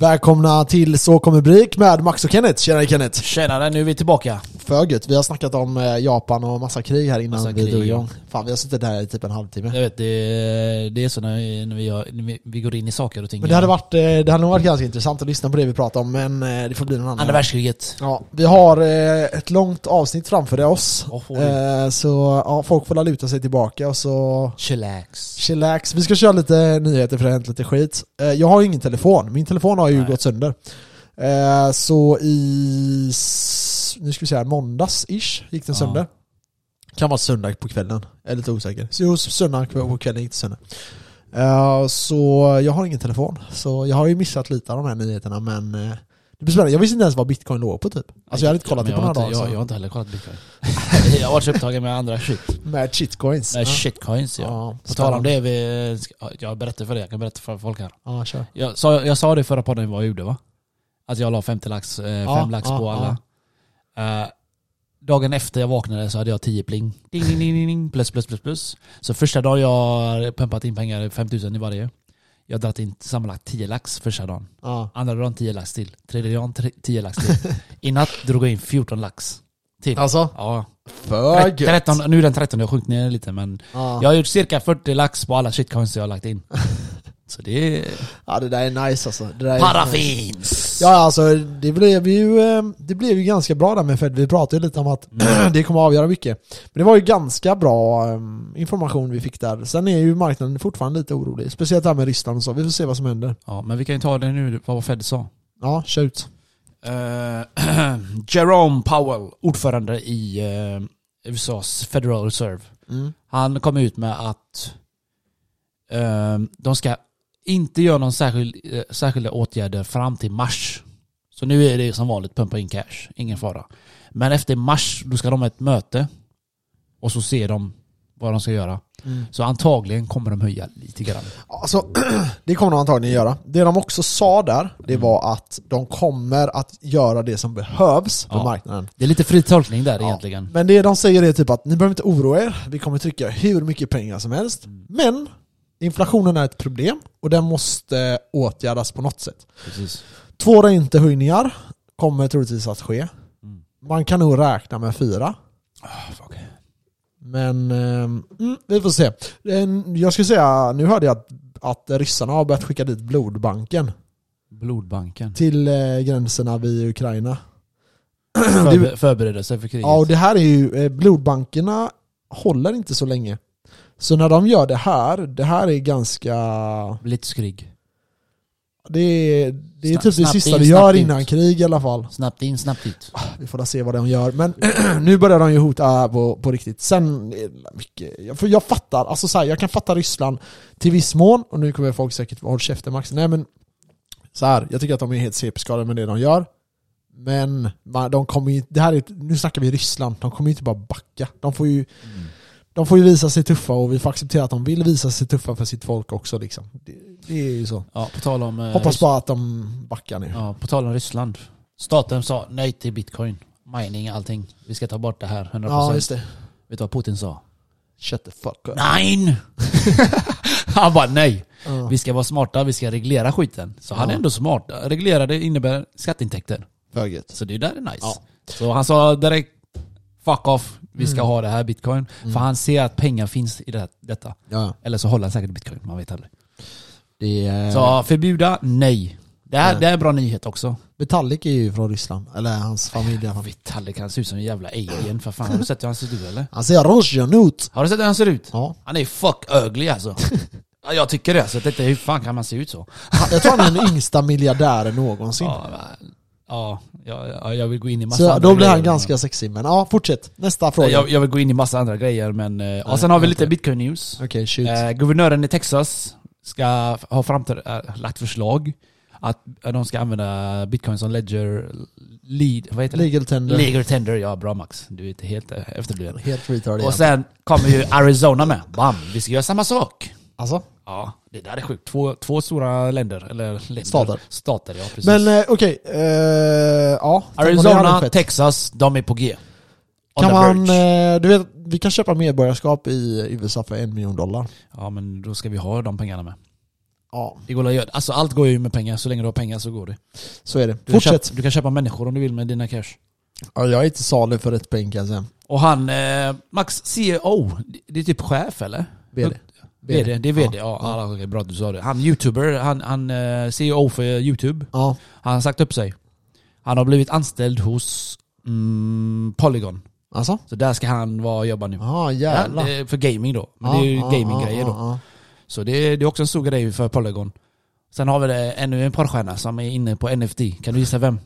Välkomna till Så kommer Brik med Max och Kenneth. Tjenare Kenneth! Tjenare, nu är vi tillbaka. För gött. Vi har snackat om eh, Japan och massa krig här innan Massa vi drog igång. Fan vi har suttit här i typ en halvtimme. Jag vet, det, det är så när när, vi, har, när vi, går in i saker och ting. Men det hade, varit, eh, det hade nog varit ganska intressant att lyssna på det vi pratar om, men eh, det får bli någon annan Andra världskriget. Ja, vi har ett långt avsnitt framför oss. Eh, så ja, folk får luta sig tillbaka och så Chillax. chillax. Vi ska köra lite nyheter för det har hänt lite skit. Jag har ju ingen telefon, min telefon har ju Nej. gått sönder. Så i, nu ska vi säga måndags-ish gick den Ja. sönder. Kan vara söndag på kvällen, jag är lite osäker. Så jo, söndag på kvällen gick det sönder. Eh, så jag har ingen telefon. Så jag har ju missat lite av de här nyheterna men eh, det blir spännande. Jag visste inte ens vad bitcoin låg på typ. Alltså jag hade inte kollat det på några dagar. jag, jag har inte heller kollat bitcoin. jag har varit så upptagen med andra shit. Med shitcoins. Med Ja. shitcoins ja. Ja, På tal om det, vi, jag berättar för det, jag kan berätta för folk här. Ja, kör. Jag sa, jag sa det förra podden vad jag gjorde va? Att jag la 50 lax, eh, 5 Ja, lax på alla. Eh, dagen efter jag vaknade så hade jag 10 pling. Ding, ding, ding, ding. Plus, plus, plus, plus. Så första dagen jag pumpat in pengar, 5000 i varje. Jag har dragit in sammanlagt 10 lax första dagen. Ja. Andra dagen 10 lax till. Tredje dagen tre- 10 lax till. I natt drog jag in 14 lax. Till. Alltså, Ja. för Tre- 13, nu är den 13, jag har sjunkit ner lite men Ja. jag har gjort cirka 40 lax på alla shitcoins jag har lagt in. Så det är... ja, det där är nice alltså. Det Paraffins! Ja alltså det blev ju, eh, det blev ju ganska bra där med Fed, vi pratade ju lite om att det kommer avgöra mycket. Men det var ju ganska bra eh, information vi fick där. Sen är ju marknaden fortfarande lite orolig, speciellt det här med Ryssland och så, vi får se vad som händer. Ja, men vi kan ju ta det nu, vad Fed sa. Ja, kör ut. Eh, Jerome Powell, ordförande i eh, USAs Federal Reserve. Mm. Han kom ut med att eh, de ska inte göra någon särskild, eh, särskilda åtgärder fram till mars. Så nu är det som vanligt pumpa in cash, ingen fara. Men efter mars, då ska de ha ett möte och så ser de vad de ska göra. Mm. Så antagligen kommer de höja lite grann. Alltså, det kommer de antagligen göra. Det de också sa där, det Mm. var att de kommer att göra det som behövs på Ja. marknaden. Det är lite fri tolkning där Ja. egentligen. Men det de säger är typ att ni behöver inte oroa er, vi kommer trycka hur mycket pengar som helst. Mm. Men inflationen är ett problem och den måste åtgärdas på något sätt. Precis. Två räntehöjningar kommer troligtvis att ske. Mm. Man kan nog räkna med fyra. Ah, fuck. Men ehm, mm, vi får se. Jag skulle säga, nu hörde jag att, att ryssarna har börjat skicka dit blodbanken Blodbanken. till eh, gränserna vid Ukraina. Förber- förbereda sig för kriget. Ja, och det här är ju, eh, blodbankerna håller inte så länge. Så när de gör det här, det här är ganska... Blitzkrig. Det är, det är typ det sista in, du gör ut. innan krig i alla fall. Snabbt in, snabbt ut. Vi får se vad de gör. Men nu börjar de ju hota på, på riktigt. Sen, mycket, jag, för jag fattar, alltså så här, jag kan fatta Ryssland till viss mån, och nu kommer folk säkert håll käften Max. Nej men, så här, jag tycker att de är helt CP-skadade med det de gör. Men de kommer ju, det här är, nu snackar vi Ryssland, de kommer ju inte bara backa. De får ju, de får ju visa sig tuffa och vi får acceptera att de vill visa sig tuffa för sitt folk också liksom. Det, det är ju så. Ja, på tal om... eh, Hoppas bara att de backar nu. Ja, på tal om Ryssland. Staten sa nej till bitcoin. Mining, allting. Vi ska ta bort det här, 100%. Ja, just det. Vet du vad Putin sa? Shut the fuck up. Nej! han bara nej. Ja. Vi ska vara smarta, vi ska reglera skiten. Så han är ändå smart. Reglerade innebär skatteintäkter. Så det där är nice. Ja. Så han sa direkt Fuck off, vi ska Mm. ha det här bitcoin. För han ser att pengar finns i det, detta. Ja, Eller så håller han säkert bitcoin, man vet aldrig. är... Så förbjuda, nej. Det här, Nej. det här är en bra nyhet också. Metallic är ju från Ryssland, eller hans familj i alla fall. Vitalik han ser ut som en jävla alien för fan. Har du sett hur han ser ut eller? Han ser Russian ut! Har du sett hur han ser ut? Ja. Han är fuck ugly alltså. Ja, jag tycker det. Så detta, hur fan kan man se ut så? Jag tror han är den yngsta miljardären någonsin. Ja, men- ja, ja, ja, jag vill gå in i massa Så då blir han ganska sexig, men ja, fortsätt. Nästa fråga. Jag, jag vill gå in i massa andra grejer men... eh, Ja, sen har vi lite bitcoin news. Okej, shoot. Eh, guvernören i Texas ska ha framtör, äh, lagt förslag att äh, de ska använda bitcoin som ledger lead, vad heter det? Legal tender. Legal tender, ja bra Max. Du är inte helt efterbliven. Helt retard Och sen kommer ju Arizona med. Bam! Vi ska göra samma sak. Alltså? Ja, det där är sjukt. Två, två stora länder, eller länder. Stater. Stater, ja precis. Men eh, okej, eh, ja. Arizona. Texas, de är på G. On Kan the man, verge. eh, du vet, vi kan köpa medborgarskap i USA för en miljon dollar. Ja men då ska vi ha de pengarna med. Ja, Det går att. Alltså allt går ju med pengar, så länge du har pengar så går det. så är det. Du kan, Fortsätt. köpa, du kan köpa människor om du vill med dina cash. Ja, jag är inte salu för ett peng kan jag säga. Och han, eh, Max CEO, det är typ chef eller? VD. VD, det är VD, ja. ja. okej, bra att du sa det. Han youtuber, han, han eh, CEO för youtube. Ja. Han har sagt upp sig. Han har blivit anställd hos mm, Polygon. Alltså? Så där ska han vara och jobba nu. Ja, Ja, jävlar. är för gaming då. Men det är ju Ja, ja, gaminggrejer ja, då. ja, Så det är, det är också en stor grej för Polygon. Sen har vi det, ännu en porrstjärna som är inne på NFT. Kan du gissa vem?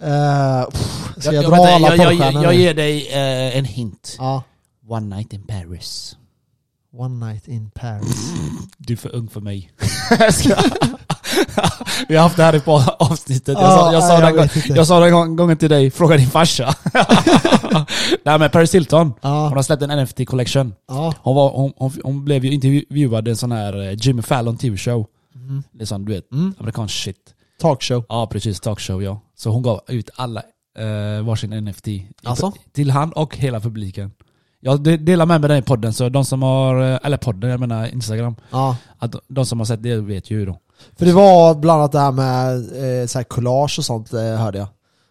ja. Eh, pff, ska jag, jag, dra vänta, alla jag, jag, jag ger dig eh, en hint. Ja. One night in Paris. One night in Paris. Du är för ung för mig. Vi har haft det här i på avsnittet. Jag, Ja, sa, jag, sa jag gång- jag sa den gång- gången till dig, fråga din farsa. Nej men Paris Hilton, hon har släppt en NFT collection. Hon, var, hon, hon, hon blev ju intervjuad i en sån här eh, Jimmy Fallon TV-show. Det är sån, du vet, Mm. amerikansk shit. Talkshow. Ja precis, talkshow ja. Så hon gav ut alla eh, varsin NFT. Alltså? Till han och hela publiken. Jag de- delar med mig den i podden, så de som har, eh, eller podden, jag menar Instagram. Ja. Att de- som har sett det vet ju då. För det var bland annat det här med eh, så här collage och sånt eh, hörde jag.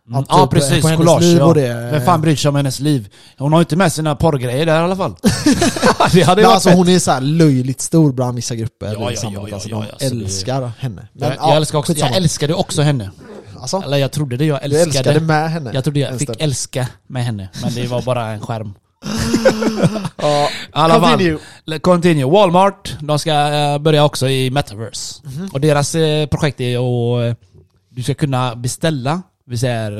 Mm. Att ja typ precis, på hennes collage liv ja. och det- Vem fan bryr sig om hennes liv? Hon har ju inte med sina porrgrejer där i alla fall. det hade ju alltså fett. hon är så löjligt stor bland vissa grupper Ja, ja, i samhället. ja, alltså, ja, de ja, så det- älskar henne. Men, jag, ja, jag, älskar också, jag älskade också henne. Alltså, Eller jag trodde det, jag du älskade. älskade med henne? Jag trodde jag fick älska med henne, men det var bara en skärm. Ja, alla continue. Le- Continue. Walmart, de ska eh, börja också i metaverse. Mhm. Och deras eh, projekt är att eh, du ska kunna beställa, vi säger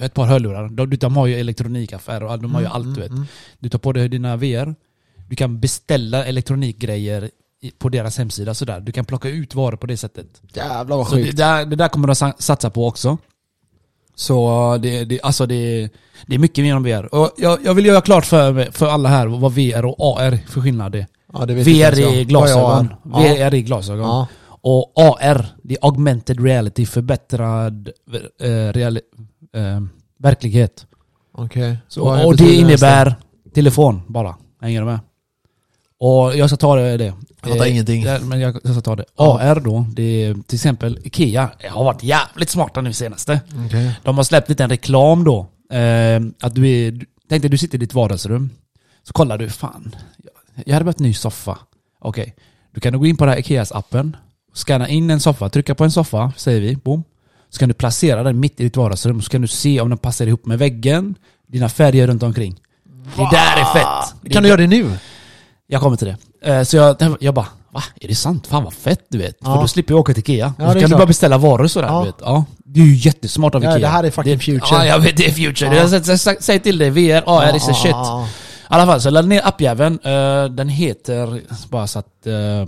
ett par hörlurar. De, de har ju elektronikaffärer och de har ju Mm, allt du vet. Du tar på dig dina VR, du kan beställa elektronikgrejer på deras hemsida sådär. Du kan plocka ut varor på det sättet. Jävlar vad det sjukt. där, det där kommer de sa- satsa på också. Så det, det, alltså det, det är mycket mer än VR. Och jag, jag vill göra klart för, för alla här vad VR och AR för skillnad är. Ja, VR jag. är glasögon. jag. VR är glasögon. Ja. Och AR, det är augmented reality, förbättrad eh, reali, eh, verklighet. Okej. Så, Vad och det innebär telefon bara. Hänger du med? Och jag ska ta det. det. Jag fattar Eh, ingenting. Men jag, jag ska ta det. Ja. AR då, det är till exempel Ikea. Det har varit jävligt smarta nu senaste. Okej. De har släppt lite en reklam då. Eh, att du är, du- tänk dig du sitter i ditt vardagsrum. Så kollar du, fan, jag, hade behövt en ny soffa. Okej, du kan gå in på den här Ikeas appen, scanna in en soffa, trycka på en soffa, säger vi, boom. Så kan du placera den mitt i ditt vardagsrum, så kan du se om den passar ihop med väggen, dina färger runt omkring. Det där är fett! Det Kan du göra det nu? jag kommer till det. Eh, Så jag, jag bara, va? Är det sant? Fan vad fett du vet. Ja. För då slipper jag åka till Ikea. Ja, så kan du klart. bara beställa varor sådär Ja. du vet. Ja. Det är ju jättesmart av Ja, Ikea. det här är fucking future. Ja, jag vet. Det är future. Ja. Jag sä- sä- säg till dig, VR, AR is a shit. I alla fall, så ladda ner appjäveln. Eh, den heter, bara så att eh,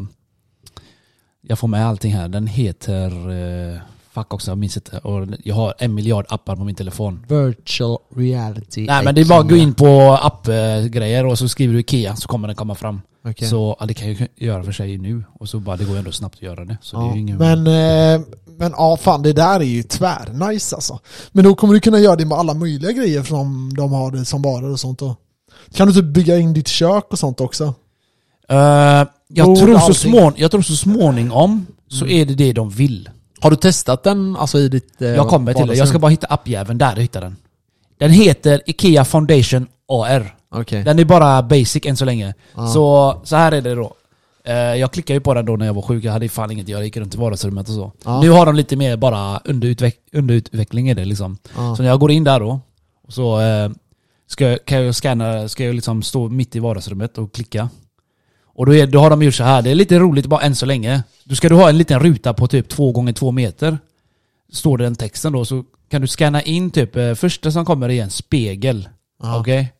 jag får med allting här. Den heter, uh, fuck också, jag minns inte. Och jag har en miljard appar på min telefon. Virtual reality. Nej men det är bara att gå in på appgrejer och så skriver du Ikea så kommer den komma fram. Okej. Så ja, det kan jag göra för sig nu. Och så bara, det går ju ändå snabbt att göra det. Så det är Ja, ingen... men, eh, men ja, fan det där är ju tvärnice alltså. Men då kommer du kunna göra det med alla möjliga grejer som de har det som varor och sånt då. Kan du typ bygga in ditt kök och sånt också? Eh, jag, tror så smån, jag tror så småningom så är det det de vill. Har du testat den alltså i ditt eh, Jag kommer till det. Jag ska bara hitta appjäveln. Där jag hittar den. Den heter Ikea Foundation AR. Okej. Den är bara basic än så länge. Ja. Så, så här är det då. Eh, Jag klickade ju på den då när jag var sjuk, jag hade fan inget att göra, jag gick runt i vardagsrummet och så. Ja. Nu har de lite mer bara underutveck underutveckling i det liksom. Ja. Så när jag går in där då, och så eh, ska jag, kan jag scanna, ska jag liksom stå mitt i vardagsrummet och klicka. Och då, är, då har de gjort så här. det är lite roligt bara än så länge. Då ska du ha en liten ruta på typ två gånger två meter. Står det den texten då, så kan du scanna in typ, eh, första som kommer är en spegel. Okej?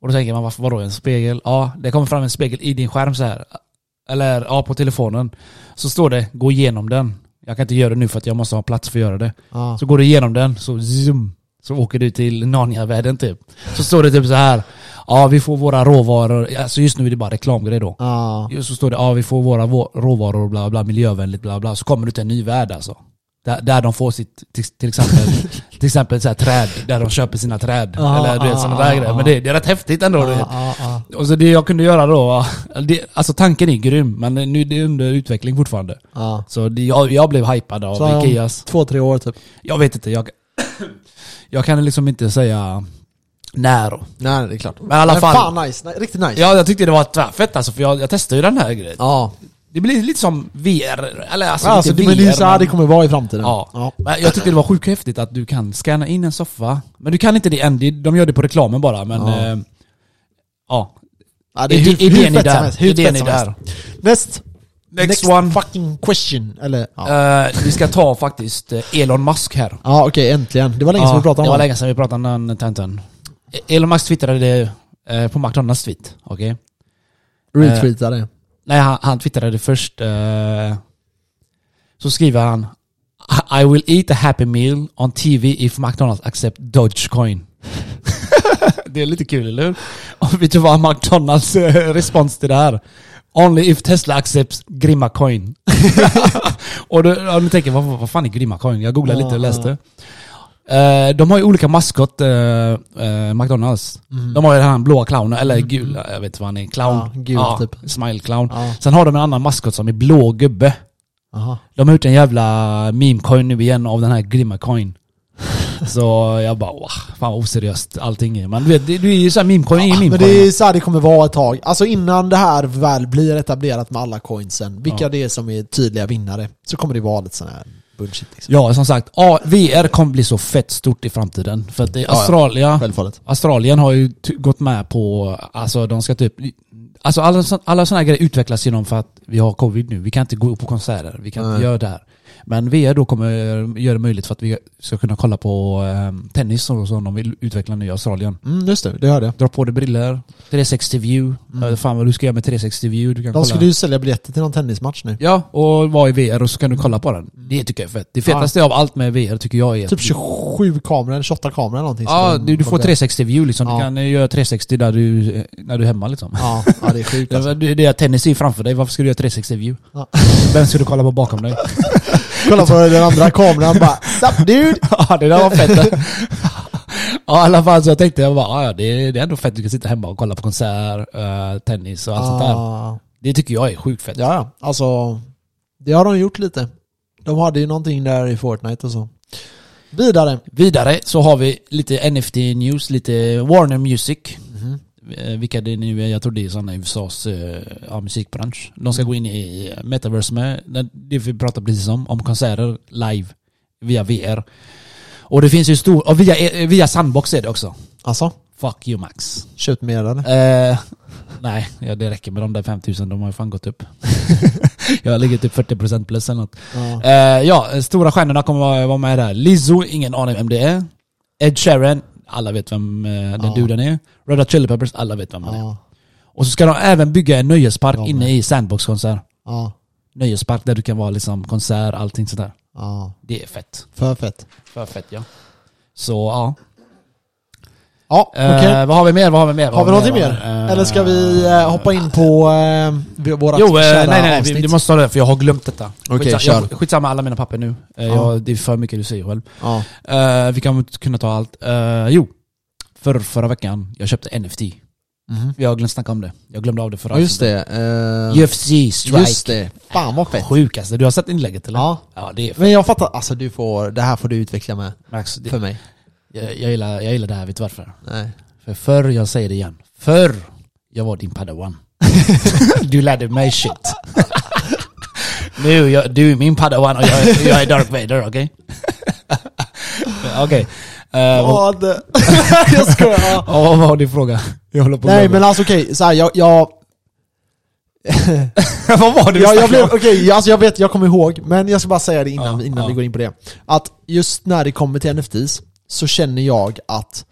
Och då tänker man, varför, vadå en spegel? Ja, det kommer fram en spegel i din skärm så här. Eller ja, på telefonen. Så står det, gå igenom den. Jag kan inte göra det nu för att jag måste ha plats för att göra det. Ja. Så går du igenom den, så zoom, så åker du till Narnia-världen typ. Så står det typ så här. Ja, vi får våra råvaror. Alltså just nu är det bara reklamgrej då. Ja. Så står det, ja vi får våra vå- råvaror, bla bla, miljövänligt, bla bla. Så kommer du till en ny värld alltså. Där, där de får sitt, till, till exempel, till exempel så här träd, där de köper sina träd. Ja, eller du vet sådana där grejer. Men det, det är rätt häftigt ändå. ja, Och så det jag kunde göra då, det, alltså tanken är grym, men nu är det under utveckling fortfarande. Så det, jag, jag blev hypad av Så Ikeas. två, tre år typ. Jag vet inte, jag, jag kan liksom inte säga när. och- Nej, det är klart. Men i alla Men fall. fan nice. Nej, riktigt nice. Ja, jag tyckte det var tvärfett alltså, för jag, jag testade ju den här grejen. Ja. Det blir lite som VR, eller alltså, Alltså, inte det, VR, men det är så här men- det kommer vara i framtiden. Ja. ja. Men jag tyckte det var sjukt häftigt att du kan scanna in en soffa. Men du kan inte det än, det- de gör det på reklamen bara. Men Ja. eh, ja, Ja, det är hur, hur idén är fett som där. helst. Hur Idén fett är som där. helst. Näst. Next one. fucking question. Eller, ja, Eh, vi ska ta faktiskt eh, Elon Musk här. ja okej äntligen. Det var länge sedan vi pratade om det var länge sedan vi pratade om den tanten. Elon Musk twittrade det eh, på McDonalds tweet, okej? Retweeta det. Nej, han, han twittrade först. eh, så skriver han I will eat a happy meal on TV if McDonalds accept Dogecoin. det är lite kul, eller hur? Och vet du vad McDonalds eh, respons till det här? Only if Tesla accepts Grimma coin. och då, ja, nu tänker vad, vad fan är Grimma coin? Jag googlade lite och läste. Eh, de har ju olika maskot, eh, eh, McDonalds. De har ju den här blåa clownen, eller gula, jag vet inte vad han är. Clown. Ja, gul typ. Smile clown. Ja. Sen har de en annan maskot som är blå gubbe. Aha. De har gjort en jävla meme-coin nu igen av den här Grimma coin. Så jag bara wow, fan oseriöst allting är. Men du vet, det, det är ju såhär meme-coin, är ju Men det är så här det kommer vara ett tag. Alltså innan det här väl blir etablerat med alla coinsen, vilka Ja. det är som är tydliga vinnare, så kommer det vara lite sån här bullshit liksom. Ja, som sagt, ja, VR kommer bli så fett stort i framtiden. För att det, ja. Australia, Självfallet. Australien har ju gått med på, alltså de ska typ Alltså alla, alla sådana här grejer utvecklas genom för att vi har covid nu. Vi kan inte gå på konserter, vi kan Nej. inte göra det här. Men VR då kommer göra det möjligt för att vi ska kunna kolla på eh, tennis och så, de vill utveckla nu i Australien. Mm, just det, det hörde jag. Dra på dig briller, 360 view. Mm. Fan vad du ska göra med 360 view. Du kan De kolla. skulle ju sälja biljetter till någon tennismatch nu. Ja, och vara i VR och så kan du kolla på den. Det tycker jag är fett. Det fetaste av allt med VR tycker jag är... Typ 27 kameror, eller 28 kameror eller någonting. Ja, du, du får de- 360 view liksom. Ja. Du kan eh, göra 360 där du, eh, när du är hemma liksom. Ja, ja, det är sjukt alltså. Det, är tennis är framför dig, varför ska du göra 360 view? Ja. Vem ska du kolla på bakom dig? Kolla på den andra kameran bara Sup dude! ja det där var fett. ja i alla fall så jag tänkte jag bara, "Ah, ja, det, är- det är ändå fett att du kan sitta hemma och kolla på konsert, eh, tennis och allt sånt där. Ah, Det tycker jag är sjukt fett. Ja. Alltså, det har de gjort lite. De hade ju någonting där i Fortnite och så. Vidare. Vidare så har vi lite NFT-news, lite Warner Music. Eh, Vilka det nu är, jag tror det är sådana i USAs eh, ja, musikbransch. De ska gå in i metaverse med, det- vi pratade precis om, om konserter live via VR. Och det finns ju stor, och via, eh, via Sandbox är det också. Alltså, Fuck you Max. köpt mer eller? Eh, nej, ja, det räcker med de där 5000, de har ju fan gått upp. jag ligger typ 40% plus eller något. Ja. Eh, ja, stora stjärnorna kommer vara, vara med där. Lizzo, ingen aning vem det är. Ed Sheeran, alla vet vem eh, den Ja. duden är. Red Hot Chili Peppers, alla vet vem han är. Ja. Och så ska de även bygga en nöjespark Ja, inne i Sandbox-konsert. Ja. Nöjespark där du kan vara liksom konsert, allting sånt där. Ja. Det är fett. För fett. För fett ja. Så ja. Ja, okej. Eh, vad har vi mer? Vad har vi mer? Vad Har vi någonting mer? Eh, Eller ska vi eh, hoppa in på eh, våra Jo, eh, nej nej, nej vi, du måste ta det för jag har glömt detta. Okej, Skitsa- kör. jag, skitsamma alla mina papper nu. Ja. jag, det är för mycket du säger själv. Ja. Eh, vi kan kunna ta allt. Jo, för, förra veckan, jag köpte NFT. Mhm. Vi har glömt snacka om det. Jag glömde av det förra just det. Eh, UFC Strike. just det. Fan vad fett. Sjukaste. Du har sett inlägget eller? Ja. Ja, det är fett. Men jag fattar, alltså du får, det här får du utveckla med. Max, det, För mig. Jag, jag, gillar, jag gillar det här, vet du varför? Nej. För förr, jag säger det igen, förr jag var din padawan. du lärde mig shit. nu, jag, du är min padawan och jag, är- jag är Dark Vader, okej? okej. Eh, vad, Vad? jag skojar. Ja. ja, vad var din fråga? Jag håller på Nej men alltså okej, så här, jag, jag, vad var det jag, jag blev, okej, alltså jag vet, jag kommer ihåg, men jag ska bara säga det innan, Ja, innan ja. vi går in på det. Att just när det kommer till NFTs, så känner jag att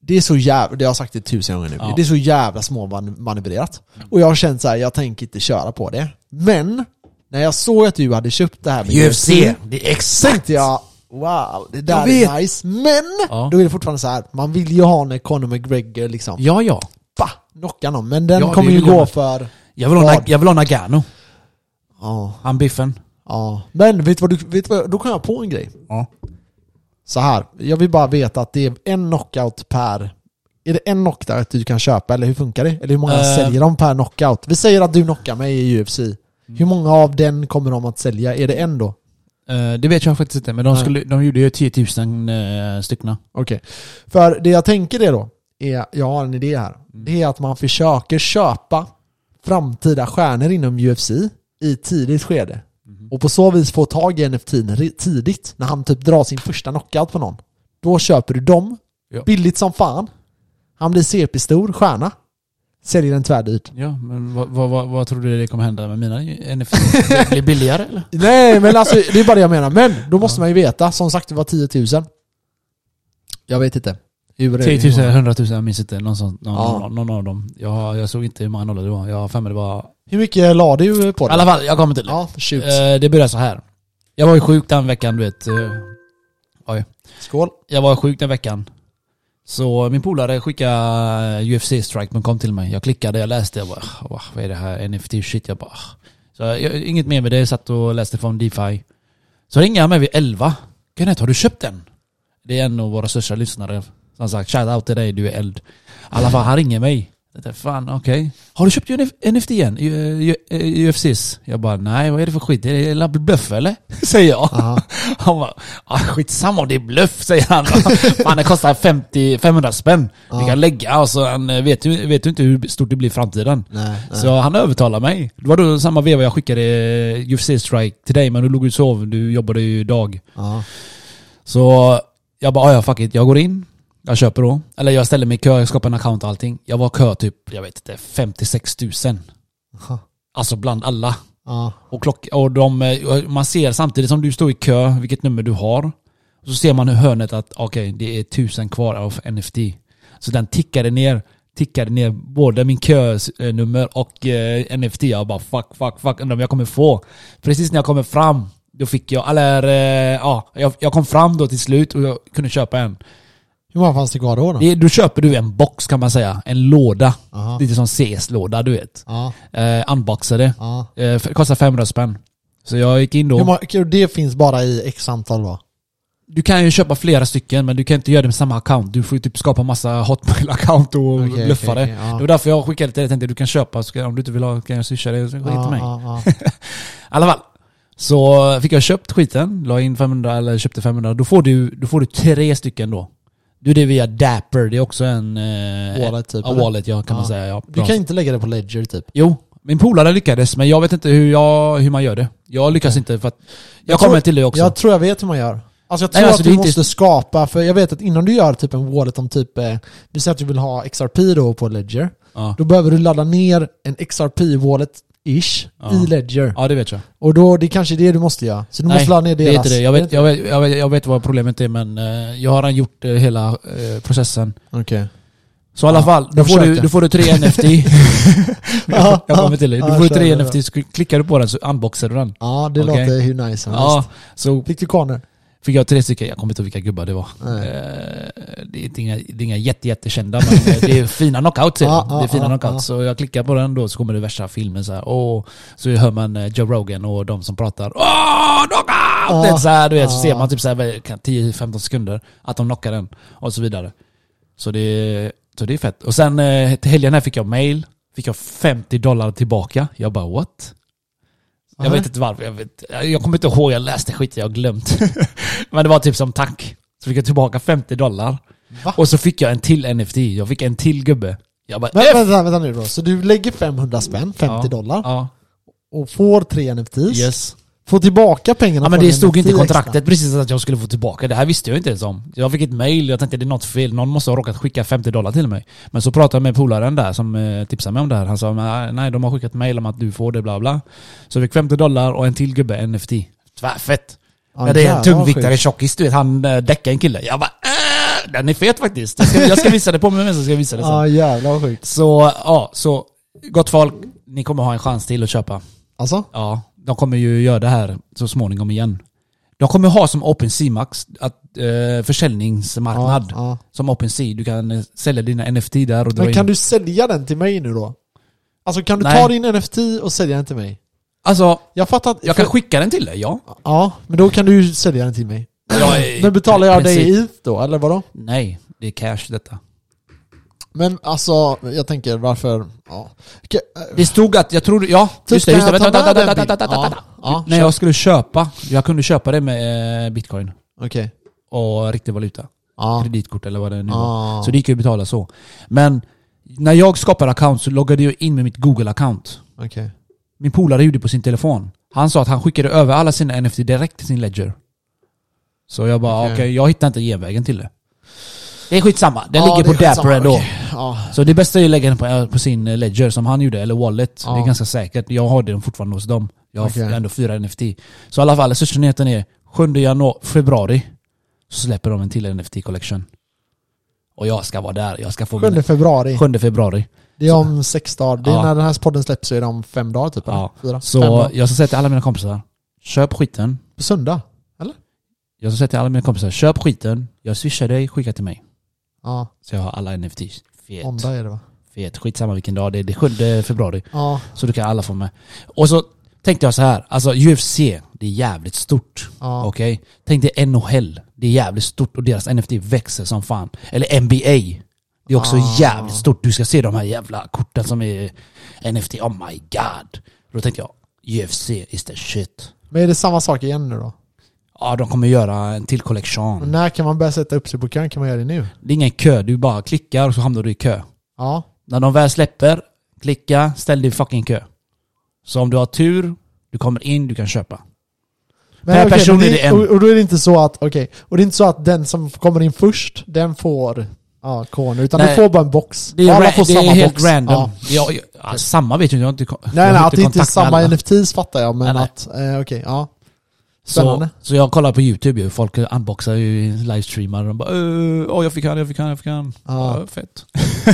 det är så jävla, det har jag sagt det tusen gånger nu, Ja. det är så jävla småmanipulerat. Och jag har känt så här, jag tänker inte köra på det. Men, när jag såg att du hade köpt det här med UFC, det är exakt! tänkte jag Wow, det där är nice. Men, Ja. då är det fortfarande så här. man vill ju ha när Conor McGregor liksom, Ja, ja. pa, knockar någon. Men den Ja, kommer ju gå för, Jag vill ha, jag vill ha Nagano. ja, Han biffen. Ja, men vet du vad du, vet du vad, då kan jag på en grej. Ja. Så här, jag vill bara veta att det är en knockout per... Är det en knockout du kan köpa eller hur funkar det? Eller hur många Eh. säljer de per knockout? Vi säger att du knockar mig i UFC. Mm. Hur många av den kommer de att sälja? Är det en då? Eh, det vet jag faktiskt inte, men de, skulle, de gjorde ju 10 000 uh, styckna. Okej. För det jag tänker det då, är, jag har en idé här. Mm. Det är att man försöker köpa framtida stjärnor inom UFC i tidigt skede. Mhm. Och på så vis få tag i NFT tidigt, när han typ drar sin första knockout på någon. Då köper du dem, Ja. billigt som fan. Han blir CP-stor, stjärna. Säljer den tvärdyrt. Ja, men vad, vad, vad, tror du det kommer hända med mina NFT? Det blir billigare eller? Nej men alltså det är bara det jag menar. Men då måste man ju veta, som sagt det var 10 000. Jag vet inte. Hur är det? 10 000, 100 000, jag minns inte. Någon, sån, någon, Ja. någon, någon av dem. Jag, jag såg inte hur många nollor det var. Jag har för mig det var... Hur mycket la du på I det? alla fall, jag kommer till det. Ja, shoot. Eh, det började så här. Jag var ju sjuk den veckan, du vet. eh, oj. Skål. Jag var sjuk den veckan. Så min polare skickade UFC-strike.com till mig. Jag klickade, jag läste, jag bara "Åh, vad är det här NFT-shit? Jag bara "Ah." Så jag, inget mer med det, jag satt och läste från DeFi. Så ringer han mig vid 11. Kenneth, har du köpt den? Det är en av våra största lyssnare. Som sagt, shout out till dig, du är eld. I alla fall, han ringer mig. Tänkte, Fan, okej. Har du köpt NFT igen? U- U- UFCs? Jag bara, nej vad är det för skit? Är det bluff eller? Säger jag. Aha. Han bara, ah, skitsamma om det är bluff, säger han. Fan det kostar 50, 500 spänn. Vi Ja. kan lägga och så han eh, vet ju vet ju inte hur stort det blir i framtiden. Nej, nej. Så han övertalar mig. Det var då samma veva jag skickade eh, UFC-strike till dig, men du låg och sov, du jobbade ju dag. Ja. Så jag bara, "Ah, ja fuck it, jag går in. Jag köper då. Eller jag ställer mig i kö, jag skapar en account och allting. Jag var kö typ, jag vet inte, 56 000. Aha. Alltså bland alla. Ja. Och, klock, och de, eh, man ser samtidigt som du står i kö vilket nummer du har. Så ser man i hörnet att okej, det är tusen kvar av NFT. Så den tickade ner, tickade ner både min könummer och eh, NFT. Jag bara fuck, fuck, fuck, undrar om jag kommer få. Precis när jag kommer fram, då fick jag, eller eh, ja, jag, jag kom fram då till slut och jag kunde köpa en. Hur många fanns det kvar då? då? Det, då köper du en box kan man säga, en låda. Aha. Lite som CS-låda du vet. Ja. Eh, unboxade. Ja. Eh, kostar 500 spänn. Så jag gick in då. Hur många, det finns bara i x antal va? Du kan ju köpa flera stycken men du kan inte göra det med samma account. Du får ju typ skapa massa hotmail-account och Okej, bluffa okej, det. okej, ja. Det var därför jag skickade till dig. Jag tänkte du kan köpa, om du inte vill ha kan jag swisha det. Så skit i mig. Ja, I alla fall. Så fick jag köpt skiten, la in 500 eller köpte 500. Då får du, då får du tre stycken då. Du är det via Dapper, det är också en... Eh, Wallet typ, Ja, wallet ja, kan man Ja. säga. Ja, Du kan inte lägga det på Ledger typ? Jo, min polare lyckades men jag vet inte hur, jag, hur man gör det. Jag lyckas inte för att... Jag, Jag kommer tror- till det också. Jag tror jag vet hur man gör. Alltså jag Nej, tror alltså, att du är inte- måste skapa, för jag vet att innan du gör typ en wallet om typ, eh, vi säger att du vill ha XRP då på Ledger, ja. då behöver du ladda ner en XRP-wallet-ish Ja. i Ledger. ja, det vet jag. Och då, det är kanske det du måste göra. Så du Nej, måste ladda ner Det deras. är inte det. Jag Är vet, jag, vet, jag, vet, jag vet vad problemet är men eh, jag har redan gjort eh, hela eh, processen. Okej. Så i alla Ja, fall, då jag får, du, då får du tre NFT. Ja, jag kommer till det. Du får tre. NFT, så klickar du på den så unboxar du den. Ja, det Okej. låter hur nice som Ja, helst. så Fick du corner? Fick jag tre stycken, jag kommer inte ihåg vilka gubbar det var. Nej. Eh, det är inga, det är inga jätte, jättekända men eh, det är fina knockouts. det. Ja, det är fina knockouts. Så jag klickar på den då så kommer det värsta filmen så här. Åh, så hör man eh, Joe Rogan och de som pratar Åh, knockout! Är så här, du vet, så ser man typ så här, kan- 10-15 sekunder att de knockar den och så vidare. Så det, så det är fett. Och sen till helgen här fick jag mail. Fick jag 50 dollar tillbaka. Jag bara what? Jag vet inte varför. Jag, vet, jag kommer inte ihåg, jag läste skit jag har glömt. Men det var typ som tack. Så fick jag tillbaka 50 dollar. Va? Och så fick jag en till NFT. Jag fick en till gubbe. Jag bara F! vänta, vänta nu då. Så du lägger 500 spänn, 50 Ja. dollar, Ja, och får tre NFTs. yes. Får tillbaka pengarna Ja men det stod inte i NFT extra. kontraktet precis att jag skulle få tillbaka. Det här visste jag inte ens om. Jag fick ett mail, jag tänkte det är något fel. Någon måste ha råkat skicka 50 dollar till mig. Men så pratade jag med polaren där som eh, tipsade mig om det här. Han sa "Nej, nej, de har skickat mail om att du får det bla bla. Så jag fick 50 dollar och en till gubbe NFT. Tvärfett. Ja, det är en tungviktare tjockis, du vet. Han äh, däckade en kille. Jag bara äh, Den är fet faktiskt. Jag ska, jag ska visa det på mig men så ska jag visa det sen. Ja jävlar vad sjukt. Så ja, så gott folk. Ni kommer ha en chans till att köpa. Alltså? Ja, de kommer ju göra det här så småningom igen. De kommer ha som OpenSea-max, att, eh, försäljningsmarknad. Ja, ja. Som OpenSea. Du kan eh, sälja dina NFT där och dra Men kan in. du sälja den till mig nu då? Alltså kan du Nej. ta din NFT och sälja den till mig? Alltså, Jag fattar att... jag kan skicka den till dig, ja. Ja, men då kan du ju sälja den till mig. Är- Men betalar jag dig i då, eller vadå? Nej, det är cash detta. Men alltså, jag tänker varför... Ja. Okej, äh, Det stod att, jag tror, ja, just det, just det. jag Vänta, ta vänta, vänta, vänta, bilden? vänta, vänta. Ja, När jag skulle köpa, jag kunde köpa det med eh, bitcoin Okej. och riktig valuta. Ja. Kreditkort eller vad det nu var. Så det gick ju att betala så. Men när jag skapade account så loggade jag in med mitt Google-account. Okej. Min polare gjorde på sin telefon. Han sa att han skickade över alla sina NFT direkt till sin ledger. Så jag bara, okej, Okej. jag hittar inte genvägen till det. Det är skitsamma, den Ja, ligger på Dapper ändå. okej. Ja. Så det bästa är att lägga den på, eh, på sin eh, ledger som han gjorde, eller wallet. Ja. Det är ganska säkert. Jag har den fortfarande hos dem. Jag har Okej. ändå fyra NFT. Så i alla fall, största nyheten är 7 januari, februari så släpper de en till NFT collection. Och jag ska vara där. Jag ska få 7 min februari. 7 februari. Det är om sex dagar. Det är när den här podden släpps så är det om fem dagar typ. eller? Ja. Fyra? Så jag ska säga till alla mina kompisar, köp skiten. På söndag? Jag ska säga till alla mina kompisar, köp skiten. Jag swishar dig, skicka till mig. Ja, Så jag har alla NFTs. Fet. måndag är det va? Fet. Skitsamma vilken dag det är. Det är 7 februari. Ja. Så du kan alla få med. Och så tänkte jag så här, alltså UFC, det är jävligt stort. Ja. Okej? Tänk dig NHL, det är jävligt stort och deras NFT växer som fan. Eller NBA, det är också Ah. jävligt stort. Du ska se de här jävla korten som är NFT, oh my god. Då tänkte jag, UFC is the shit. Men är det samma sak igen nu då? Ja, de kommer göra en till Och kollektion. när kan man börja sätta upp sig på kön? Kan man göra det nu? Det är ingen kö, du bara klickar och så hamnar du i kö. Ja. När de väl släpper, klicka, ställ dig i fucking kö. Så om du har tur, du kommer in, du kan köpa. Per okej, person men är det en. Och, då är det inte så att, okej, och det är inte så att den som kommer in först, den får ja, koner, utan Nej. du får bara en box. Det är, Alla får det är samma helt box. random. Ja. Ja. Samma vet jag inte, jag har inte Nej nej, att det inte är samma alla. NFTs fattar jag, men Nej, nej. att, eh, okej, ja. Så, Spännande. så jag kollar på youtube ju, folk unboxar ju livestreamar och de bara "Åh, jag fick han, jag fick han, jag fick han. Ja. Ja, fett.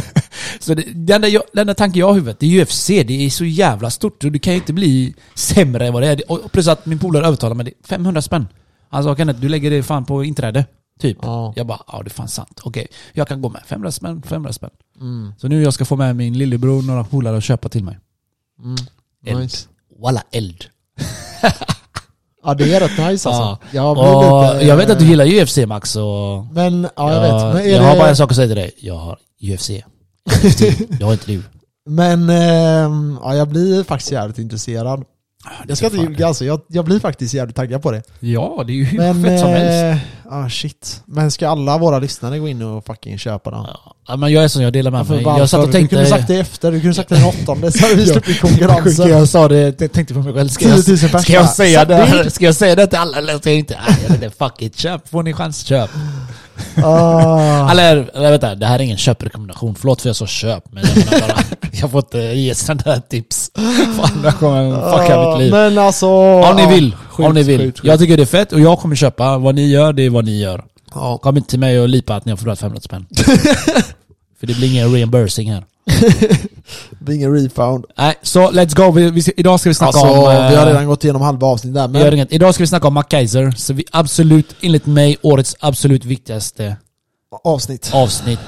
så det, den, enda, jag- den enda tanken jag har i huvudet, det är UFC, det är så jävla stort och det kan ju inte bli sämre än vad det är. Och plus att min polare övertalar mig, det är 500 spänn. Han sa Kenneth, du lägger det fan på inträde. Typ. Ja. Jag bara, ja det är fan sant. Okej, jag kan gå med. 500 spänn, 500 spänn. Mm. Så nu jag ska få med min lillebror, några polare och köpa till mig. Mm. Eld. Nice. Walla eld. Ja det är rätt nice alltså. Ja. Jag, Och lite, jag vet att du eh, gillar UFC Max och... Men, ja jag vet. Men, jag har det, bara en sak att säga till dig. Jag har UFC. jag har inte du. men ehm, ja, jag blir faktiskt jävligt intresserad. Jag ska inte ljuga alltså, jag, jag blir faktiskt jävligt taggad på det. Ja, det är ju hur Men, fett som helst. eh, ah shit. Men ska alla våra lyssnare gå in och fucking köpa den? Ja, men jag är som jag delar med Varför, mig. Jag satt och Du tänkte... kunde sagt det efter, du kunde sagt det den åttonde så hade vi sluppit konkurrensen. Jag sa det, jag tänkte på mig själv. Ska 10 jag, 000 pers ska jag säga "Suck det? dick." Ska jag säga det till alla eller ska jag inte? Nej, jag vet inte. Fuck it. Köp. Får ni chans, köp. Ah, Eller, eller vänta, det här är ingen köprekommendation. Förlåt för jag sa köp, men jag bara, jag får inte ge sådana där tips. Fan, jag kommer fucka ah, mitt liv. Men alltså... Om ni ja, vill, sjukt, om ni vill. sjukt, sjukt. Jag tycker det är fett och jag kommer köpa. Vad ni gör, det är vad ni gör. Ja. Kom inte till mig och lipa att ni har förlorat 500 spänn. För det blir ingen reimbursing här. Det ingen refund. Nej, så let's go. Vi, vi, idag ska vi snacka Alltså, om... eh, vi har redan gått igenom halva avsnittet där men... inget. Idag ska vi snacka om MacKaiser. Så vi absolut, enligt mig, årets absolut viktigaste Avsnitt. avsnitt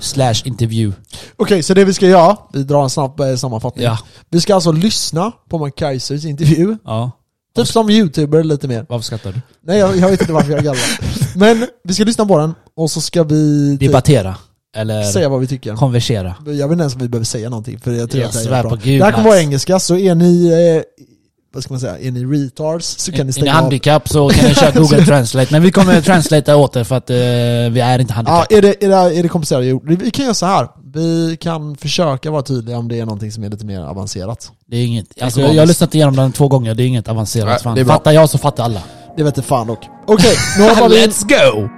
slash intervju. Okej, så det vi ska göra, vi drar en snabb eh, sammanfattning. Ja. Vi ska alltså lyssna på McKaisers intervju. Ja. Typ som youtuber lite mer. Varför skrattar du? Nej jag, jag vet inte varför jag garvar. Men vi ska lyssna på den och så ska vi Debattera. Eller säga vad vi tycker. konversera. Jag vet inte ens om vi behöver säga någonting för jag tror Jag att det här svär är på bra. Gud, Det här kommer Mats. vara engelska, så är ni, eh, vad ska man säga, är ni retards så kan ni Är ni stänga av. handikapp så kan ni köra Google Translate. Men vi kommer translatea åt det för att eh, vi är inte Ja, handikapp. är det, är det, är det komplicerat gjort? Vi kan göra så här. Vi kan försöka vara tydliga om det är någonting som är lite mer avancerat. Det är inget. Alltså, Ekonomiskt. jag har lyssnat igenom den två gånger, det är inget avancerat. Nej, fan. det är bra. Fattar jag så fattar alla. Det vet inte fan dock. Okej, nu hoppar vi in. Let's go!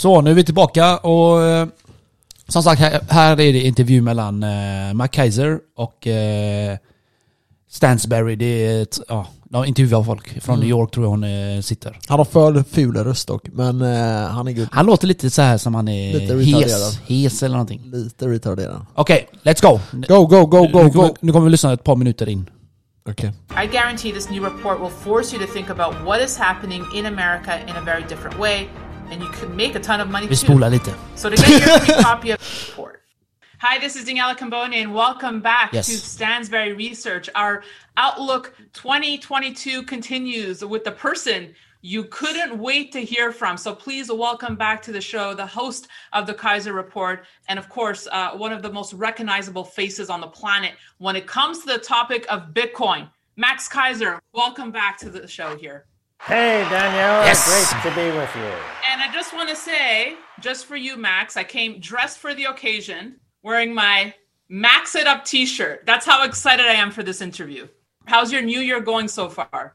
Så, nu är vi tillbaka och eh, som sagt, här, här är det intervju mellan eh, Mike Kaiser och eh, Stansberry. Det är ett, ja, de intervjuar folk från Mm. New York tror jag hon eh, sitter. Han har för ful röst dock, men eh, han är good. Han låter lite så här som han är Lite hes, hes eller någonting. Lite retarderad. Okej, let's go. Go, go, go, go, nu, go! kommer, nu kommer vi lyssna ett par minuter in. Okej. I guarantee this new report will force you to think about what is happening in America in a very different way, and you could make a ton of money too. So to get your free copy of the report. Hi, this is Daniela Cambone, and welcome back Yes. to Stansberry Research. Our Outlook 2022 continues with the person you couldn't wait to hear from. So please welcome back to the show the host of the Kaiser Report, and of course, uh, one of the most recognizable faces on the planet when it comes to the topic of Bitcoin. Max Kaiser, welcome back to the show here. Hey, Daniela. Yes. Great to be with you. And I just want to say, just for you, Max, I came dressed for the occasion, wearing my Max It Up t shirt. That's how excited I am for this interview. How's your new year going so far?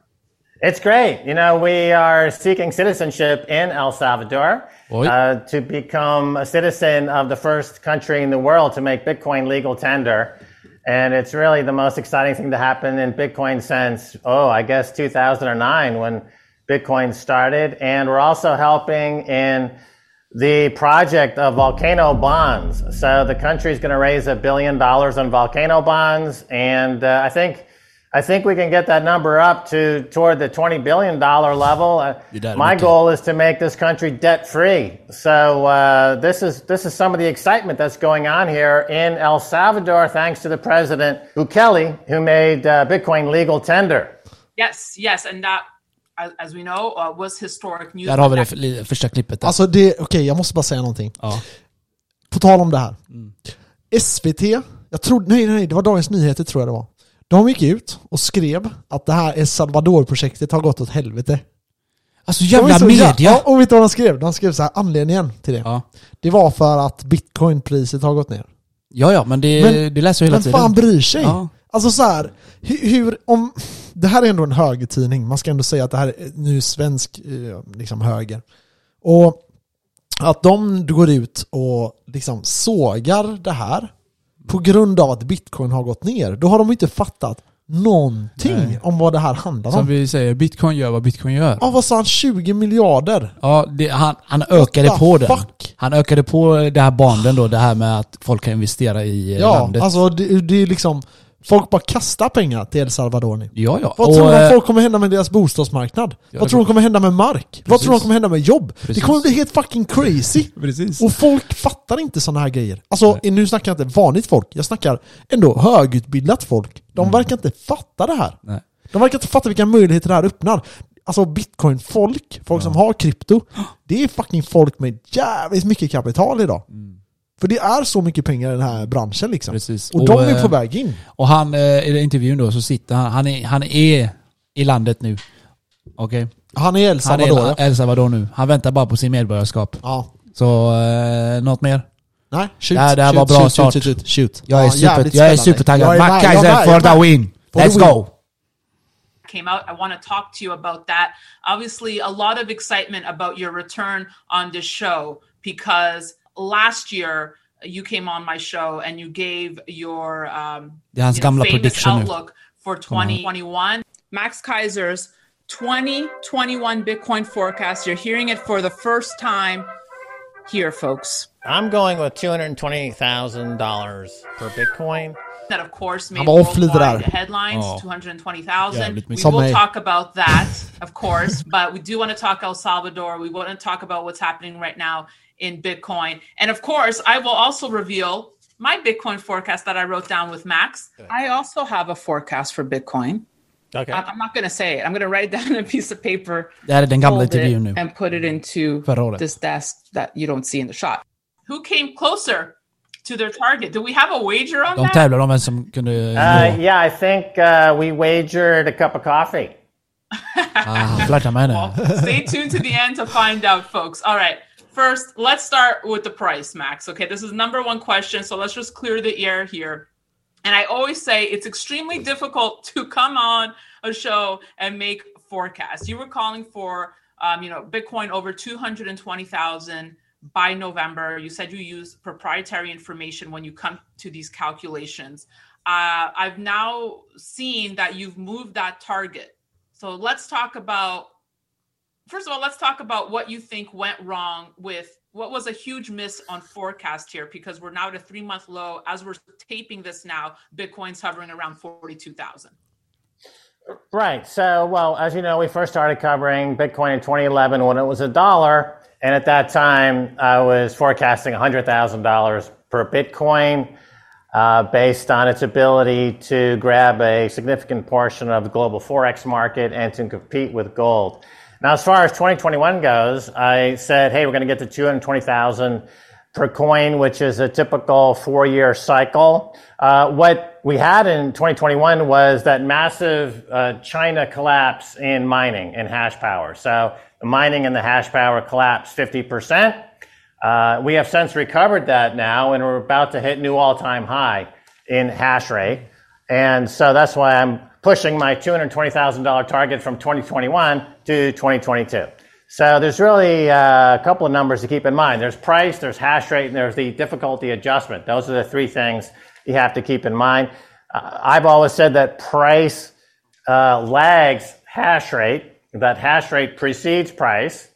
It's great. You know, we are seeking citizenship in El Salvador uh, to become a citizen of the first country in the world to make Bitcoin legal tender. And it's really the most exciting thing to happen in Bitcoin since, oh, I guess 2009 when Bitcoin started. And we're also helping in the project of volcano bonds. So the country is going to raise a billion dollars on volcano bonds, and uh, I think I think we can get that number up to toward the twenty billion dollar level. Uh, my goal is to make this country debt free. So uh, this is this is some of the excitement that's going on here in El Salvador, thanks to the president Bukele, who made uh, Bitcoin legal tender. Yes, yes. And that, as, as we know, uh, was historic news. Där har vi det första klippet. Där. Alltså det, okej jag måste bara säga någonting. ja. På tal om det här. SVT, jag trodde, nej nej det var Dagens Nyheter tror jag det var. De gick ut och skrev att det här El Salvador-projektet har gått åt helvete. Alltså jävla så media! Ja, och vet du vad de skrev? De skrev så här, anledningen till det. Ja. Det var för att bitcoinpriset har gått ner. ja, ja, men det, Men- det läser jag hela Vem tiden. fan bryr sig? Ja. Alltså så här, hur, hur, om... Det här är ändå en högertidning, man ska ändå säga att det här är nu svensk eh, liksom höger. Och att de går ut och liksom sågar det här på grund av att bitcoin har gått ner, då har de inte fattat någonting Nej. om vad det här handlar Som om. vi säger, bitcoin gör vad bitcoin gör. Ja, vad sa han? 20 miljarder? Ja, det, han, han ökade på den. fuck? Han ökade på det här banden då, det här med att folk kan investera i eh, Ja, landet. alltså det, det är liksom... Folk bara kastar pengar till El Salvador nu. ja, ja. Vad Och, tror de eh, folk kommer hända med deras bostadsmarknad? Ja, Vad det- tror de kommer hända med mark? Vad tror de kommer hända med jobb? Det Precis. kommer bli helt fucking crazy! Precis. Och folk fattar inte sådana här grejer. Alltså nu snackar jag inte vanligt folk, jag snackar ändå högutbildat folk. De verkar inte fatta det här. Mm. Nej. De verkar inte fatta vilka möjligheter det här öppnar. Alltså bitcoin-folk, folk som har krypto, det är fucking folk med jävligt mycket kapital idag. För det är så mycket pengar i den här branschen liksom. Precis. Och, Och, de är eh, på väg in. Och han, eh, i den intervjun då, så sitter han, han är, han är i landet nu. Okej? Han är El Han Salvador. är i El Salvador nu. Han väntar bara på sin medborgarskap. ja. Så, eh, något mer? Nej, shoot, Det här- det här shoot, var bra shoot, start. Shoot, shoot, shoot. Jag är, Ja, super, jag är supertaggad. Jag är Mac med, jag är Kaiser med, for är the win! For the Let's win. go! came out. I want to talk to you about that. Obviously, a lot of excitement about your return on this show because last year you came on my show and you gave your um, Det är hans you know, famous prediction outlook for 2021. Max Kaiser's 2021 Bitcoin forecast. You're hearing it for the first time here, folks. I'm going with two hundred twenty thousand dollars per Bitcoin. that of course made Han var off lite worldwide headlines, Ja. 220,000. Jävligt we will mig. talk about that, of course, but we do want to talk El Salvador. We want to talk about what's happening right now in Bitcoin. And of course, I will also reveal my Bitcoin forecast that I wrote down with Max. I also have a forecast for Bitcoin. Okay. I- I'm not going to say it. I'm going to write it down on a piece of paper, Det här är den gamla fold intervjun it, nu. and put it into Förra this desk that you don't see in the shot. Who came closer to their target? Do we have a wager on De that? tävlar om vem som kunde Uh, nå. yeah, I think uh, we wagered a cup of coffee. Ah, han flörtar. Well, stay tuned to the end to find out, folks. All right. First, let's start with the price, Max. Okay, this is number one question. So let's just clear the air here. And I always say it's extremely difficult to come on a show and make forecasts. You were calling for, um, you know, Bitcoin over 220,000 by November. You said you use proprietary information when you come to these calculations. Uh, I've now seen that you've moved that target. So let's talk about first of all, let's talk about what you think went wrong with what was a huge miss on forecast here because we're now at a three month low. As we're taping this now, Bitcoin's hovering around 42,000. Right. So, well, as you know, we first started covering Bitcoin in 2011 when it was a dollar. And at that time, I was forecasting $100,000 per Bitcoin uh, based on its ability to grab a significant portion of the global Forex market and to compete with gold. Now, as far as 2021 goes, I said, hey, we're going to get to 220,000 per coin, which is a typical four year cycle. Uh, what we had in 2021 was that massive uh, China collapse in mining and hash power. So the mining and the hash power collapsed 50%. Uh, we have since recovered that now, and we're about to hit new all time high in hash rate. And so that's why I'm pushing my $220,000 target from 2021 to 2022. So there's really uh, a couple of numbers to keep in mind. There's price, there's hash rate, and there's the difficulty adjustment. Those are the three things you have to keep in mind. Uh, I've always said that price uh, lags hash rate, that hash rate precedes price.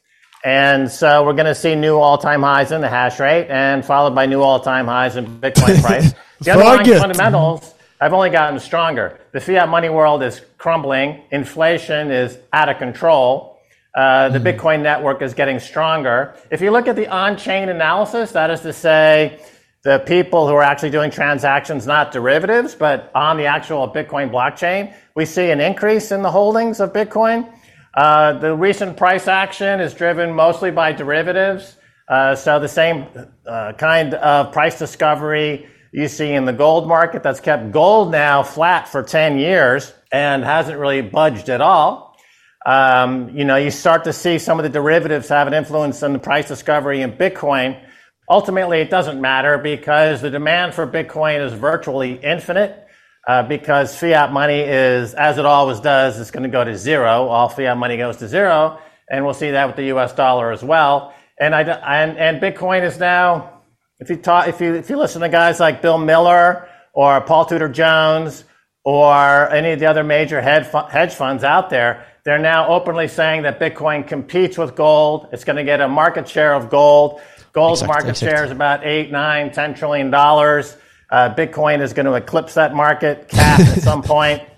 And so we're going to see new all-time highs in the hash rate and followed by new all-time highs in Bitcoin price. The underlying fundamentals have only gotten stronger. The fiat money world is crumbling. Inflation is out of control. Uh, the mm. Bitcoin network is getting stronger. If you look at the on-chain analysis, that is to say, the people who are actually doing transactions, not derivatives, but on the actual Bitcoin blockchain, we see an increase in the holdings of Bitcoin. Uh, the recent price action is driven mostly by derivatives. Uh, so the same uh, kind of price discovery you see in the gold market that's kept gold now flat for 10 years and hasn't really budged at all. Um, you know, you start to see some of the derivatives have an influence on the price discovery in Bitcoin. Ultimately, it doesn't matter because the demand for Bitcoin is virtually infinite uh, because fiat money is, as it always does, it's going to go to zero. All fiat money goes to zero, and we'll see that with the U.S. dollar as well. And I and, and Bitcoin is now, if you talk, if you if you listen to guys like Bill Miller or Paul Tudor Jones or any of the other major hedge funds out there, they're now openly saying that Bitcoin competes with gold. It's going to get a market share of gold. Gold's exactly, market exactly. share is about eight, nine, ten trillion dollars. Uh, Bitcoin is going to eclipse that market cap at some point.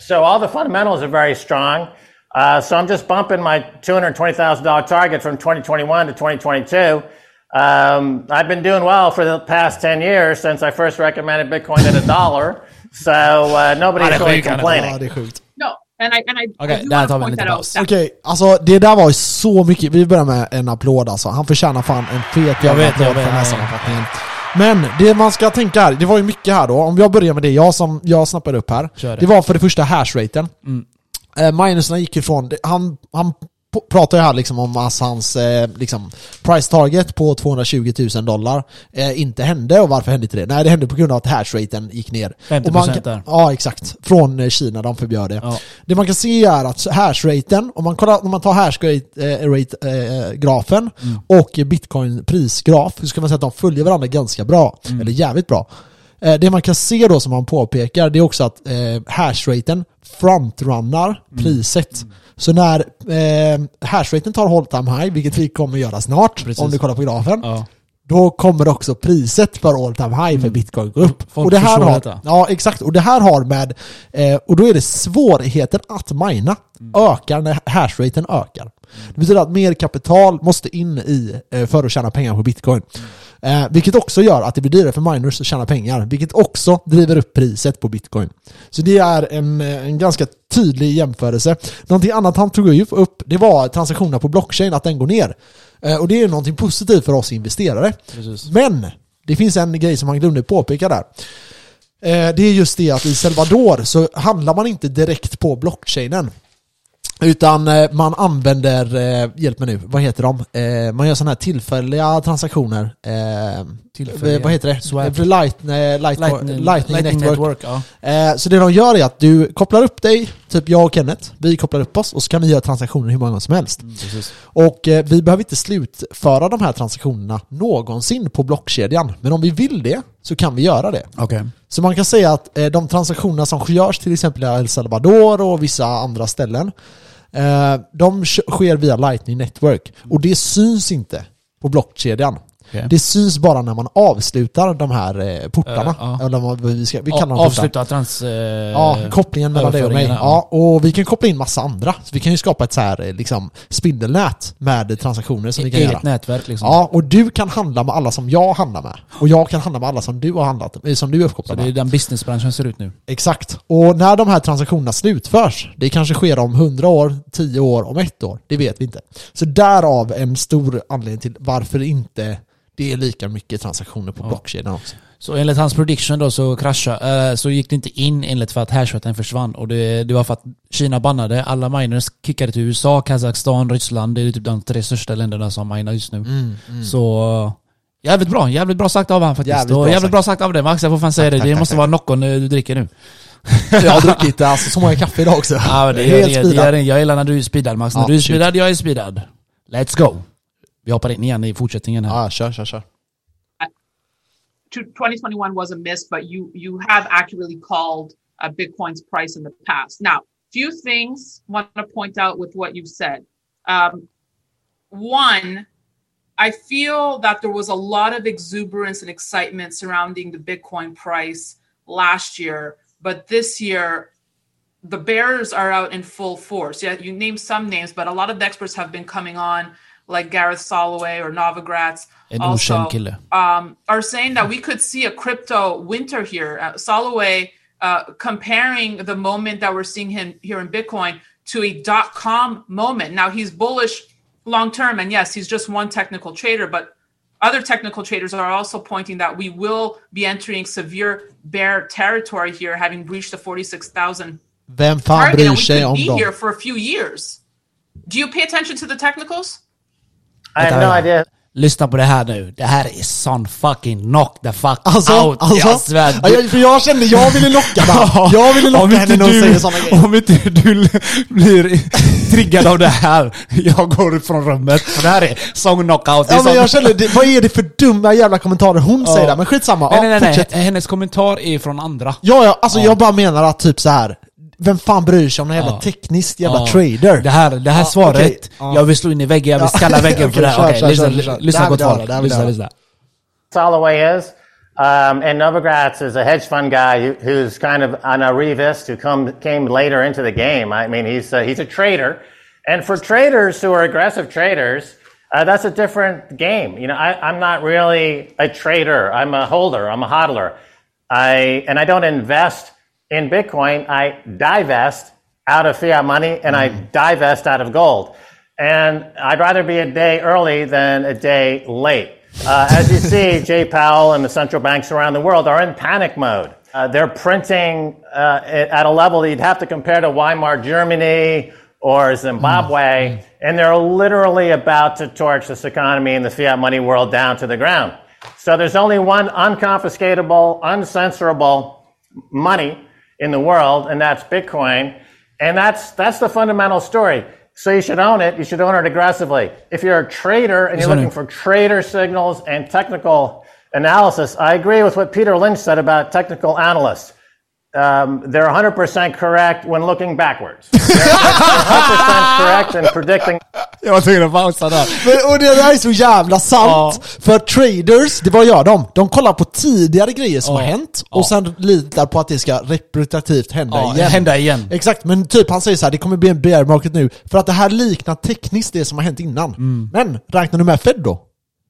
So all the fundamentals are very strong. Uh, so I'm just bumping my $220,000 target from 2021 to 2022. Um, I've been doing well for the past 10 years since I first recommended Bitcoin at a dollar. So uh, nobody's really complaining. No, And I, and I, Okej, okay, där tar vi en liten paus. Okej, okay, alltså det där var ju så mycket. Vi börjar med en applåd alltså. Han förtjänar fan en fet jävla applåd för den här sammanfattningen. Men det man ska tänka här, det var ju mycket här då. Om jag börjar med det jag som jag snappade upp här. Det. det. var för det första hashraten. Mm. Eh, minuserna gick ifrån, han, han pratar ju här liksom om att hans eh, liksom, price target på 220 000 dollar eh, inte hände och varför hände inte det? Nej det hände på grund av att hashraten gick ner. 50% man kan, där. Ja exakt, från eh, Kina, de förbjöd det. Ja. Det man kan se är att hashraten, om man, kollar, om man tar hashrate-grafen eh, mm. och bitcoin prisgraf så ska man säga att de följer varandra ganska bra, mm. eller jävligt bra. Eh, det man kan se då som han påpekar, det är också att eh, hashraten frontrunnar mm. priset. Mm. Så när eh, hashraten tar all time high, vilket vi kommer göra snart, Precis. om du kollar på grafen, ja. då kommer också priset för all time high mm. för bitcoin gå upp. Folk och det här har, detta. Ja, exakt. Och det här har med, eh, och då är det svårigheten att mina mm. ökar när hashraten ökar. Det betyder att mer kapital måste in i eh, för att tjäna pengar på bitcoin. Mm. Eh, vilket också gör att det blir dyrare för miners att tjäna pengar, vilket också driver upp priset på bitcoin. Så det är en, eh, en ganska tydlig jämförelse. Någonting annat han tog upp, det var transaktionerna på blockchain, att den går ner. Eh, och det är någonting positivt för oss investerare. Precis. Men det finns en grej som han glömde påpeka där. Eh, det är just det att i Salvador så handlar man inte direkt på blockchainen. Utan eh, man använder, eh, hjälp mig nu, vad heter de? Eh, man gör sådana här tillfälliga transaktioner. Tillfälliga. Vad heter det? Swap. Light, light, lightning, lightning, Network. network ja. Så det de gör är att du kopplar upp dig, typ jag och Kenneth, vi kopplar upp oss och så kan vi göra transaktioner hur många gånger som helst. Mm, och vi behöver inte slutföra de här transaktionerna någonsin på blockkedjan. Men om vi vill det så kan vi göra det. Okay. Så man kan säga att de transaktionerna som görs till exempel i El Salvador och vissa andra ställen Eh, de sker via Lightning Network och det syns inte på blockkedjan. Okej. Det syns bara när man avslutar de här eh, portarna. Eh, ja. Eller vad vi, ska, vi kallar dem portar. Avsluta trans... Eh, Ja, kopplingen mellan dig och mig. Ja, och vi kan koppla in massa andra. Så vi kan ju skapa ett så här liksom, spindelnät med transaktioner som vi kan Eget göra. nätverk liksom. Ja, och du kan handla med alla som jag handlar med. Och jag kan handla med alla som du har handlat eh, som du är Så uppkopplad det är med. den businessbranschen ser ut nu. Exakt. Och när de här transaktionerna slutförs, det kanske sker om 100 år, 10 år, om ett år, det vet vi inte. Så därav en stor anledning till varför inte det är lika mycket transaktioner på blockkedjan också. Så enligt hans prediction då så kraschade, eh, så gick det inte in enligt för att hashraten försvann. Och det, det var för att Kina bannade, alla miners kickade till USA, Kazakstan, Ryssland. Det är typ de tre största länderna som minar just nu. Mm, Så eh, jävligt bra, jävligt bra sagt av han faktiskt. Jävligt bra jävligt sagt. bra sagt av dig Max, jag får fan säga Tack, det. Det tack, måste tack. vara Noccon eh, du dricker nu. Jag har druckit alltså, så många kaffe idag också. Ja, det, Helt det, det, jag gillar när du är speedad Max. När Ja, du är speedad, jag är speedad. Let's go. Vi hoppar in igen i fortsättningen här. Ja, kör, kör, kör. 2021 was a miss, but you you have accurately called uh, Bitcoin's price in the past. Now, few things want to point out with what you've said. Um, one, I feel that there was a lot of exuberance and excitement surrounding the Bitcoin price last year, but this year the bears are out in full force. Yeah, you name some names, but a lot of the experts have been coming on, like Gareth Soloway or Novogratz. En also, um, are saying that we could see a crypto winter here. Uh, Soloway uh, comparing the moment that we're seeing him here in Bitcoin to a dot com moment. Now he's bullish long term, and yes, he's just one technical trader, but other technical traders are also pointing that we will be entering severe bear territory here, having breached the 46,000 target, and we could be here for a few years. Do you pay attention to the technicals? I have no idea. Lyssna på det här nu. Det här är sån fucking knock the fuck Alltså, out. alltså, jag svär. ja, jag, för jag kände, jag ville locka där. Jag ville locka henne när hon säger sådana grejer. Om inte du blir triggad av det här, jag går ut från rummet. För det här är sång knockout. Ja men sån- jag kände, det, vad är det för dumma jävla kommentarer hon säger där? Men skitsamma, Nej, ja, nej, nej, nej. Hennes kommentar är från andra. Ja, ja, alltså jag bara menar att typ så här. Vem fan bryr sig om någon jävla Ja. tekniskt jävla Ja. trader? Det här, det här Ja, svaret, okej. Ja. jag vill slå in i väggen, jag vill Ja. skalla väggen för Okej, det här. kör, Okej, kör, lyssna, kör, kör. Lyssna gott folk. det här vill Lyssna, lyssna. Soloway is. Um, and Novogratz is a hedge fund guy who, who's kind of an arrivist who come, came later into the game. I mean, he's a, he's a trader. And for traders who are aggressive traders, uh, that's a different game. You know, I, I'm not really a trader. I'm a holder. I'm a hodler. I, and I don't invest in Bitcoin. I divest out of fiat money and I divest out of gold. And I'd rather be a day early than a day late. Uh, as you see, Jay Powell and the central banks around the world are in panic mode. Uh, they're printing uh, at a level that you'd have to compare to Weimar Germany or Zimbabwe, and they're literally about to torch this economy and the fiat money world down to the ground. So there's only one unconfiscatable, uncensorable money in the world, and that's Bitcoin. And that's that's the fundamental story. So you should own it. You should own it aggressively. If you're a trader and you're looking for trader signals and technical analysis, I agree with what Peter Lynch said about technical analysts. Um, they're 100% correct when looking backwards. They're, they're 100% correct in predicting Jag var tvungen att pausa där. Men, och det där är så jävla sant. För traders, det vad gör de? De kollar på tidigare grejer som Ja. har hänt Ja. och sen litar på att det ska repetitivt hända Ja, igen. hända igen. Exakt, men typ han säger så här, det kommer bli en bear market nu för att det här liknar tekniskt det som har hänt innan. Mm. Men räknar du med Fed då?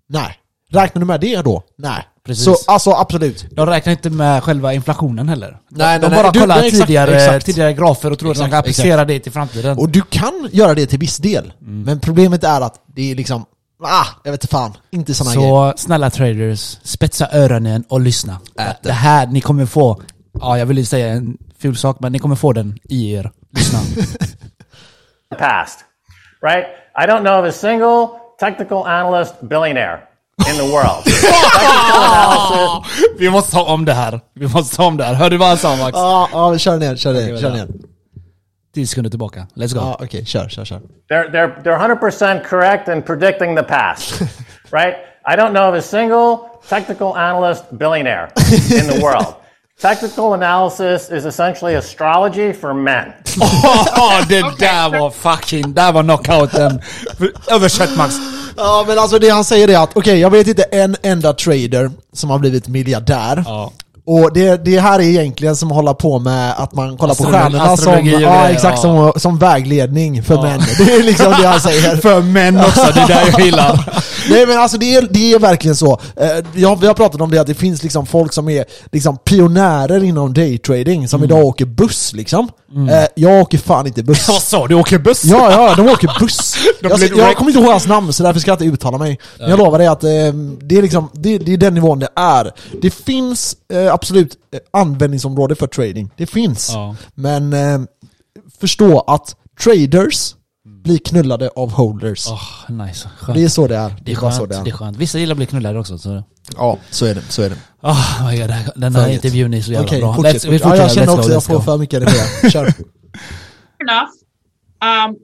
Nej. Räknar du med det då? Nej. Precis. Så alltså absolut. De räknar inte med själva inflationen heller. Nej, de nej, bara nej. Du- kollar nej, exakt, tidigare, exakt. tidigare grafer och tror att de Exakt, kan applicera det till framtiden. Och du kan göra det till viss del. Mm. Men problemet är att det är liksom, ah, jag vet inte fan. Inte såna grejer. Så snälla traders, spetsa öronen och lyssna. Ät Det här ni kommer få, ja jag vill säga en ful sak, men ni kommer få den i er. Lyssna. the past, right? I don't know of a single technical analyst billionaire in the world. analysis Vi måste ta om det här. Vi måste ta om det här. Hör du vad han sa Max? Ja, ja, kör ner, kör ner, kör ner. 10 sekunder tillbaka. Let's go. Ja, okej, kör, kör, kör. They're, they're, they're 100% correct in predicting the past, right? I don't know of a single technical analyst billionaire in the world. Technical analysis is essentially astrology for men. Åh, det där var fucking, där var knockouten. Översätt Max. Ja men alltså det han säger är att, okej jag vet inte en enda trader som har blivit miljardär. Ja. Och det, det här är egentligen som att hålla på med att man kollar på stjärnorna som, ja, exakt, som, som vägledning för Ja. män. Det är liksom det han säger. För män också, det är där jag gillar. Nej men alltså det är, det är verkligen så. Eh, Jag, vi har pratat om det att det finns liksom folk som är liksom pionjärer inom daytrading som idag åker buss liksom. Eh, Jag åker fan inte buss. Vad sa du? Åker buss? Ja, ja, de åker buss. jag, blir jag wrecked. kommer inte ihåg hans namn så därför ska jag inte uttala mig. Men jag lovar dig att eh, det, är liksom, det, det är den nivån det är. Det finns eh, absolut eh, användningsområde för trading. Det finns. Ja. Men eh, förstå att traders blir knullade av holders. Åh, nice. Skönt. Det är så det är. Det är bara så skönt, det är. det är skönt. Vissa gillar att bli knullade också. Så. Ja, så är det. Så är det. Oh my God, det här- den här Färdigt. intervjun är så jävla Okej, bra. fortsätt. Let's- vi ja, jag fortsätter. känner Let's också go, att jag får för mycket energi. Kör. enough. Um,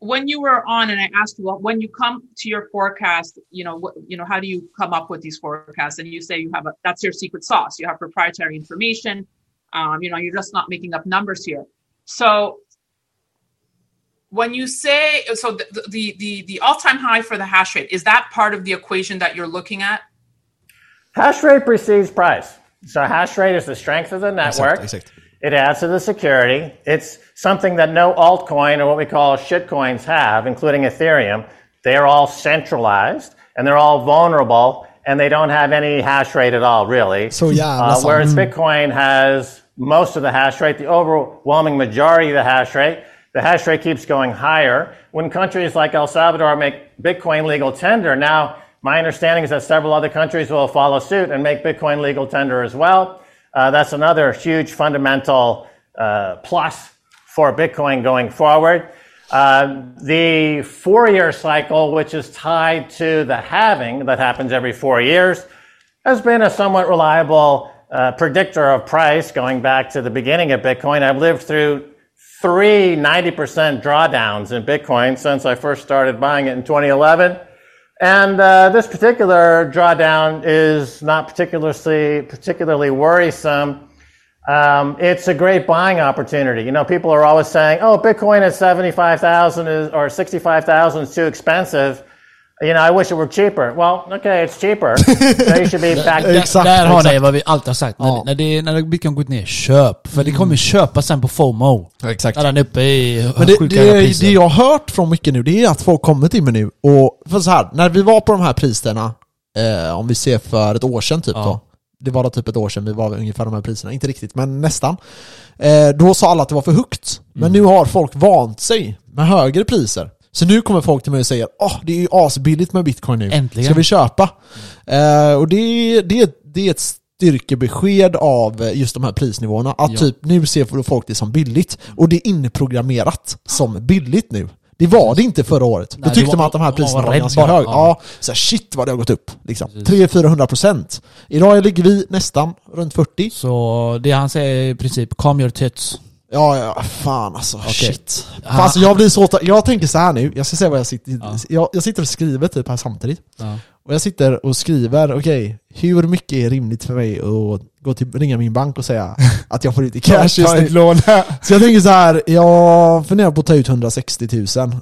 when you were on, and I asked you, well, when you come to your forecast, you know, what, you know, how do you come up with these forecasts? And you say you have a that's your secret sauce. You have proprietary information. Um, you know, you're just not making up numbers here. So when you say so, the the the, the all time high for the hash rate is that part of the equation that you're looking at? Hash rate precedes price. So hash rate is the strength of the network. It adds to the security. It's something that no altcoin or what we call shitcoins have, including Ethereum. They're all centralized and they're all vulnerable and they don't have any hash rate at all, really. So, yeah, Uh, whereas Bitcoin has most of the hash rate, the overwhelming majority of the hash rate. The hash rate keeps going higher. When countries like El Salvador make Bitcoin legal tender, now my understanding is that several other countries will follow suit and make Bitcoin legal tender as well. Uh, that's another huge fundamental uh, plus for Bitcoin going forward. Uh, the four year cycle, which is tied to the halving that happens every four years, has been a somewhat reliable uh, predictor of price going back to the beginning of Bitcoin. I've lived through three 90% drawdowns in Bitcoin since I first started buying it in 2011. And uh, this particular drawdown is not particularly particularly worrisome. Um, it's a great buying opportunity. You know, people are always saying, "Oh, Bitcoin at seventy-five thousand is or sixty-five thousand is too expensive." You know, I wish it were cheaper. Well, okay, it's cheaper. so you should be back. Där, Exakt, där har ni vad vi alltid har sagt. Ja. Mm. När, när, det, när Bitcoin gått ner, köp. För det kommer köpa sen på FOMO. Exakt. När den är uppe i Men det, det, det jag har hört från mycket nu, det är att folk kommer till mig nu och, för så här, när vi var på de här priserna, eh, om vi ser för ett år sedan typ Ja. då, det var då typ ett år sedan vi var ungefär de här priserna, inte riktigt men nästan. Eh, då sa alla att det var för högt. Men Mm. nu har folk vant sig med högre priser. Så nu kommer folk till mig och säger åh det är ju asbilligt med bitcoin nu. Äntligen. Ska vi köpa? Eh, och det, det, det är ett styrkebesked av just de här prisnivåerna. Att Ja. typ nu ser folk det som billigt. Och det är inprogrammerat som billigt nu. Det var det inte förra året. Nej, Då tyckte var- man att de här var priserna var rädd ganska bara. höga. Ja. Så här, shit vad det har gått upp. Liksom. 300-400 procent. Idag ligger vi nästan runt 40. Så det han säger i princip, calm your tits. Ja, ja, fan alltså. Okej. Shit. Ah. Fan, alltså, jag blir så... Jag tänker så här nu, jag ska säga vad jag sitter... Ja. Jag, jag sitter och skriver typ här samtidigt. Ja. Och jag sitter och skriver, okej, hur mycket är rimligt för mig att gå till, ringa min bank och säga att jag får i cash just nu? lån. Så jag tänker så här, jag funderar på att ta ut 160 000.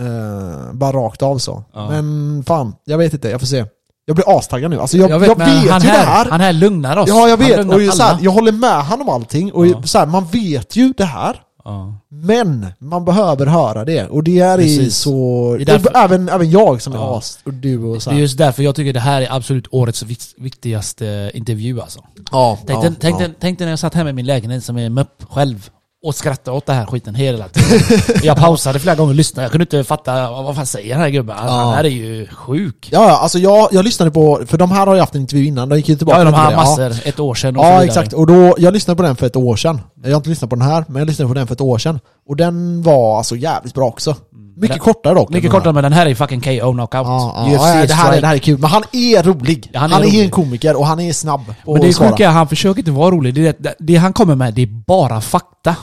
Eh, bara rakt av så. Ja. Men fan, jag vet inte, jag får se. Jag blir astaggad nu. Alltså jag, Jag jag vet, vet, men han ju här, det här. han här lugnar oss. ja, jag vet. Och så här, jag håller med han om allting. Och Ja. så här, man vet ju det här. Ja. Men man behöver höra det. Och det är i så... Är därför- Även, även jag som är Ja. as, och du och så Det är här. just därför jag tycker det här är absolut årets vik- viktigaste intervju alltså. Ja, Tänk, ja, tänk, ja. dig- tänk dig när jag satt hemma i min lägenhet som är mupp själv och skrattade åt det här skiten hela tiden. jag pausade flera gånger och lyssnade. Jag kunde inte fatta vad fan säger den här gubben? Han, Ja. här är ju sjuk. Ja, ja, alltså jag, jag lyssnade på, för de här har ju haft en intervju innan, de gick ju tillbaka Ja, de har det. massor. Ett år sedan och så Ja, vidare. exakt. Och då, jag lyssnade på den för ett år sedan. Jag har inte lyssnat på den här, men jag lyssnade på den för ett år sedan. Och den var alltså jävligt bra också. Mycket Den- kortare dock. Mycket här. kortare men den här är fucking KO knockout. Ja, ja, UFC ja, det, här är, det här är kul. Men han är rolig. Ja, han han är, är rolig. en komiker och han är snabb Men det är att svara. sjuka, han försöker inte vara rolig. Det, är det, det han kommer med, det är bara fakta.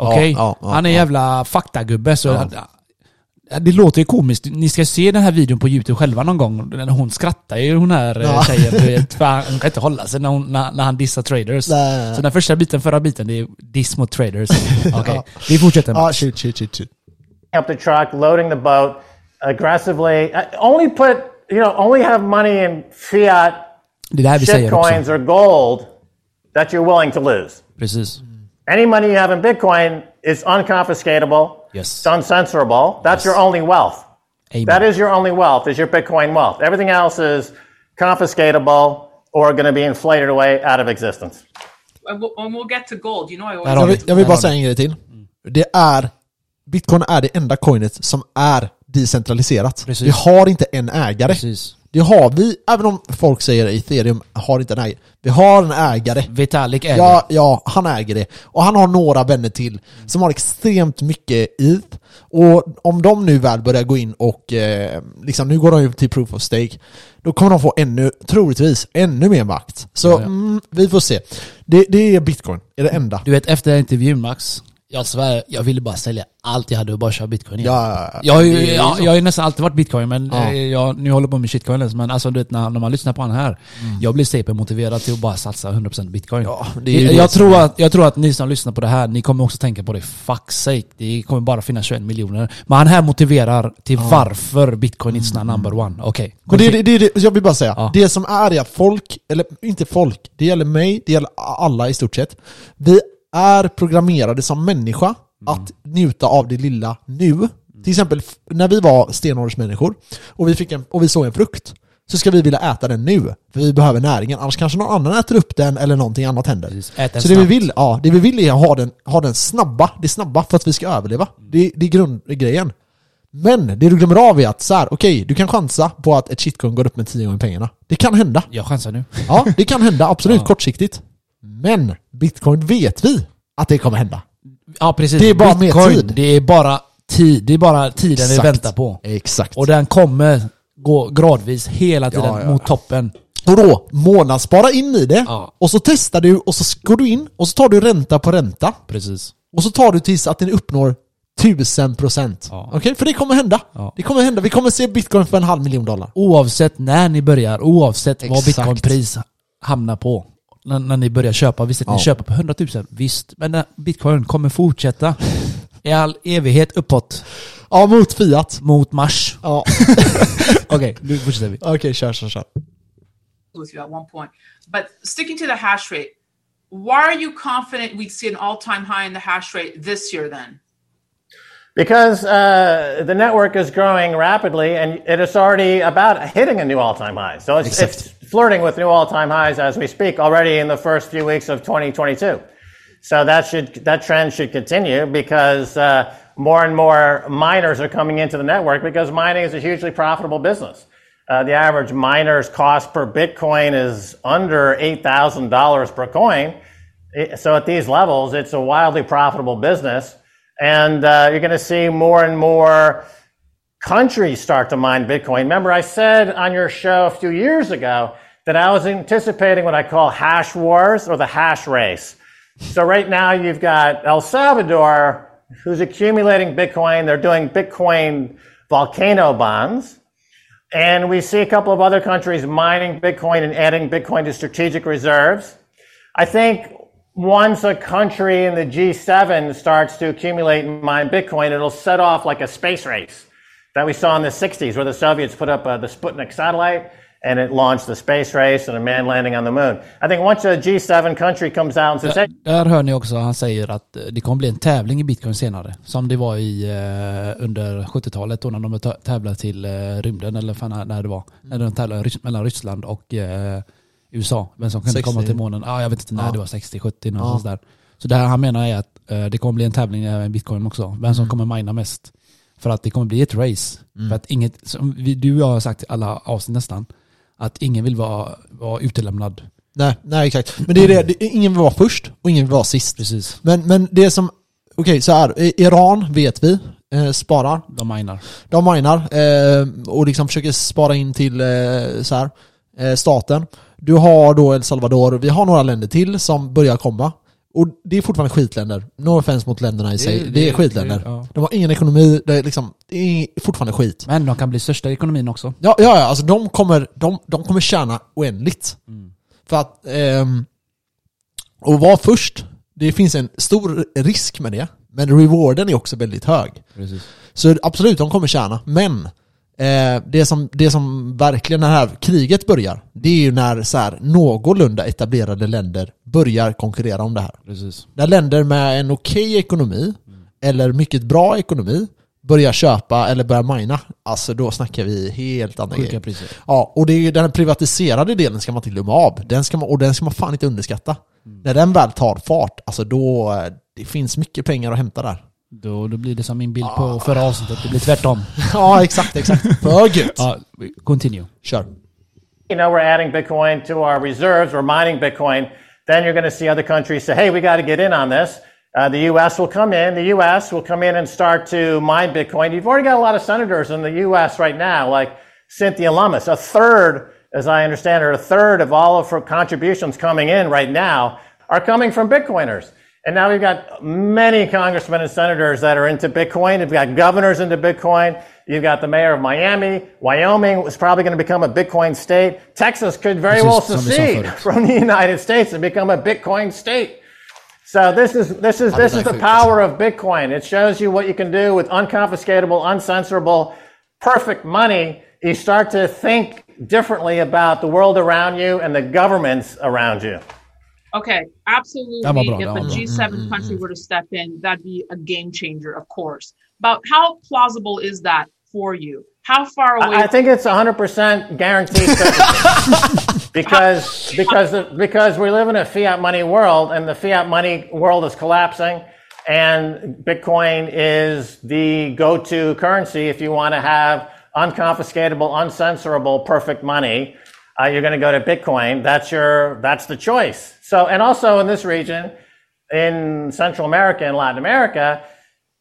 Okej? ja, ja, han är ja. jävla faktagubbe så... Ja. han- Det låter ju komiskt. Ni ska se den här videon på youtube själva någon gång. När Hon skrattar ju hon här Ja. ja. tjejen. Han hon kan inte hålla sig när, hon, när, när han dissar traders. Nej. Så den första biten, förra biten, det är diss mot traders. Okej, vi fortsätter. Ja, shit, shit, shit, shit. Up the truck, loading the boat. aggressively. uh, Only put, you know, only have money in fiat Det är det här shitcoins or gold that you're willing to lose. Precis. Any money you have in Bitcoin is unconfiscatable. Yes. It's uncensorable. That's your only wealth. Amen. That is your only wealth, is your Bitcoin wealth. Everything else is confiscatable or going to be inflated away out of existence. And we'll, and we'll get to gold. You know, I Där always har Jag vi. vill, jag vill Där bara har säga en grej till. Det är, bitcoin är det enda coinet som är decentraliserat. Precis. Vi har inte en ägare. Precis. Det har vi, även om folk säger ethereum har inte en ägare. Vi har en ägare. Vitalik äger. Ja, ja, han äger det. Och han har några vänner till som har extremt mycket ETH. Och om de nu väl börjar gå in och eh, liksom, nu går de ju till proof of stake. Då kommer de få ännu, troligtvis, ännu mer makt. Så Ja, ja. Mm, vi får se. Det, det är bitcoin, är det enda. Du vet efter intervjun Max, jag svär, jag ville bara sälja allt jag hade och bara köra bitcoin igen. Ja, Jag har, ju, är jag, jag har ju nästan alltid varit bitcoin men Ja. eh, jag, nu håller jag på med shitcoins. Men alltså du vet när, när man lyssnar på han här, jag blir CP-motiverad till att bara satsa 100% bitcoin. Ja, det är jag, jag, tror är- att, jag tror att ni som lyssnar på det här, ni kommer också tänka på det, fuck sake, det kommer bara finnas 21 miljoner. Men han här motiverar till varför bitcoin is not number one. Okej. Det, det, det, det, jag vill bara säga, Ja. det som är är att folk, eller inte folk, det gäller mig, det gäller alla i stort sett. Vi är programmerade som människa att njuta av det lilla nu. Till exempel när vi var stenåldersmänniskor och vi, fick en, och vi såg en frukt, så ska vi vilja äta den nu. För vi behöver näringen, annars kanske någon annan äter upp den eller någonting annat händer. Precis. Så det vi, vill, ja, det vi vill är att ha den, ha den snabba, det snabba för att vi ska överleva. Det, det är grundgrejen. Men det du glömmer av är att så här, okej, du kan chansa på att ett shitcoin går upp med 10 gånger pengarna. Det kan hända. Jag chansar nu. Ja, det kan hända, absolut, Ja. kortsiktigt. Men bitcoin vet vi att det kommer hända. Ja precis. Det är bara mer bitcoin, tid. det är bara tid. Det är bara tiden vi Exakt. väntar på. Exakt. Och den kommer gå gradvis hela tiden Ja, ja. mot toppen. Och då, månadsspara in i det, Ja. och så testar du, och så går du in, och så tar du ränta på ränta. Precis. Och så tar du tills att den uppnår 1000 procent. Ja. Okej? För det kommer hända. Ja. Det kommer hända. Vi kommer se bitcoin för en halv miljon dollar. Oavsett när ni börjar, oavsett vad Exakt. bitcoinpris hamnar på. När, när ni börjar köpa, visst att ni Ja. köper på 100 000, visst. Men bitcoin kommer fortsätta i all evighet uppåt Ja, mot Fiat. mot mars. Ja. Okej, nu fortsätter vi. Okej, kör, kör, kör. with you at one point. But sticking to the hash rate, why are you confident we'd see an all-time high in the hash rate this year then? Because uh, the network is growing rapidly and it is already about hitting a new all time high. So it's, it's flirting with new all time highs as we speak already in the first few weeks of 2022. So that should that trend should continue because uh, more and more miners are coming into the network because mining is a hugely profitable business. Uh, the average miner's cost per Bitcoin is under eight thousand dollars per coin. So at these levels, it's a wildly profitable business, and uh, you're going to see more and more countries start to mine Bitcoin. Remember, I said on your show a few years ago that I was anticipating what I call hash wars or the hash race. So right now you've got El Salvador who's accumulating Bitcoin. They're doing Bitcoin volcano bonds. And we see a couple of other countries mining Bitcoin and adding Bitcoin to strategic reserves. I think once a country in the G7 starts to accumulate and mine Bitcoin, it'll set off like a space race that we saw in the 60s where the Soviets put up uh, the Sputnik satellite and it launched the space race and a man landing on the moon. I think once a G7 country comes out and says, Där hör ni också, han säger att eh, det kommer bli en tävling i bitcoin senare. Som det var i eh, under 70-talet då när de tävlade till eh, rymden eller fan när det var. När de tävlade mellan Ryssland och eh, USA. Vem som kunde 60. komma till månen. Ja, jag vet inte när Ja. det var, 60-70 Ja. någonstans där. Så det här han menar är att eh, det kommer bli en tävling även i bitcoin också. Vem Mm. som kommer mina mest. För att det kommer bli ett race. För att inget, som vi, du och jag har sagt i alla avsnitt nästan, att ingen vill vara, vara utelämnad. Nej, nej exakt. Men det är det, det, ingen vill vara först och ingen vill vara sist. Precis. Men, men det som, okej så här, Iran vet vi, eh, sparar. De minar. De minar eh, och liksom försöker spara in till eh, så här, eh, staten. Du har då El Salvador, vi har några länder till som börjar komma. Och det är fortfarande skitländer. No offense mot länderna i sig. Det, det- är skitländer. det- ja. De har ingen ekonomi, det är, liksom, det är fortfarande skit. Men de kan bli största i ekonomin också. Ja, ja, ja alltså de kommer, de, de kommer tjäna oändligt. För att, ehm, och vara först, det finns en stor risk med det. Men rewarden är också väldigt hög. Precis. Så absolut, de kommer tjäna. Men Eh, det, som, det som verkligen när det här kriget börjar, det är ju när så här, någorlunda etablerade länder börjar konkurrera om det här. Precis. När länder med en okej ekonomi, eller mycket bra ekonomi, börjar köpa eller börjar mina, alltså då snackar vi helt andra Sjuka grejer. priser. Ja, och det är ju den privatiserade delen ska man inte glömma av. Den ska man, och den ska man fan inte underskatta. När den väl tar fart, alltså då, eh, det finns mycket pengar att hämta där. Då, då blir det som min bild på förra avsnittet, det blir tvärtom. ja, exakt, exakt. För gött. Ja, continue. Kör. you know, we're adding Bitcoin to our reserves, we're mining Bitcoin, then you're going to see other countries say, hey, we got to get in on this. Uh, the U.S. will come in. The U.S. will come in and start to mine Bitcoin. You've already got a lot of senators in the U.S. right now, like Cynthia Lummis. A third, as I understand it, a third of all of her contributions coming in right now are coming from Bitcoiners. And now we've got many congressmen and senators that are into Bitcoin. We've got governors into Bitcoin. You've got the mayor of Miami. Wyoming is probably going to become a Bitcoin state. Texas could very well some of the secede from the United States and become a Bitcoin state. So this is this is this is the power of Bitcoin. It shows you what you can do with unconfiscatable, uncensorable, perfect money. You start to think differently about the world around you and the governments around you. Okay, absolutely. That var bra, if det a var bra. G7 country were to step in, that'd be a game changer, of course. But how plausible is that for you? How far away? I I think it's 100% guaranteed certainty. because because because we live in a fiat money world and the fiat money world is collapsing and Bitcoin is the go-to currency if you want to have unconfiscatable, uncensorable, perfect money. Uh, you're going to go to Bitcoin. That's your that's the choice. So and also in this region, in Central America and Latin America,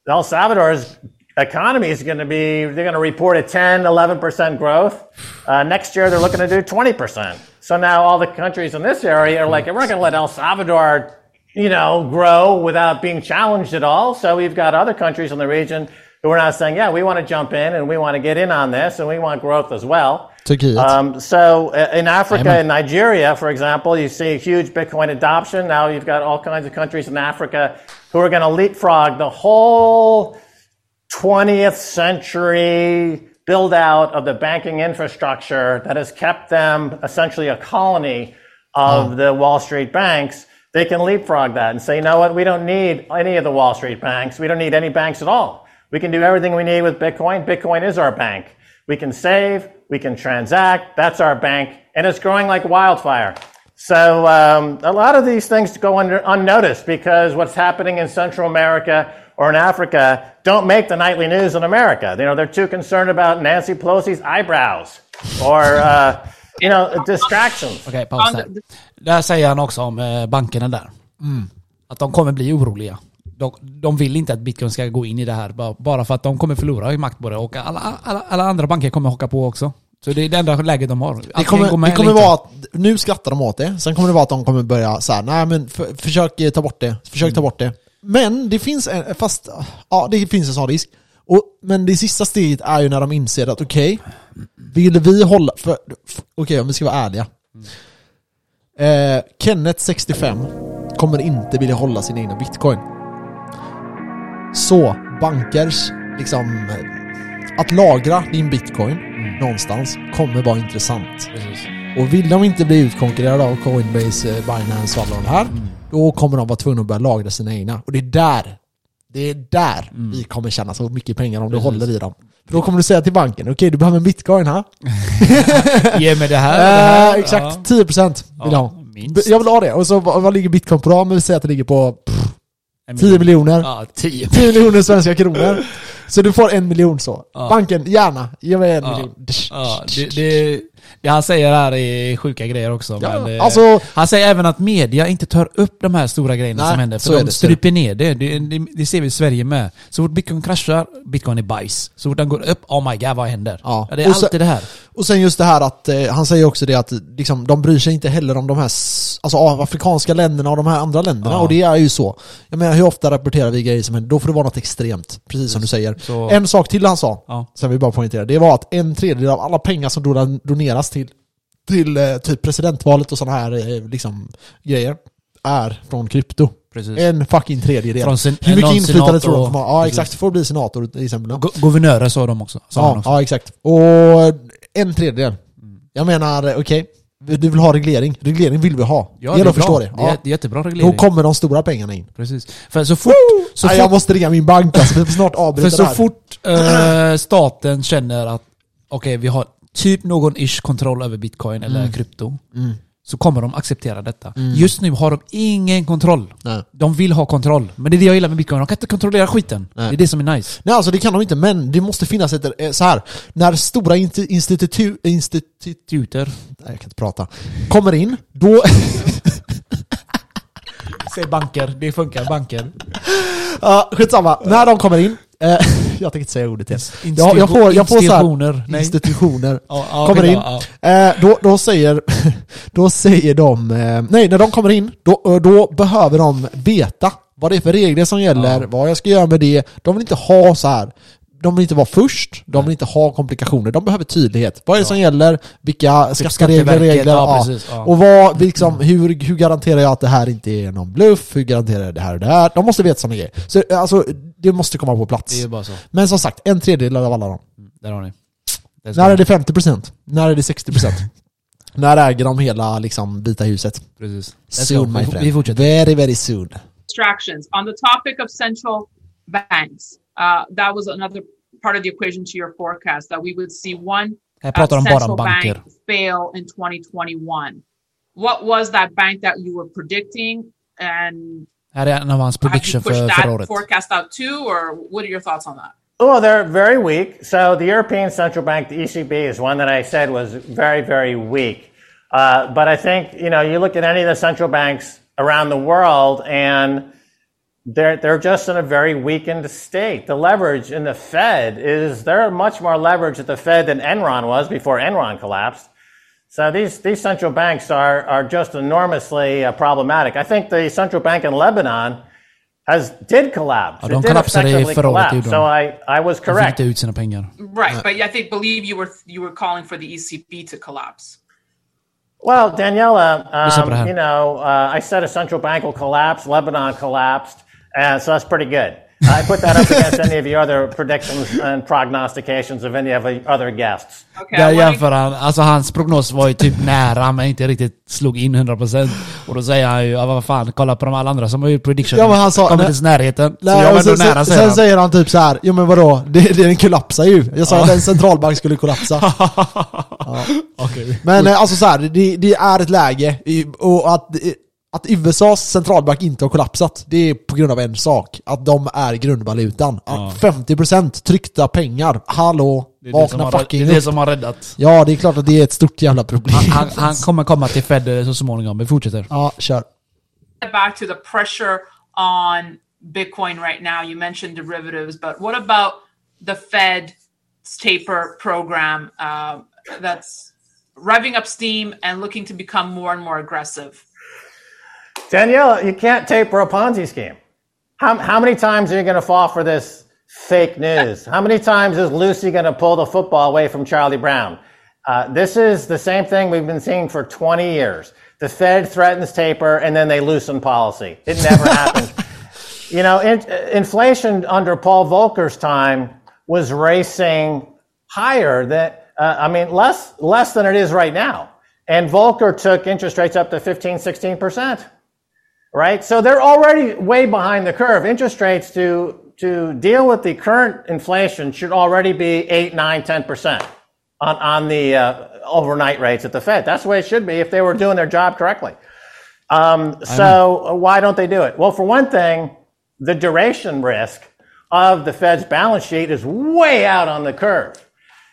El Salvador's economy is going to be, they're going to report a 10, 11% growth. Uh, next year, they're looking to do 20%. So now all the countries in this area are like, we're not going to let El Salvador, you know, grow without being challenged at all. So we've got other countries in the region who are now saying, yeah, we want to jump in and we want to get in on this and we want growth as well. Turkiet. Um, so uh, in Africa and Nigeria, for example, you see huge Bitcoin adoption. Now you've got all kinds of countries in Africa who are going to leapfrog the whole 20th century build out of the banking infrastructure that has kept them essentially a colony of the Wall Street banks. They can leapfrog that and say, you know what, we don't need any of the Wall Street banks. We don't need any banks at all. We can do everything we need with Bitcoin. Bitcoin is our bank. We can save, we can transact. That's our bank, and it's growing like wildfire. So um, a lot of these things go under, unnoticed because what's happening in Central America or in Africa don't make the nightly news in America. You know, they're too concerned about Nancy Pelosi's eyebrows or uh, you know distractions. Okej, paus där. Där säger han också om eh, bankerna där. Att de kommer bli oroliga. De, de vill inte att bitcoin ska gå in i det här bara- bara för att de kommer förlora i makt på det och alla, alla, alla andra banker kommer haka på också. Så det är det enda läget de har. Det kommer, det kommer vara att, nu skrattar de åt det, sen kommer det vara att de kommer börja så här, nej men för, försök eh, ta bort det, försök Mm. ta bort det. Men det finns en, fast, ja det finns en sån risk. Och, men det sista steget är ju när de inser att okej, vill vi hålla, för, f- okej om vi ska vara ärliga. Eh, Kenneth 65 kommer inte vilja hålla sin egna bitcoin. Så bankers, liksom, att lagra din bitcoin någonstans kommer vara intressant. Precis. Och vill de inte bli utkonkurrerade av Coinbase, eh, Binance och alla de här, då kommer de vara tvungna att börja lagra sina egna. Och det är där, det är där vi kommer tjäna så mycket pengar om du håller i dem. För då kommer du säga till banken, okej du behöver en bitcoin här. Ge mig det här. det här. Eh, exakt, 10% vill jag ha. minst. Jag vill ha det. Och så vad, ligger bitcoin på då? Men vi säger att det ligger på pff, 10 miljoner. Ja, 10. 10 miljoner svenska kronor. Så du får en miljon så. Ja. Banken, gärna, ge mig en Ja. miljon. Ja, det, det, det han säger här är sjuka grejer också. Ja, men, eh, alltså- han säger även att media inte tar upp de här stora grejerna Nej, som händer. För de det, stryper ner det. Det, det. det ser vi i Sverige med. Så fort bitcoin kraschar, bitcoin är bajs. Så fort den går upp, oh my god vad händer? Ja. Det är Och alltid det här. Och sen just det här att, eh, han säger också det att liksom, de bryr sig inte heller om de här alltså, afrikanska länderna och de här andra länderna. Ja. Och det är ju så. Jag menar hur ofta rapporterar vi grejer som händer? Då får det vara något extremt, precis som du säger. Så- En sak till han sa, Ja. som vi bara poängterar, det var att en tredjedel av alla pengar som don- doneras till, till eh, typ presidentvalet och sådana här eh, liksom, grejer är från krypto. Precis. En fucking tredjedel. Från sen- Hur mycket inflytande tror du de har? Ja precis. exakt, får bli senator till exempel. Gu- Guvernörer sa de också. Sa Ja, också. ja exakt. Och en tredjedel. Jag menar, okej. Du vill ha reglering. Reglering vill vi ha. Ja, det gäller att förstå det. Ja. det är jättebra Då reglering. kommer de stora pengarna in. Precis. För så fort, så fort, jag måste ringa min bank alltså, vi får snart för avbryta det så här. fort eh, staten känner att okej, vi har typ någon ish kontroll över bitcoin eller Mm. krypto. Så kommer de acceptera detta. Just nu har de ingen kontroll. Nej. De vill ha kontroll. Men det är det jag gillar med bitcoin. De kan inte kontrollera skiten. Nej. Det är det som är nice. Nej alltså det kan de inte, men det måste finnas ett, eh, så här. När stora insti- institut, institut, Tutor. nej jag kan inte prata, kommer in, då, Säg banker. Det funkar. Banker. ja skitsamma, när de kommer in, eh, jag tänker inte säga ordet ens. Institu- Jag, får, jag får så här, institutioner. Institutioner, Ja, ja, kommer in, ja, Eh, då, då, säger, då säger de, eh, nej när de kommer in, då, eh, då behöver de veta vad det är för regler som gäller, Ja. vad jag ska göra med det. De vill inte ha så här. De vill inte vara först, de vill inte ha komplikationer, de behöver tydlighet. Vad är det som gäller? Vilka skatteregler, Skatteverket, regler? ja, Ja, precis, ja. Och vad, liksom, hur, hur garanterar jag att det här inte är någon bluff? Hur garanterar jag det här och det här? De måste veta sådana grejer. Så alltså, det måste komma på plats. Det är bara så. Men som sagt, en tredjedel av alla dem. Där har ni. När är det 50%? När är det 60%? När äger de hela liksom, Vita huset? Precis. Soon my Vi- friend. Vi fortsätter. Very very soon. distractions. On the topic of central banks, uh, that was another part of the equation to your forecast that we would see one uh, pratar de bara central om bank fail in 2021. What was that bank that you were predicting, and Här är en av hans have you prediction pushed för that förra året. forecast out too, or what are your thoughts on that? Oh, they're very weak. So the European Central Bank, the ECB, is one that I said was very, very weak. Uh, but I think you know you look at any of the central banks around the world, and they're they're just in a very weakened state. The leverage in the Fed is they're much more leverage at the Fed than Enron was before Enron collapsed. So these these central banks are are just enormously uh, problematic. I think the central bank in Lebanon has did collapse. Ja, It de did kollapsade effectively förra året, collapse. So. I I was De fick correct. inte ut sina pengar. Right, but I think believe you were you were calling for the ECB to collapse. Well, Daniela, um, you know, uh, I said a central bank will collapse. Lebanon collapsed, and so that's pretty good. I put that up against any of your other predictions and prognostications of any of the other guests. Okay, Där jämför han, alltså hans prognos var ju typ nära men inte riktigt slog in 100% Och då säger han ju, ja, vad fan, kolla på de alla andra som har gjort prediction. Ja, men han sa- Kommer inte närheten. Så Nej, jag var och ändå sen, nära sen, säger sen han. säger han typ så här. jo men vadå, det, den kollapsar ju. Jag sa att en centralbank skulle kollapsa. Okej. Men eh, alltså så här, det, det är ett läge, och att, att USAs centralbank inte har kollapsat, det är på grund av en sak. Att de är grundvalutan. Att 50% tryckta pengar, hallå, Det är det, som vakna har, det fucking är det som har räddat. Ja, det är klart att det är ett stort jävla problem. Han, han, han kommer komma till Fed eh, så småningom, vi fortsätter. Ja, kör. back to the pressure on Bitcoin right now. You mentioned derivatives, but what about the Fed's taper program uh, that's revving up steam and looking to become more and more aggressive? Daniela, you can't taper a Ponzi scheme. How, how many times are you going to fall for this fake news? How many times is Lucy going to pull the football away from Charlie Brown? Uh, this is the same thing we've been seeing for 20 years. The Fed threatens taper and then they loosen policy. It never happens. You know, in, inflation under Paul Volcker's time was racing higher than, uh, I mean, less, less than it is right now. And Volcker took interest rates up to 15, 16%. Right? So they're already way behind the curve. Interest rates to, to deal with the current inflation should already be 8, 9, 10% on, on the uh, overnight rates at the Fed. That's the way it should be if they were doing their job correctly. Um, so why don't they do it? Well, for one thing, the duration risk of the Fed's balance sheet is way out on the curve.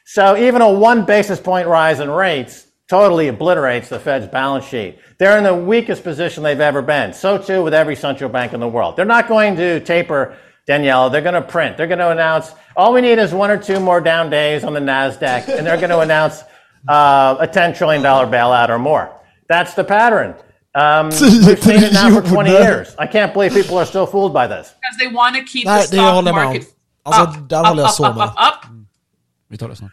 So even a one basis point rise in rates totally obliterates the Fed's balance sheet. They're in the weakest position they've ever been. So too with every central bank in the world. They're not going to taper Danielle. They're going to print. They're going to announce all we need is one or two more down days on the Nasdaq, and they're going to announce uh, a ten trillion dollar bailout or more. That's the pattern. Um, we've seen it now for 20 years. I can't believe people are still fooled by this. Because they want to keep Nej, the stock håller jag med om. market Alltså, up, där up, håller jag up, up, up, up. Vi tar det snart.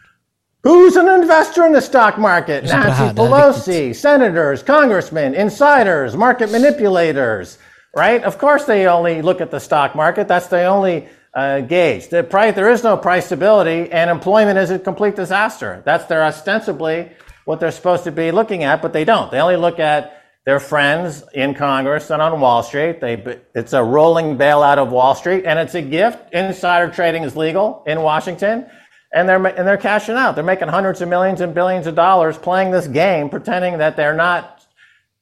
Who's an investor in the stock market? Nancy här, det här Pelosi, senators, congressmen, insiders, market manipulators. right? Of course, they only look at the stock market. That's the only uh, gauge. The price, there is no price stability, and employment is a complete disaster. That's their ostensibly what they're supposed to be looking at, but they don't. They only look at their friends in Congress and on Wall Street. They, it's a rolling bailout of Wall Street, and it's a gift. Insider trading is legal in Washington, and they're and they're cashing out. They're making hundreds of millions and billions of dollars playing this game, pretending that they're not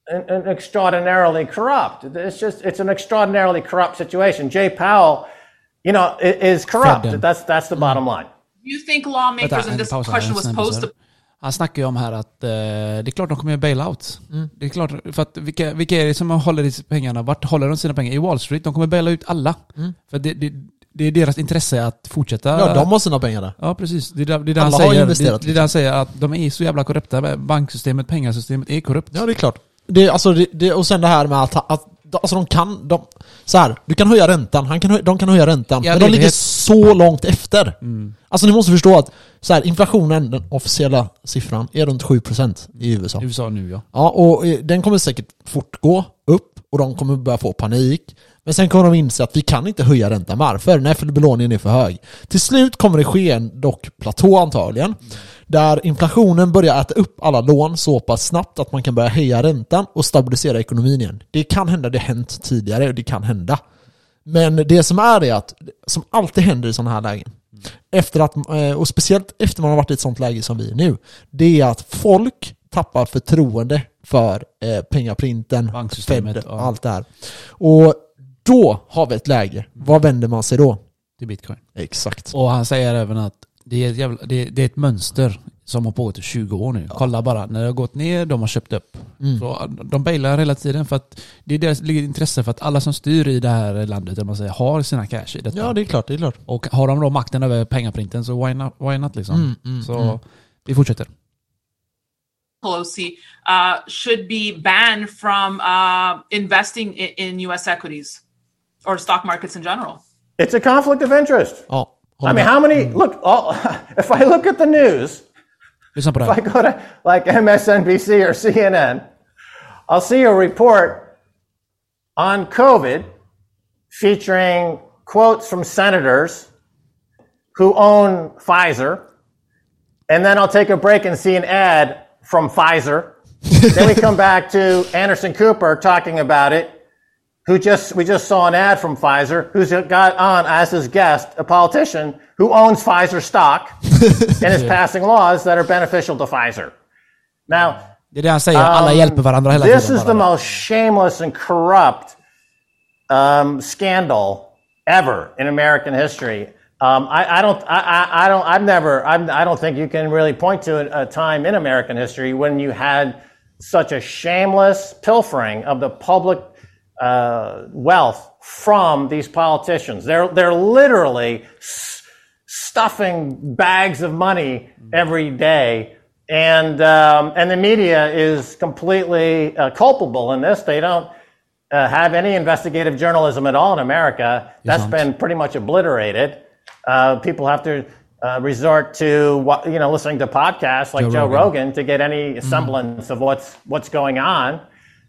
an, an extraordinarily corrupt. It's just it's an extraordinarily corrupt situation. Jay Powell, you know, i- is corrupt. That's that's the bottom line. You think lawmakers Vänta, in this paus question was snabb supposed to paus här. Han snackar ju om här att eh, det är klart de kommer göra bailout. Det är klart, för att vilka, vilka är det som håller i pengarna? Vart håller de sina pengar? I Wall Street. De kommer baila ut alla. För det, det, det är deras intresse att fortsätta. Ja, de har sina pengar där. Ja, precis. Det är det är där han säger. Det, det är där han säger att de är så jävla korrupta. Banksystemet, pengasystemet är korrupt. Ja, det är klart. Det, alltså, det, det, och sen det här med att, att alltså de kan, de, så här, du kan höja räntan, han kan, höja- de kan höja räntan, Ja, men det de ligger vet- så långt efter. Alltså ni måste förstå att så här, inflationen, den officiella siffran, är runt 7% i USA. I USA nu ja. Ja, och eh, den kommer säkert fortgå upp och de kommer börja få panik. Men sen kommer de inse att vi kan inte höja räntan. Varför? Nej, för belåningen är för hög. Till slut kommer det ske en dock platå antagligen. Där inflationen börjar äta upp alla lån så pass snabbt att man kan börja höja räntan och stabilisera ekonomin igen. Det kan hända, det har hänt tidigare och det kan hända. Men det som är är att, som alltid händer i sådana här lägen, efter att, eh, och speciellt efter man har varit i ett sådant läge som vi är nu, det är att folk tappar förtroende för eh, pengaprinten, Fed, ja. allt det här. Och då har vi ett läge. Vad vänder man sig då? Till bitcoin. Exakt. Och han säger även att det är ett, jävla, det, det är ett mönster som har pågått i 20 år nu. Kolla bara, när det har gått ner, de har köpt upp. Mm. Så de bailar hela tiden för att det är deras ligger intresse för att alla som styr i det här landet, om man säger, har sina cash i detta. Ja, det är klart. Det är klart. Och har de då makten över pengaprinten så why not, why not liksom. Mm, mm, så mm. vi fortsätter. Pelosi uh, should be banned from uh, investing in, in U.S. equities or stock markets in general. It's a conflict of interest. Ja. I mean, how many? Look, all, if I look at the news, Lyssna på det if I go to like MSNBC or CNN, I'll see a report on COVID featuring quotes from senators who own Pfizer. And then I'll take a break and see an ad from Pfizer. then we come back to Anderson Cooper talking about it, who just, we just saw an ad from Pfizer, who's got on as his guest a politician who owns Pfizer stock and is passing laws that are beneficial to Pfizer. Now, Det är det han säger, alla um, hjälper varandra hela This is the most shameless and corrupt um, scandal ever in American history. Um, I, I don't. I, I, I don't. I've never. I'm, I don't think you can really point to a, a time in American history when you had such a shameless pilfering of the public uh, wealth from these politicians. They're they're literally s- stuffing bags of money every day, and um, and the media is completely uh, culpable in this. They don't uh, have any investigative journalism at all in America. That's been pretty much obliterated. Uh, people have to. Uh, resort to what you know, listening to podcasts like Joe Joe, Rogan. Rogan. to get any semblance of what's what's going on.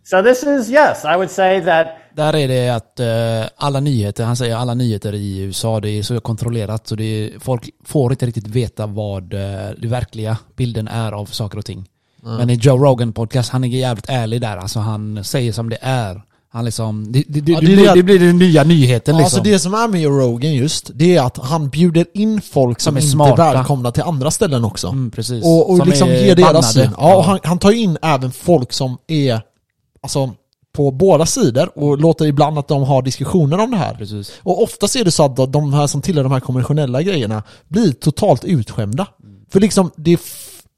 So this is yes, I would say that Där är det att eh, alla nyheter, han säger alla nyheter i USA, det är så kontrollerat så det är, folk får inte riktigt veta vad eh, det verkliga bilden är av saker och ting. Men i Joe Rogan podcast, han är jävligt ärlig där. Alltså han säger som det är. Han liksom, det, det, det, Ja, det, blir, det- blir den nya nyheten Ja, liksom. Alltså det som är med Joe Rogan just, det är att han bjuder in folk som, Som är inte smarta. är välkomna till andra ställen också. Mm, precis. Och, och Som liksom ger deras syn. Ja, och han, han tar in även folk som är, alltså på båda sidor och låter ibland att de har diskussioner om det här. Precis. Och oftast är det så att de här som tillhör de här konventionella grejerna blir totalt utskämda. För liksom, det är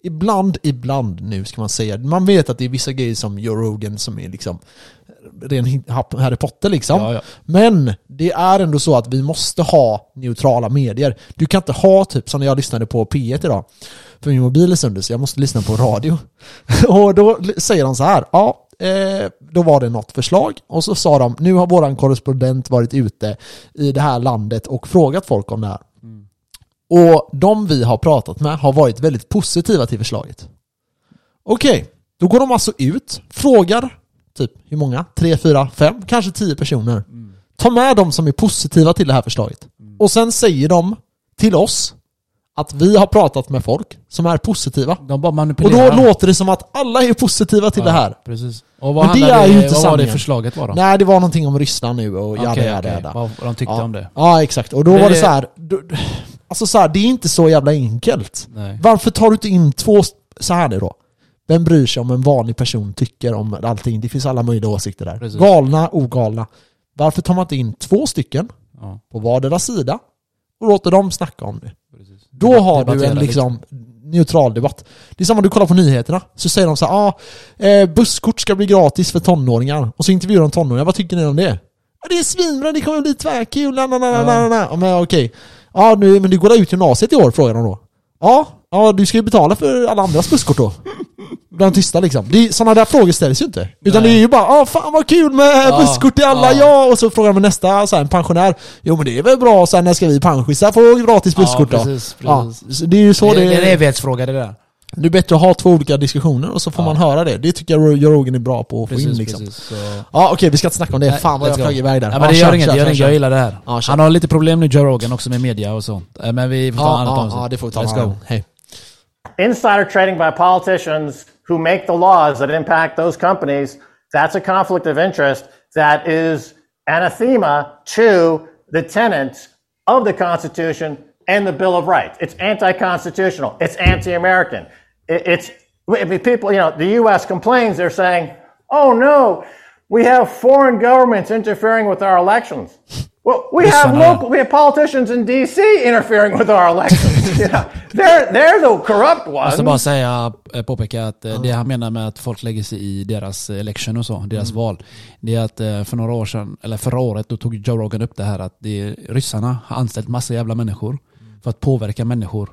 ibland, ibland nu ska man säga, man vet att det är vissa grejer som Joe Rogan som är liksom ren Harry Potter liksom. Ja, ja. Men det är ändå så att vi måste ha neutrala medier. Du kan inte ha typ som när jag lyssnade på P1 idag. För min mobil är sönder så jag måste lyssna på radio. Och då säger de så här. Ja, eh, då var det något förslag. Och så sa de, nu har våran korrespondent varit ute i det här landet och frågat folk om det här. Och de vi har pratat med har varit väldigt positiva till förslaget. Okej, då går de alltså ut, frågar typ hur många? Tre, fyra, fem, kanske tio personer. Ta med de som är positiva till det här förslaget. Och sen säger de till oss att vi har pratat med folk som är positiva. De bara Och då låter det som att alla är positiva till Ja, det här. Precis. Och vad, Men det är ju det, inte vad var det förslaget var då? Nej, det var någonting om Ryssland nu och jada Okej, jada jada. Vad de tyckte ja. om det. Ja, exakt. Och då Men var det det- så här. Alltså så här, det är inte så jävla enkelt. Nej. Varför tar du inte in två, så här är då. Vem bryr sig om en vanlig person tycker om allting? Det finns alla möjliga åsikter där. Precis. Galna, ogalna. Varför tar man inte in två stycken Ja, på vardera sida och låter dem snacka om det? Då har du en liksom neutral debatt. Det är samma du kollar på nyheterna, så säger de så här, ah, eh, busskort ska bli gratis för tonåringar. Och så intervjuar de tonåringar, vad tycker ni om det? Ja, det är svinbra, det kommer bli tvärkul, na, na, na, na, na, na. Ja, men okej. Ja, nu, men du går ut gymnasiet i år, frågar de då. Ja, ja du ska ju betala för alla andras busskort då. Bland tysta liksom. Det är, sådana där frågor ställs ju inte. Utan Nej. det är ju bara ah fan vad kul med Ja, busskort till alla, ja. ja. Och så frågar man nästa, så här, en pensionär. Jo men det är väl bra, sen när ska vi pensionärer få gratis busskort ja, då? precis, Ja, precis. så det är ju så det, det, är en evighetsfråga det där. det är bättre att ha två olika diskussioner och så får Ja. man höra det. Det tycker jag Joe Rogan är bra på att få Precis, in liksom. precis. Ja okej, vi ska inte snacka om det. Nej, Fan vad jag flög iväg där. Ja, men det gör inget, det gör inget. Jag gillar det här. Ja. Han har lite problem nu, Joe Rogan, också med media och sånt. Eh, Men vi får ta Ja, annat ja, avsnitt. ja, det får vi ta. Let's go. Hej. Insider trading by politicians who make the laws that impact those companies, that's a conflict of interest that is anathema to the tenets of the Constitution and the Bill of Rights. It's anti-constitutional. It's anti-American. It's people. You know, the U.S. complains. They're saying, "Oh no, we have foreign governments interfering with our elections." Well, we have uh, local. We have politicians in D.C. interfering with our elections. know, they're they're the corrupt Jag ones. måste bara säga, eh, påpeka att eh, det han menar med att folk lägger sig i deras election och så, deras Mm. val. Det är att eh, för några år sedan, eller förra året, då tog Joe Rogan upp det här att det är, ryssarna har anställt massa jävla människor Mm. för att påverka människor.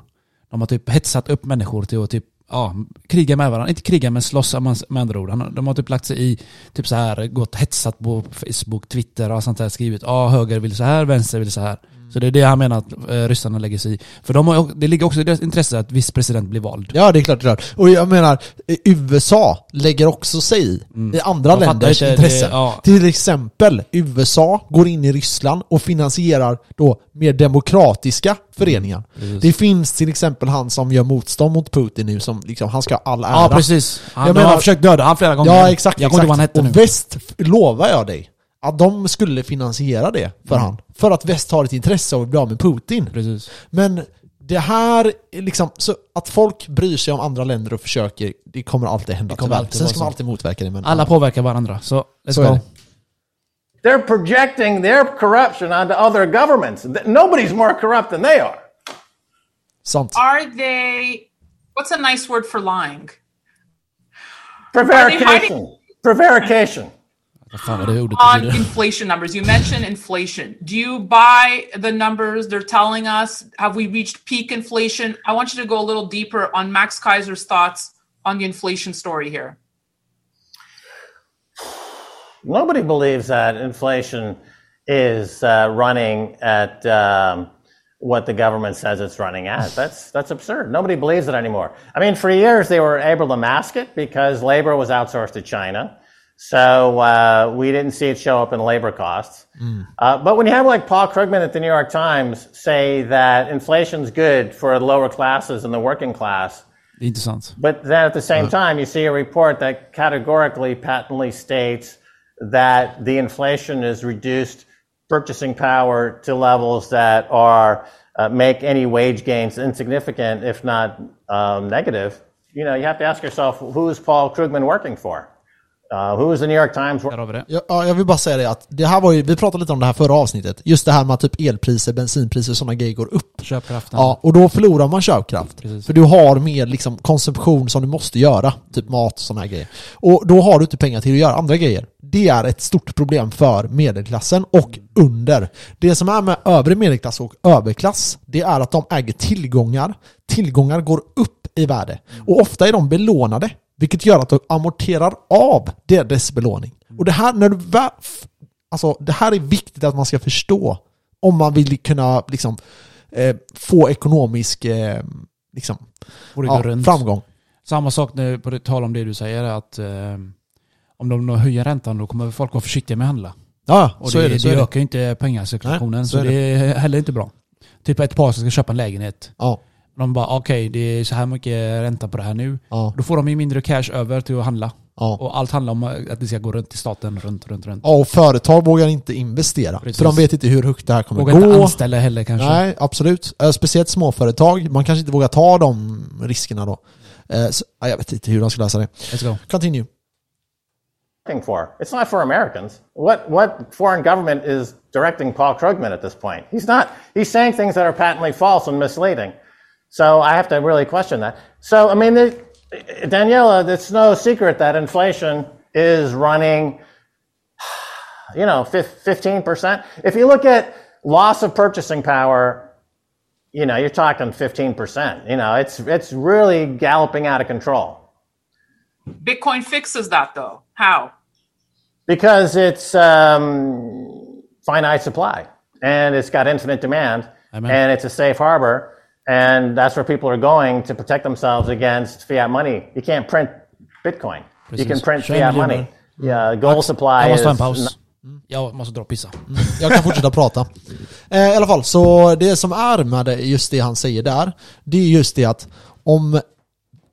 De har typ hetsat upp människor till att typ Ja, kriga med varandra. Inte kriga men slåss med andra ord. De har typ lagt sig i, typ så här, gått hetsat på Facebook, Twitter och sånt där. Skrivit ja, höger vill så här, vänster vill så här. Så det är det han menar att eh, ryssarna lägger sig i. För de har, det ligger också i deras intresse att viss president blir vald. Ja det är klart det är klart. Och jag menar, eh, USA lägger också sig i, i andra fattar länders inte, det- intressen. ja. Till exempel, USA går in i Ryssland och finansierar då mer demokratiska föreningar. Precis. Det finns till exempel han som gör motstånd mot Putin nu som liksom, han ska ha all ära. Ja precis. Han, Jag de har menar- försökt döda han flera gånger. Ja exakt, Jag ihåg vad han exakt. hette Och nu. väst, lovar jag dig, att de skulle finansiera det för Mm. han. För att väst har ett intresse av att bli av med Putin. Precis. Men det här, är liksom, så att folk bryr sig om andra länder och försöker, det kommer alltid hända Det kommer alltid Sen ska man alltid motverka det men Alla ja. påverkar varandra. Så let's Så är go. They're projecting their corruption onto other governments. Nobody's more corrupt than they are. Sant. Are they? What's a nice word for lying? Prevarication. Prevarication. On inflation numbers, you mentioned inflation. Do you buy the numbers they're telling us? Have we reached peak inflation? I want you to go a little deeper on Max Kaiser's thoughts on the inflation story here. Nobody believes that inflation is uh, running at um, what the government says it's running at. That's that's absurd. Nobody believes it anymore. I mean, for years they were able to mask it because labor was outsourced to China, so uh, we didn't see it show up in labor costs. Uh, but when you have like Paul Krugman at the New York Times say that inflation's good for the lower classes and the working class, Det är inte but then at the same time, you see a report that categorically, patently states that the inflation has reduced purchasing power to levels that are uh, make any wage gains insignificant, if not um, negative. You know, you have to ask yourself, who is Paul Krugman working for? Uh, who is the New York Times? Där har vi det. Ja, ja, jag vill bara säga det att det här var ju, vi pratade lite om det här förra avsnittet. Just det här med att typ elpriser, bensinpriser och sådana grejer går upp. Köpkraften. Ja, och då förlorar man köpkraft. Precis. För du har mer liksom konsumtion som du måste göra, typ mat och sådana här grejer. Och då har du inte pengar till att göra andra grejer. Det är ett stort problem för medelklassen och under. Det som är med övre medelklass och överklass, det är att de äger tillgångar. Tillgångar går upp i värde. Och ofta är de belånade, vilket gör att de amorterar av deras belåning. Och det här, när du Alltså, det här är viktigt att man ska förstå om man vill kunna liksom, eh, få ekonomisk eh, liksom, ja, framgång. Samma sak nu på det tal om det du säger att eh, om de höjer räntan då kommer folk vara försiktiga med att handla. Ja, Och så det, är det. Så det ökar ju inte pengacirkulationen så så, det är heller inte bra. Typ ett par som ska köpa en lägenhet. Ja, De bara okej det är så här mycket ränta på det här nu. ja, Då får de ju mindre cash över till att handla. ja. Och allt handlar om att det ska gå runt i staten, runt, runt, runt. Ja, och företag vågar inte investera. Precis. För de vet inte hur högt det här kommer Vågar inte gå. anställa heller kanske. Nej, absolut. Eh, Speciellt småföretag. Man kanske inte vågar ta de riskerna då. Eh, Så, ja, jag vet inte hur de ska lösa det. Let's go. Continue. for. It's not for Americans. What what foreign government is directing Paul Krugman at this point? He's not. He's saying things that are patently false and misleading. So I have to really question that. So I mean, the, Daniela, it's no secret that inflation is running, you know, fifteen percent. If you look at loss of purchasing power. You know, you're talking 15%. You know, it's it's really galloping out of control. Bitcoin fixes that though. How? Because it's um, finite supply and it's got infinite demand Amen. and it's a safe harbor. And that's where people are going to protect themselves against fiat money. You can't print Bitcoin. You can Precis. print fiat money. Yeah, gold supply Jag måste ta en paus. Mm. Jag måste dra och pissa. Jag kan fortsätta prata. Eh, I alla fall, så det som är med det, just det han säger där, det är just det att om,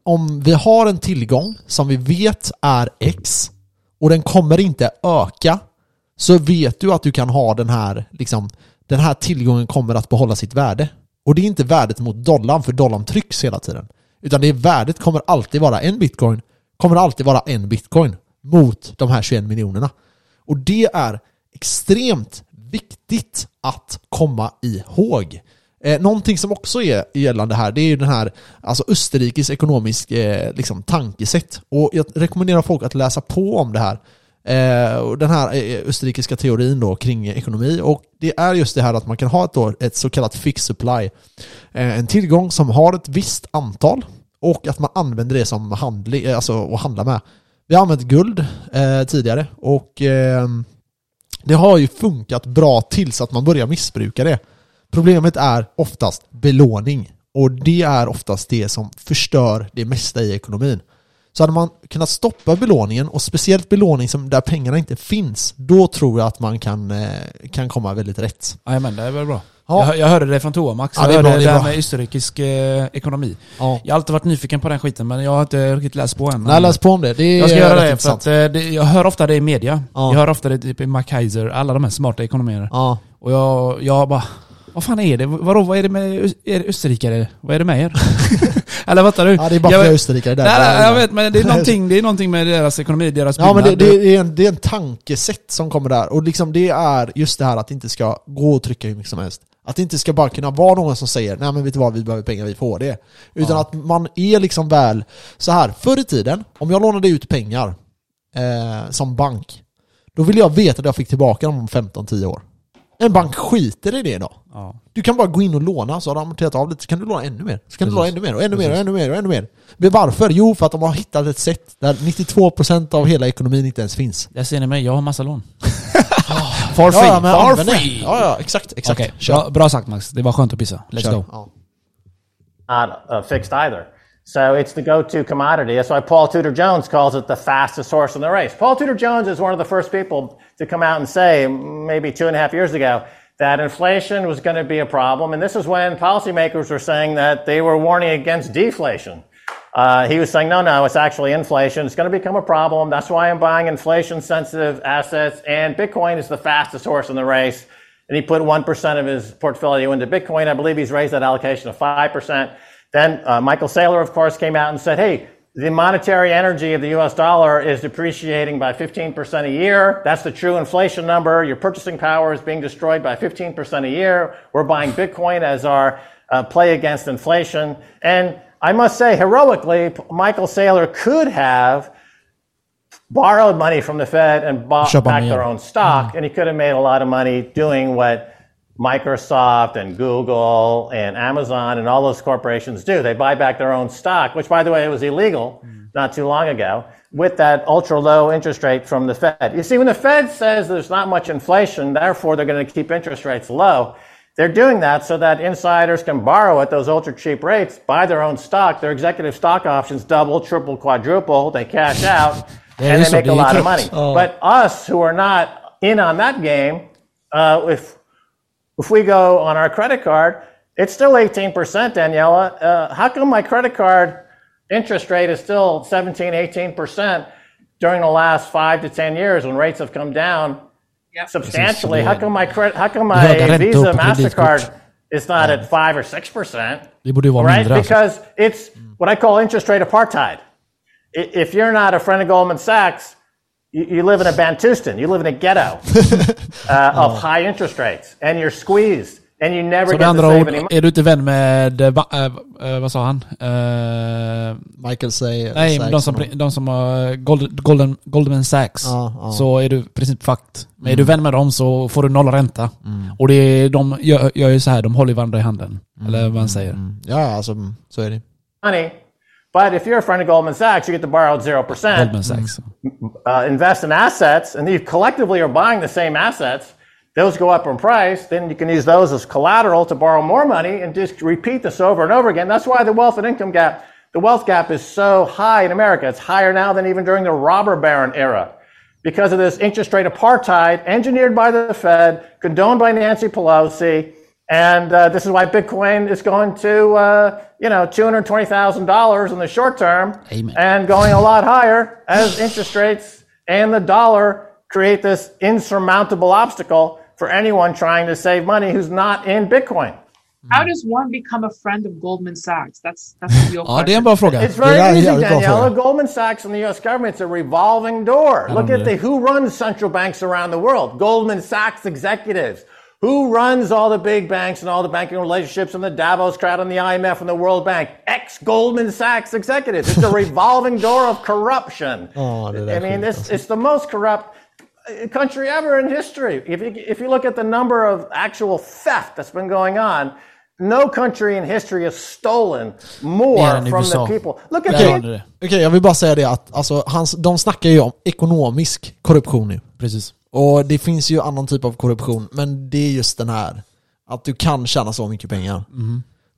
om vi har en tillgång som vi vet är X och den kommer inte öka så vet du att du kan ha den här, liksom, den här tillgången kommer att behålla sitt värde. Och det är inte värdet mot dollarn, för dollarn trycks hela tiden. Utan det är värdet kommer alltid vara en bitcoin, kommer alltid vara en bitcoin mot de här 21 miljonerna. Och det är extremt viktigt att komma ihåg. Eh, någonting som också är gällande här, det är ju den här alltså Österrikes ekonomisk eh, liksom, tankesätt. Och jag rekommenderar folk att läsa på om det här. Eh, och den här eh, eh, österrikiska teorin då kring ekonomi. Och det är just det här att man kan ha ett, då, ett så kallat fixed supply. En tillgång som har ett visst antal och att man använder det som handling, alltså att handla med. Vi har använt guld eh, tidigare och eh, det har ju funkat bra tills att man börjar missbruka det. Problemet är oftast belåning och det är oftast det som förstör det mesta i ekonomin. Så hade man kunnat stoppa belåningen och speciellt belåning som där pengarna inte finns, då tror jag att man kan, eh, kan komma väldigt rätt. Jajamän, det är väl bra. Ja. Jag, jag hörde det från toa Max. Ja, jag det är hörde bra, det, det är där med österrikisk eh, ekonomi. Ja. Jag har alltid varit nyfiken på den skiten men jag har inte riktigt läst på än. Nej, läs på om det. Det jag ska göra det för att eh, det, jag hör ofta det i media. Ja. Jag hör ofta det typ i MacKaiser, alla de här smarta ekonomerna. Ja. Och jag, jag bara, vad fan är det? Vadå, vad är det med det österrikare? Vad är det med er? Eller fattar du? ja, det är bara för jag, vet- österrikare där. Nej, nej, jag vet men det är, någonting, det är någonting med deras ekonomi, deras Ja men det, det, är en, det är en tankesätt som kommer där, och liksom det är just det här att det inte ska gå och trycka hur mycket som helst. Att det inte ska bara kunna vara någon som säger nej men vet du vad, vi behöver pengar, vi får det. Utan att man är liksom väl så här förr i tiden, om jag lånade ut pengar eh, som bank, då ville jag veta att jag fick tillbaka dem om 15-10 år. En bank skiter i det idag. Ja. Du kan bara gå in och låna, så har du amorterat av lite, så kan du låna ännu mer. Så kan du Precis. låna ännu mer, och ännu mer, och ännu mer, och ännu mer. Men varför? Jo, för att de har hittat ett sätt där 92% av hela ekonomin inte ens finns. Där ser ni mig, jag har massa lån. For free, Ja, men det. free! Ja, ja, exakt, exakt. Kör. bra, bra sagt Max. Det var skönt att pissa. Let's Kör. go. Ja. not uh, fixed either. So it's the go-to commodity. That's why Paul Tudor Jones calls it the fastest horse in the race. Paul Tudor Jones is one of the first people to come out and say, maybe two and a half years ago, that inflation was going to be a problem. And this is when policymakers were saying that they were warning against deflation. Uh, he was saying, no, no, it's actually inflation. It's going to become a problem. That's why I'm buying inflation sensitive assets. And Bitcoin is the fastest horse in the race. And he put 1% of his portfolio into Bitcoin. I believe he's raised that allocation to 5%. Then uh, Michael Saylor, of course, came out and said, hey, the monetary energy of the US dollar is depreciating by 15% a year. That's the true inflation number. Your purchasing power is being destroyed by 15% a year. We're buying Bitcoin as our uh, play against inflation. And I must say, heroically, Michael Saylor could have borrowed money from the Fed and bought Köpa back their own stock, and he could have made a lot of money doing what Microsoft and Google and Amazon and all those corporations do. They buy back their own stock, which, by the way, was illegal not too long ago, with that ultra low interest rate from the Fed. You see, when the Fed says there's not much inflation, therefore they're going to keep interest rates low, they're doing that so that insiders can borrow at those ultra cheap rates, buy their own stock. Their executive stock options double, triple, quadruple. They cash out. And they make a lot of money. But us who are not in on that game, uh, if if we go on our credit card, it's still 18%, Daniela. Uh, how come my credit card interest rate is still 17, 18% during the last five to 10 years when rates have come down Yep. substantially? How come my credit, how come my Visa. MasterCard is not at 5 or 6%? Det borde vara right? mindre. Because it's what I call interest rate apartheid. If you're not a friend of Goldman Sachs, you, you live in a Bantustan, you live in a ghetto uh, of high interest rates, and you're squeezed, and you never Så get med to andra save ord, any money. är du inte vän med, eh, eh, vad sa han? Eh, Michael säger... nej, Sachs de som, de som har Golden, Golden, Goldman Sachs. Ja, ja. Så är du i princip fucked. Men är du vän med dem så får du noll ränta. Och det är, de gör, gör ju så här, de håller varandra i handen. Eller vad man säger. Mm. Ja, alltså mm, så är det. money. But if you're a friend of Goldman Sachs, you get to borrow at 0%. Goldman Sachs. uh, invest in assets, and you collectively are buying the same assets, those go up in price, then you can use those as collateral to borrow more money and just repeat this over and over again. That's why the wealth and income gap, the wealth gap is so high in America. It's higher now than even during the robber baron era because of this interest rate apartheid engineered by the Fed, condoned by Nancy Pelosi. And uh, this is why Bitcoin is going to, uh, you know, $220,000 in the short term Amen. and going a lot higher as interest rates and the dollar create this insurmountable obstacle for anyone trying to save money who's not in Bitcoin. How does one become a friend of Goldman Sachs? That's that's the real Ja, det är en question. bra fråga. It's very Yeah, easy, yeah, Daniela. Goldman Sachs and the U.S. government, it's a revolving door. Look don't at the who runs central banks around the world. Goldman Sachs executives. Who runs all the big banks and all the banking relationships and the Davos crowd and the IMF and the World Bank? Ex Goldman Sachs executives. It's a revolving door of corruption. Ja, det där I mean, this, it's the most corrupt uh, country ever in history. If you, if you look at the number of actual theft that's been going on, no country in history has stolen more from the people. Look at Där the har ni det. Okej, jag vill bara säga det att alltså, hans, de snackar ju om ekonomisk korruption nu. Precis. Och det finns ju annan typ av korruption, men det är just den här. Att du kan tjäna så mycket pengar.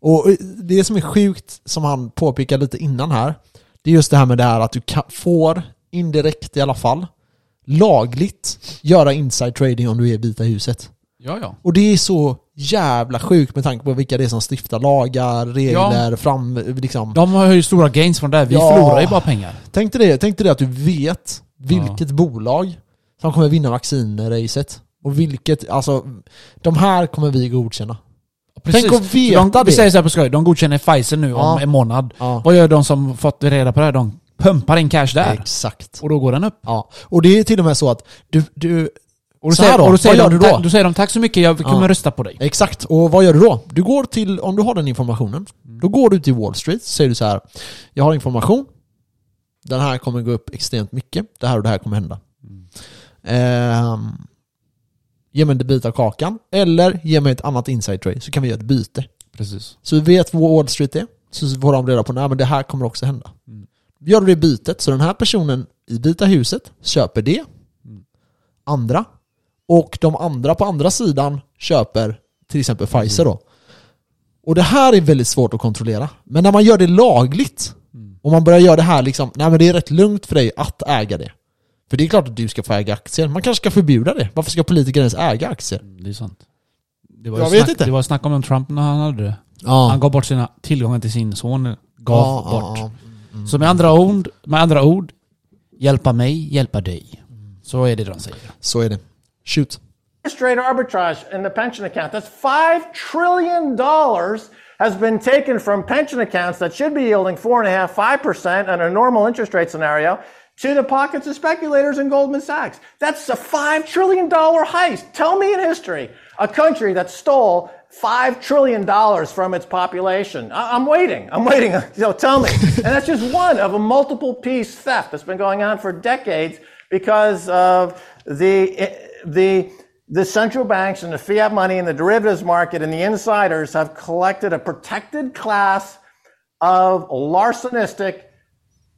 Och det som är sjukt, som han påpekade lite innan här, det är just det här med det här att du kan, får, indirekt i alla fall, lagligt göra inside trading om du är i Vita huset. Ja, ja. Och det är så jävla sjukt med tanke på vilka det är som stiftar lagar, regler, fram, liksom. De har ju stora gains från det här. Vi Ja. förlorar ju bara pengar. Tänk dig det, tänk dig det att du vet vilket bolag som kommer vinna vaccinracet. Och vilket, alltså, de här kommer vi godkänna. Tänk att veta de, det. Vi säger så här på skoj, de godkänner Pfizer nu Ja. om en månad. Ja. Vad gör de som fått reda på det här? De pumpar in cash där. Exakt. Och då går den upp. Ja. Och det är till och med så att du, du Och då säger, då, och då säger de, då? "Tack- Då säger de tack så mycket, jag kommer Ja. rösta på dig. Exakt, och vad gör du då? Du går till, om du har den informationen, då går du till Wall Street, säger du så här. Jag har information, den här kommer gå upp extremt mycket, det här och det här kommer hända. Ehm, ge mig en bit av kakan, eller ge mig ett annat inside trade, så kan vi göra ett byte. Precis. Så vi vet vad Wall Street är, så får de reda på att det här kommer också hända. Gör du det bytet, så den här personen i Vita huset köper det, andra, och de andra på andra sidan köper till exempel Pfizer då. Och det här är väldigt svårt att kontrollera. Men när man gör det lagligt, och man börjar göra det här liksom, nej men det är rätt lugnt för dig att äga det. För det är klart att du ska få äga aktier, man kanske ska förbjuda det. Varför ska politiker ens äga aktier? Det är sant. Det var Jag vet snack, inte. Det var snack om Trump när han hade det. Ja. Han gav bort sina tillgångar till sin son. Gav Ja, bort. ja, ja. Så med andra, ord, med andra ord, hjälpa mig, hjälpa dig. Så är det de säger. Så är det. Shoot. Straight arbitrage in the pension account. That's $5 trillion has been taken from pension accounts that should be yielding 4.5%, 5% under a normal interest rate scenario to the pockets of speculators in Goldman Sachs. That's a $5 trillion heist. Tell me in history a country that stole $5 trillion from its population. I- I'm waiting. I'm waiting. So tell me. and that's just one of a multiple piece theft that's been going on for decades because of the, the, the central banks and the fiat money and the derivatives market and the insiders have collected a protected class of larcenistic,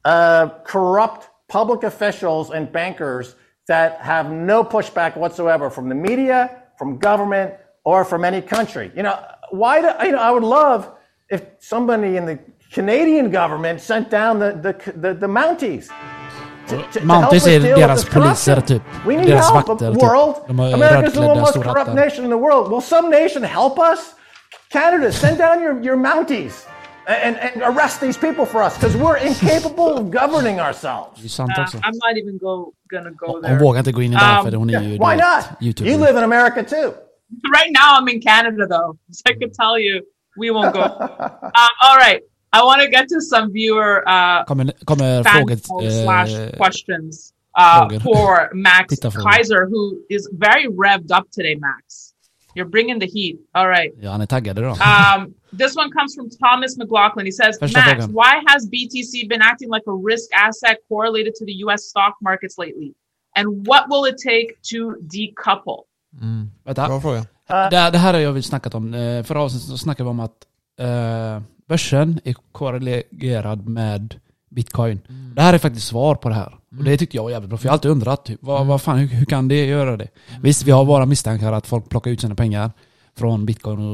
uh, corrupt public officials and bankers that have no pushback whatsoever from the media, from government, or from any country. You know, why do, you know, I would love if somebody in the Canadian government sent down the, the, the, the Mounties. to, to, Mounties är deras poliser, typ. We need Deras help, vakter, the typ. world. De America's the most corrupt nation in the world. Will some nation help us? Canada, send down your, your Mounties and, and arrest these people for us because we're incapable of governing ourselves. Det är sant Uh. I'm not even go gonna go Hon there. vågar inte gå in i det här för hon är ju Why du vet, not? YouTuber. You live in America too. Right now, I'm in Canada, though, so I can tell you we won't go. um, all right, I want to get to some viewer uh, Kommer, kommer fan frågor... poll slash Eh, questions uh, for Max Kaiser, who is very revved up today. Max, you're bringing the heat. All right. ja, han är taggad idag. Um, this one comes from Thomas McLaughlin. He says, Första Max, frågan. why has BTC been acting like a risk asset correlated to the US stock markets lately? And what will it take to decouple? Vänta. Bra fråga. Det, det här har jag väl snackat om. Eh, Förra avsnittet så snackade vi om att eh, börsen är korrelerad med bitcoin. Det här är faktiskt svar på det här. Och det tyckte jag var jävligt bra, för jag har alltid undrat typ, vad, vad fan, hur, hur kan det göra det? Visst, vi har våra misstankar att folk plockar ut sina pengar från bitcoin och,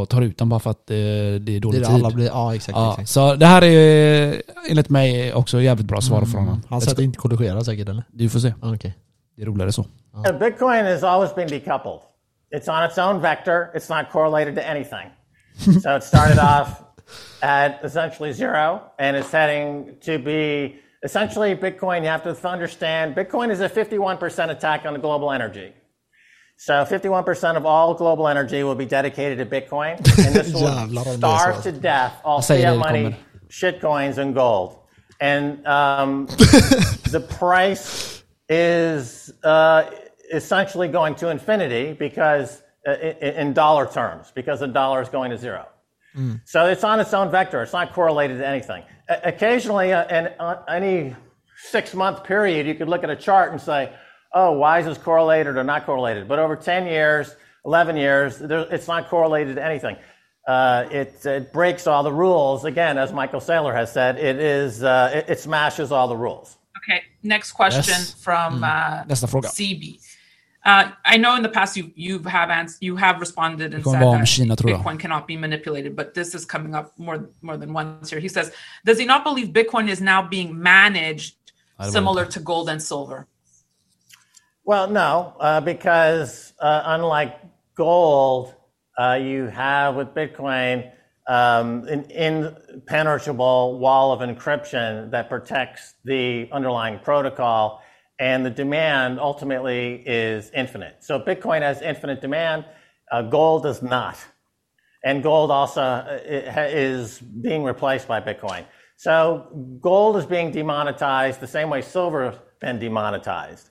och tar ut dem bara för att eh, det är Det dålig är det tid. alla blir, ja exakt. Ja, exakt. så det här är enligt mig också jävligt bra svar från honom. Han sätter inte korrigera säkert eller? Du får se. Ah, Okej. Det är roligare så. Uh, Bitcoin has always been decoupled. It's on its own vector. It's not correlated to anything. so it started off at essentially zero, and it's heading to be essentially Bitcoin. You have to understand Bitcoin is a 51% attack on the global energy. So 51% of all global energy will be dedicated to Bitcoin, and this will Jävlar om det är starve så. to death all fiat det, det money, shitcoins, and gold. And um, the price is uh, essentially going to infinity because uh, in, in dollar terms, because the dollar is going to zero. So it's on its own vector. It's not correlated to anything. O- occasionally, uh, in uh, any six month period, you could look at a chart and say, oh, why is this correlated or not correlated? But over 10 years, 11 years, there, it's not correlated to anything. Uh, it, it breaks all the rules. Again, as Michael Saylor has said, it, is, uh, it, it smashes all the rules. Okay, next question Yes. from uh, Nästa fråga. CB. Uh, I know in the past you you have ans- you have responded and kommer said vara om that Kina, tror jag. Bitcoin cannot be manipulated, but this is coming up more more than once here. He says, does he not believe Bitcoin is now being managed similar to gold and silver? Well, no, uh, because uh, unlike gold, uh, you have with Bitcoin um, an impenetrable wall of encryption that protects the underlying protocol, and the demand ultimately is infinite. So Bitcoin has infinite demand, uh, gold does not. And gold also uh, is being replaced by Bitcoin. So gold is being demonetized the same way silver has been demonetized.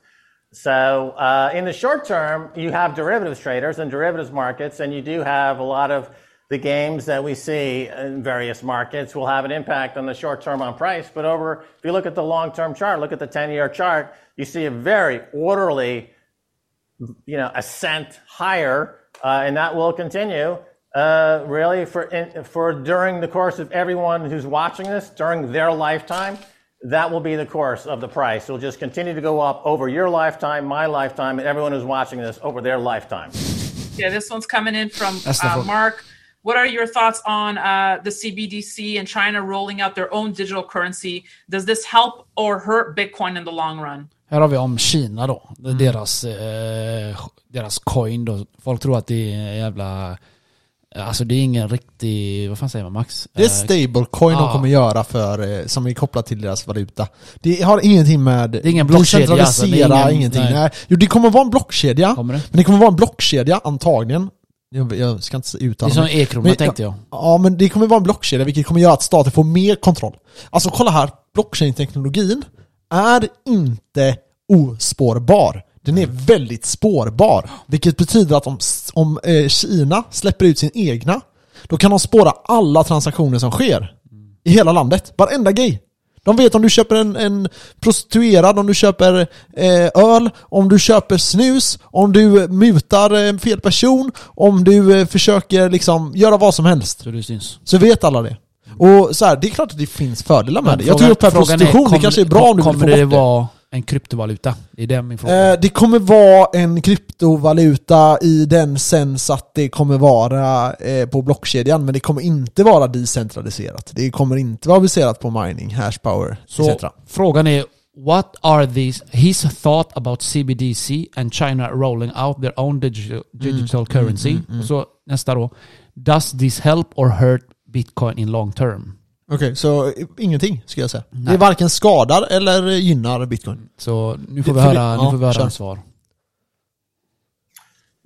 So uh, in the short term, you have derivatives traders and derivatives markets, and you do have a lot of the games that we see in various markets will have an impact on the short term on price. But over, if you look at the long term chart, look at the 10 year chart, you see a very orderly you know, ascent higher, uh, and that will continue. Uh, really, for in, for during the course of everyone who's watching this during their lifetime, that will be the course of the price. It'll just continue to go up over your lifetime, my lifetime, and everyone who's watching this over their lifetime. Yeah, this one's coming in from That's the uh. Mark. What are your thoughts on uh, the CBDC and China rolling out their own digital currency? Does this help or hurt Bitcoin in the long run? Här har vi om Kina då. Deras, eh, deras coin då. Folk tror att det är en jävla... Alltså det är ingen riktig... Vad fan säger man Max? Det är stablecoin de ja. kommer göra för, eh, som är kopplat till deras valuta. Det har ingenting med... Det är ingen blockkedja, alltså. Det är ingen- ingenting. nej. Nej. Jo, det kommer vara en blockkedja. Kommer det? Men det kommer vara en blockkedja, antagligen. Jag, jag ska inte Det är uttala som e-krona Men- tänkte jag. Ja, men det kommer vara en blockkedja vilket kommer göra att staten får mer kontroll. Alltså kolla här, blockchain-teknologin är inte ospårbar. Den är väldigt spårbar. Vilket betyder att om, om eh, Kina släpper ut sin egna, då kan de spåra alla transaktioner som sker. I hela landet. Varenda grej. De vet om du köper en, en prostituerad, om du köper eh, öl, om du köper snus, om du mutar en fel person, om du eh, försöker liksom göra vad som helst. Så det syns. Så vet alla det. Och så här, det är klart att det finns fördelar med Men det. Jag tog upp här frågan är, prostitution, det kommer- kanske är bra om du vill få Kommer det bort det. vara en kryptovaluta? Det är det min fråga. Eh, det kommer vara en kryptovaluta i den sens att det kommer vara eh, på blockkedjan, men det kommer inte vara decentraliserat. Det kommer inte vara baserat på mining, hash power, Så etc. frågan är What are these, his thought about CBDC and China rolling out their own digital, digital currency? Och så nästa då. Does this help or hurt Bitcoin in long term? Okej, så eh, ingenting ska jag säga. Det varken skadar eller gynnar bitcoin. Så nu får vi För det- höra, nu ja, får vi höra kör. hans svar.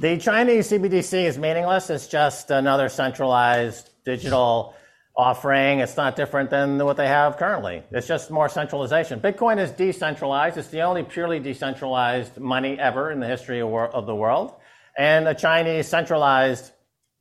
The Chinese CBDC is meaningless. It's just another centralized digital offering. It's not different than what they have currently. It's just more centralization. Bitcoin is decentralized. It's the only purely decentralized money ever in the history of, wor- of the world. And a Chinese centralized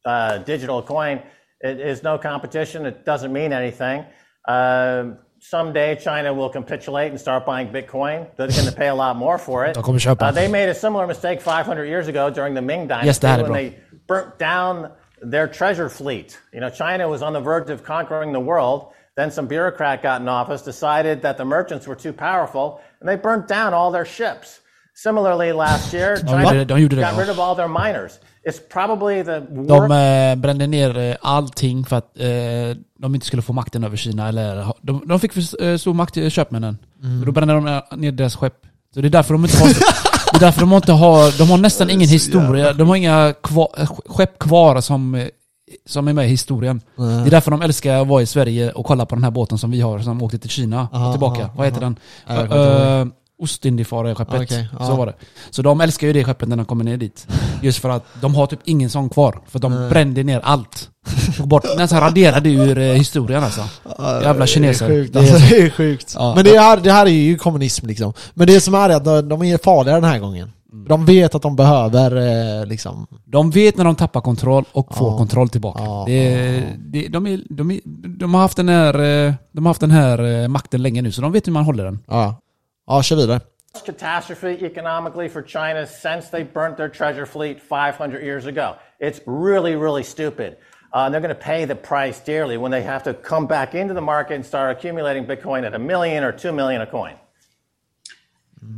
uh, digital coin it is no competition. It doesn't mean anything. Um someday China will capitulate and start buying Bitcoin. They're going to pay a lot more for it. De kommer köpa. Uh, they made a similar mistake 500 years ago during the Ming Dynasty Yes, when they burnt down their treasure fleet. You know, China was on the verge of conquering the world. Then some bureaucrat got in office, decided that the merchants were too powerful, and they burnt down all their ships. Similarly, last year, China det- de gjorde det, got rid of all their miners. It's probably the De eh, brände ner eh, allting för att eh, de inte skulle få makten över Kina. Eller, de, de fick för eh, stor makt, eh, köpmännen. Och då brände de ner deras skepp. Så det är därför de inte har... det är därför de inte har... De har nästan ingen historia. De har inga kvar, eh, skepp kvar som, eh, som är med i historien. Det är därför de älskar att vara i Sverige och kolla på den här båten som vi har som åkte till Kina och Aha, tillbaka. aha, Vad heter aha. den? Ostindiefarare-skeppet. Okej, ja. Så var det. Så de älskar ju det skeppet när de kommer ner dit. Just för att de har typ ingen sån kvar. För de brände ner allt. Tog bort, nästan raderade ur eh, historien alltså. Jävla kineser. Det är sjukt, Det är alltså, så- det är sjukt. Ja. Men det här, det här är ju kommunism liksom. Men det som är är att de- är farliga den här gången. Mm. De vet att de behöver eh, liksom... De vet när de tappar kontroll och får Ja. kontroll tillbaka. Ja, det, det, de, är, de, är, de har haft den här, eh, de har haft den här makten länge nu, så de vet hur man håller den. Ja, ja kör vidare. catastrophe economically for China since they burnt their treasure fleet 500 years ago. It's really, really stupid. Uh, and they're going to pay the price dearly when they have to come back into the market and start accumulating Bitcoin at a million or two million a coin.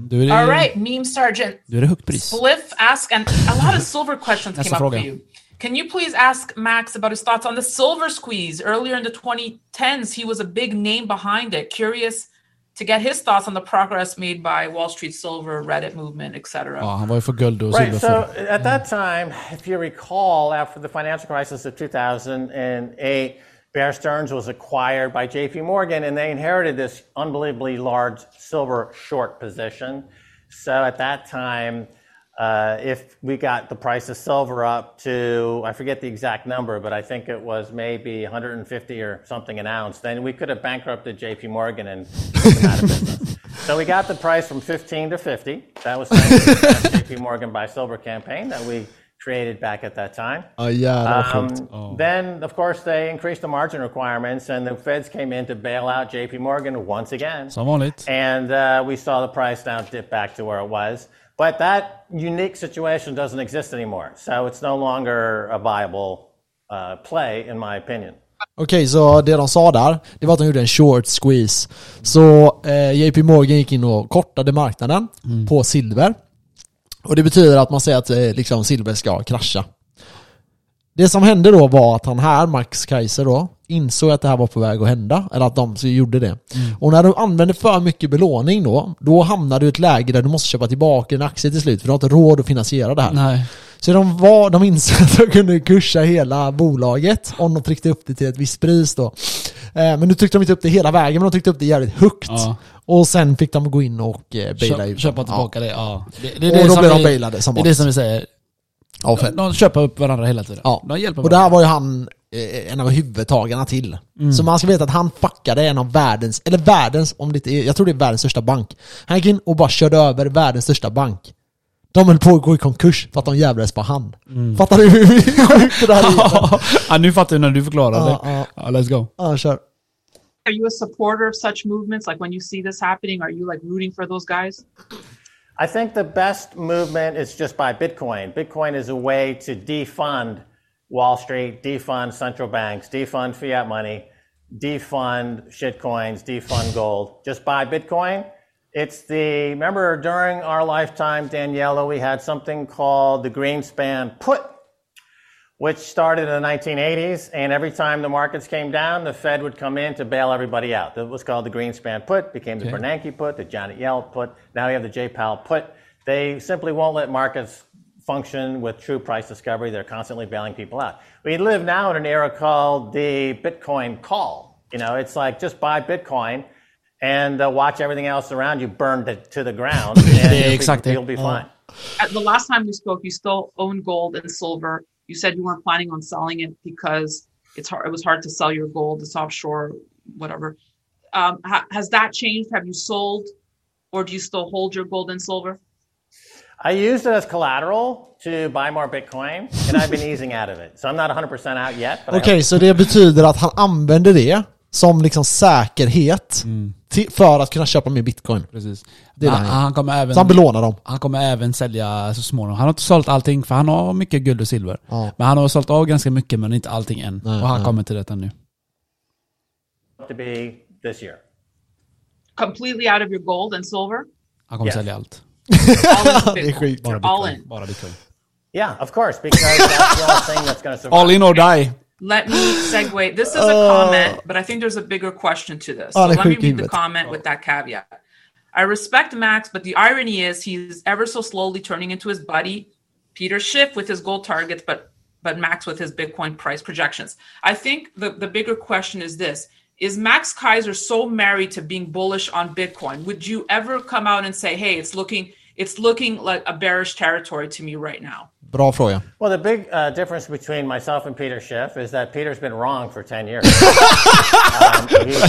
Då är det, All right, Meme Sergeant. då är det högt pris. Spliff ask, and a lot of silver questions Nästa came up fråga. for you. Can you please ask Max about his thoughts on the silver squeeze? Earlier in the 2010s, he was a big name behind it. Curious to get his thoughts on the progress made by Wall Street Silver, Reddit movement, etc. Ja, ah, han var ju för guld och silver Right. So at that time, if you recall, after the financial crisis of 2008, Bear Stearns was acquired by JP Morgan and they inherited this unbelievably large silver short position. So at that time, uh, if we got the price of silver up to, I forget the exact number, but I think it was maybe 150 or something an ounce, then we could have bankrupted JP Morgan and put them out of business. So we got the price from 15 to 50. That was the JP Morgan Buy Silver campaign that we created back at that time. Ja jävlar vad Um, sjukt. Then, of course, they increased the margin requirements, and the feds came in to bail out JP Morgan once again. Som vanligt. And uh, we saw the price now dip back to where it was. But that unique situation doesn't exist anymore. So it's no longer a viable uh, play, in my opinion. Okej, så det de sa där, det var att de gjorde en short squeeze. Så eh, JP Morgan gick in och kortade marknaden på silver. Och det betyder att man säger att eh, liksom, silver ska krascha. Det som hände då var att han här, Max Kaiser då, insåg att det här var på väg att hända. Eller att de gjorde det. Och när du använder för mycket belåning då, då hamnar du i ett läge där du måste köpa tillbaka en aktie till slut. För du har inte råd att finansiera det här. Nej. Så de, var, de insåg att de kunde kursa hela bolaget om de tryckte upp det till ett visst pris då. Eh, men nu tryckte de inte upp det hela vägen, men de tryckte upp det jävligt högt. Ja. Och sen fick de gå in och eh, baila Köp, ut köpa tillbaka det, ja. Det, det Och det då som blev de bailade som Det är det som vi säger. Ja, fett. De köper upp varandra hela tiden. Ja. De hjälper Och där varandra. var ju han eh, en av huvudtagarna till. Mm. Så man ska veta att han fuckade en av världens, eller världens, om det inte är, jag tror det är världens största bank. Han gick in och bara körde över världens största bank. De höll på att gå i konkurs för att de jävlades på han. Mm. Fattar du hur sjukt det där är? ja, nu fattar jag när du förklarar Ja, det. ja. Ja, let's go. Ja, kör. Are you a supporter of such movements? Like when you see this happening, are you like rooting for those guys? I think the best movement is just buy Bitcoin. Bitcoin is a way to defund Wall Street, defund central banks, defund fiat money, defund shitcoins, defund gold. Just buy Bitcoin. It's the, remember during our lifetime, Daniela, we had something called the Greenspan put, which started in the 1980s. And every time the markets came down, the Fed would come in to bail everybody out. That was called the Greenspan put, became the Okay. Bernanke put, the Janet Yellen put. Now we have the J. Powell put. They simply won't let markets function with true price discovery. They're constantly bailing people out. We live now in an era called the Bitcoin call. You know, it's like just buy Bitcoin and uh, watch everything else around you burn to, to the ground, and Yeah, you'll, exactly. be, you'll be fine. At the last time we spoke, you still own gold and silver. You said you weren't planning on selling it because it's hard. It was hard to sell your gold. It's offshore, whatever. Um, ha- has that changed? Have you sold, or do you still hold your gold and silver? I used it as collateral to buy more Bitcoin, and I've been easing out of it. So I'm not 100% out yet. But I Okej, hope- så det betyder att han använder det som liksom säkerhet till, för att kunna köpa mer bitcoin. Precis. Det är han, han gör. han, kommer även, Så han belånar dem. han kommer även sälja så småningom. Han har inte sålt allting för han har mycket guld och silver. Ja. Men han har sålt av ganska mycket men inte allting än. Nej, och han nej. kommer till detta nu. to be this year. Completely out of your gold and silver? Han kommer Yes. sälja allt. All Det är sjukt. Bara All bitcoin. in. Bara bitcoin. Yeah, of course, because that's the only thing that's to survive. All in or die. Let me segue. This is a comment, but I think there's a bigger question to this. So Oh, let me read the comment with that caveat. I respect Max, but the irony is he's ever so slowly turning into his buddy, Peter Schiff, with his gold targets, but but Max with his Bitcoin price projections. I think the, the bigger question is this. Is Max Kaiser so married to being bullish on Bitcoin? Would you ever come out and say, hey, it's looking it's looking like a bearish territory to me right now? Bra fråga. Well, the big uh, difference between myself and Peter Schiff is that Peter's been wrong for 10 years.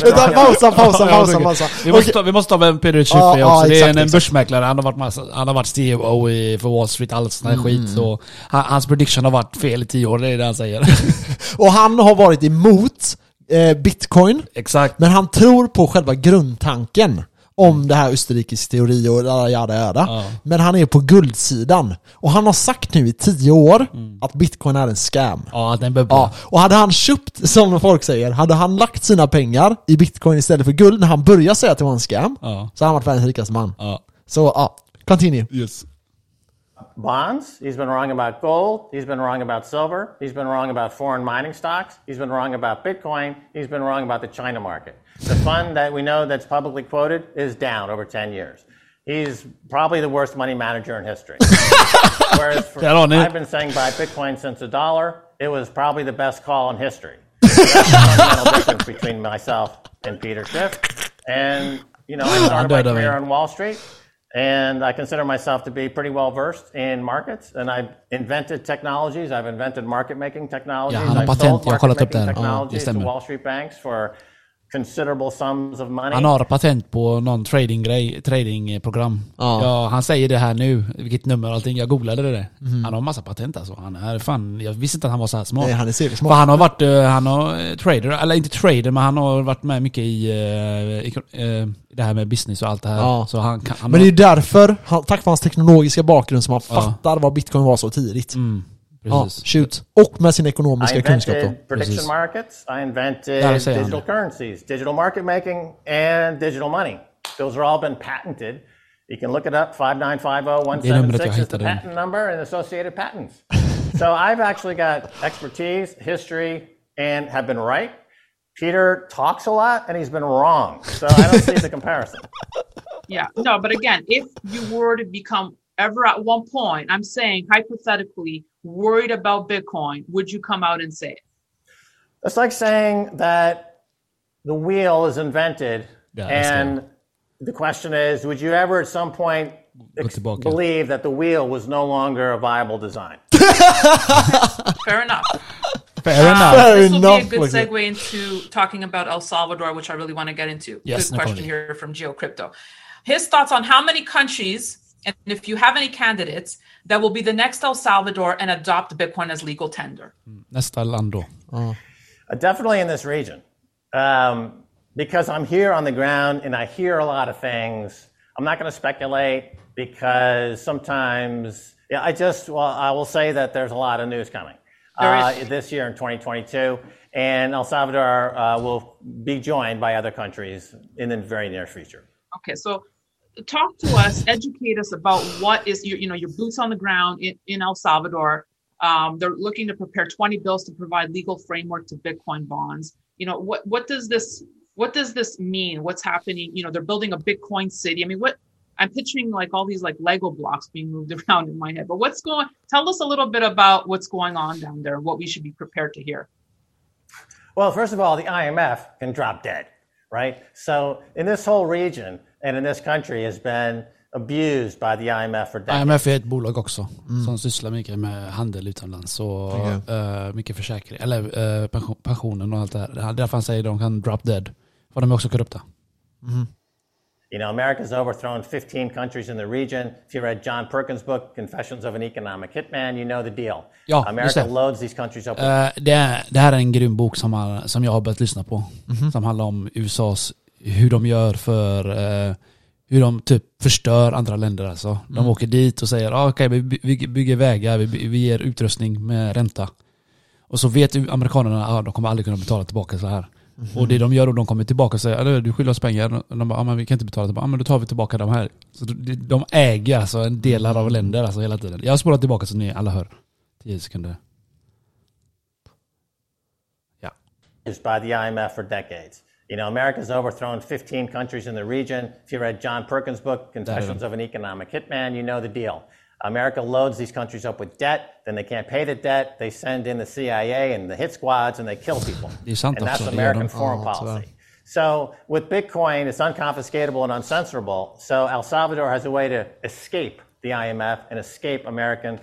um, pausa, pausa, pausa, pausa. Vi måste, ta, vi måste ta med Peter Schiff ja, också. det är exakt, en, en börsmäklare. Han har varit, massa, han har varit CEO i, för Wall Street, allt sån här Mm, skit. Och han, hans prediction har varit fel i tio år, det är det han säger. Och han har varit emot eh, bitcoin, Exakt. men han tror på själva grundtanken om det här Österrikes teori och jada jada. Ja. Men han är på guldsidan. Och han har sagt nu i tio år att bitcoin är en scam. Ja, att den bubblar. Ja, och hade han köpt, som folk säger, hade han lagt sina pengar i bitcoin istället för guld när han började säga att det var en scam, Ja. så hade han varit världens rikaste man. Ja. Så ja, continue. Yes. Bonds. He's been wrong about gold. He's been wrong about silver. He's been wrong about foreign mining stocks. He's been wrong about Bitcoin. He's been wrong about the China market. The fund that we know that's publicly quoted is down over 10 years. He's probably the worst money manager in history. Whereas for. I've been saying buy Bitcoin since a dollar. It was probably the best call in history. So that's the fundamental difference between myself and Peter Schiff. And, you know, I started my career on Wall Street. And I consider myself to be pretty well versed in markets. And I've invented technologies. I've invented market making technologies. Ja, han har I've patent. Jag har kollat market upp making det här. Ja, det technologies to. Wall Street banks for considerable sums of money. Han har patent på någon tradinggrej, tradingprogram. Ja. Ja. han säger det här nu, vilket nummer och allting. Jag googlade det. Han har massa patent alltså. Han är fan, jag visste inte att han var så här smart. Nej, han är seriös För han har varit, eh, han har eh, trader, eller inte trader, men han har varit med mycket i, i eh, det här med business och allt det här. Ja. Så han kan... Han Men det är ju därför, han, tack vare hans teknologiska bakgrund, som han Ja. fattar vad bitcoin var så tidigt. mm, Ja, precis. shoot. Och med sin I ekonomiska kunskap då. invented prediction Precis. markets. I invented Där digital currencies, digital market making, and digital money. Those are all been patented. You can look it up, oh Det är 5950176 is the patent number and associated patents. so I've actually got expertise, history, and have been right. Peter talks a lot and he's been wrong. So I don't see the comparison. Yeah, no, but again, if you were to become ever at one point, I'm saying hypothetically, worried about Bitcoin, would you come out and say it? It's like saying that the wheel is invented, Yeah, that's and the question is, would you ever at some point ex- tillbaka. believe that the wheel was no longer a viable design? Fair enough. Fair uh, enough. Fair this will enough, be a good segue into talking about El Salvador, which I really want to get into. Yes, good no question problem. here from Geo Crypto. His thoughts on how many countries, and if you have any candidates, that will be the next El Salvador and adopt Bitcoin as legal tender. Nästa land då. Uh, definitely in this region. Um, because I'm here on the ground and I hear a lot of things. I'm not going to speculate because sometimes, yeah, I just, well, I will say that there's a lot of news coming uh, this year in 2022. And El Salvador uh, will be joined by other countries in the very near future. Okay, so talk to us, educate us about what is your, you know, your boots on the ground in, in El Salvador. Um, they're looking to prepare 20 bills to provide legal framework to Bitcoin bonds. You know, what what does this what does this mean? What's happening? You know, they're building a Bitcoin city. I mean, what I'm picturing like all these like Lego blocks being moved around in my head. But what's going? Tell us a little bit about what's going on down there. What we should be prepared to hear. Well, first of all, the IMF can drop dead, right? So in this whole region and in this country has been abused by the IMF for decades. IMF är ett bolag också som sysslar mycket med handel utomlands och Okej. eh, mycket försäkring, eller uh, pension, pensionen och allt det här. Därför han säger att de kan drop dead. För de är också korrupta. You know, America's overthrown 15 countries in the region. If you read John Perkins' book, Confessions of an Economic Hitman, you know the deal. Ja, America det. loads these countries up Eh, det, är, det här är en grym bok som, har, som jag har börjat lyssna på. Som handlar om USAs, hur de gör för, eh, hur de typ förstör andra länder alltså. De åker dit och säger, ah, okej vi by- vi bygger vägar, vi, vi ger utrustning med ränta. Och så vet ju amerikanerna att ah, de kommer aldrig kunna betala tillbaka så här. Och det de gör då, de kommer tillbaka och säger, "Ah, du skyller oss pengar. Och de bara, ah, men vi kan inte betala tillbaka. Ah, men då tar vi tillbaka de här. Så de, de äger alltså en delar av länder alltså hela tiden. Jag har spolat tillbaka så ni alla hör. 10 sekunder. used by the IMF for decades. You know, America's overthrown 15 countries in the region. If you read John Perkins' book, Confessions of an Economic Hitman, you know the deal. America loads these countries up with debt, then they can't pay the debt, they send in the CIA and the hit squads and they kill people. Det är sant and that's också, det gör American foreign policy. So with Bitcoin, it's unconfiscatable and uncensorable. So El Salvador has a way to escape the IMF and escape American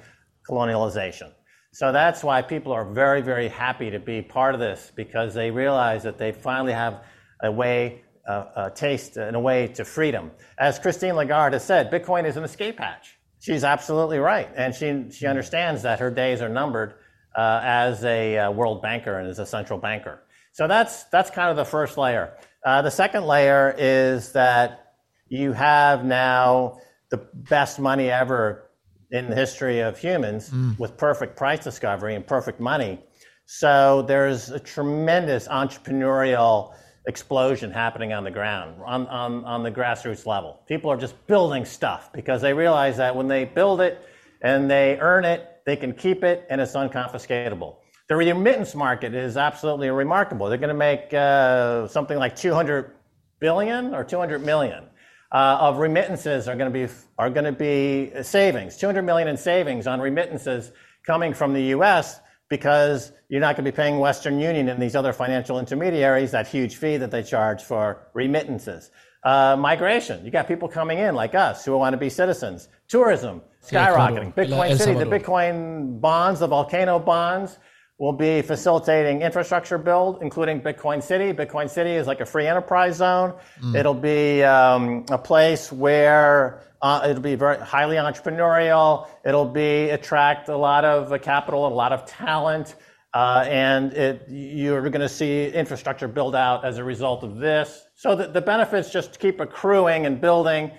colonialization. So that's why people are very, very happy to be part of this because they realize that they finally have a way, uh, a taste, and a way to freedom. As Christine Lagarde has said, Bitcoin is an escape hatch. She's absolutely right, and she she understands that her days are numbered uh, as a uh, world banker and as a central banker. So that's that's kind of the first layer. Uh, the second layer is that you have now the best money ever in the history of humans with perfect price discovery and perfect money. So there's a tremendous entrepreneurial explosion happening on the ground, on, on, on the grassroots level. People are just building stuff because they realize that when they build it and they earn it, they can keep it and it's unconfiscatable. The remittance market is absolutely remarkable. They're going to make uh, something like 200 billion or 200 million uh, of remittances are going to be are going to be savings. 200 million in savings on remittances coming from the U.S. because you're not going to be paying Western Union and these other financial intermediaries that huge fee that they charge for remittances. Uh, migration. You got people coming in like us who want to be citizens. Tourism skyrocketing. Bitcoin City, the Bitcoin bonds, the volcano bonds, will be facilitating infrastructure build, including Bitcoin City. Bitcoin City is like a free enterprise zone. It'll be um, a place where uh, it'll be very highly entrepreneurial. It'll be attract a lot of uh, capital, a lot of talent, uh, and it, you're going to see infrastructure build out as a result of this. So the, the benefits just keep accruing and building,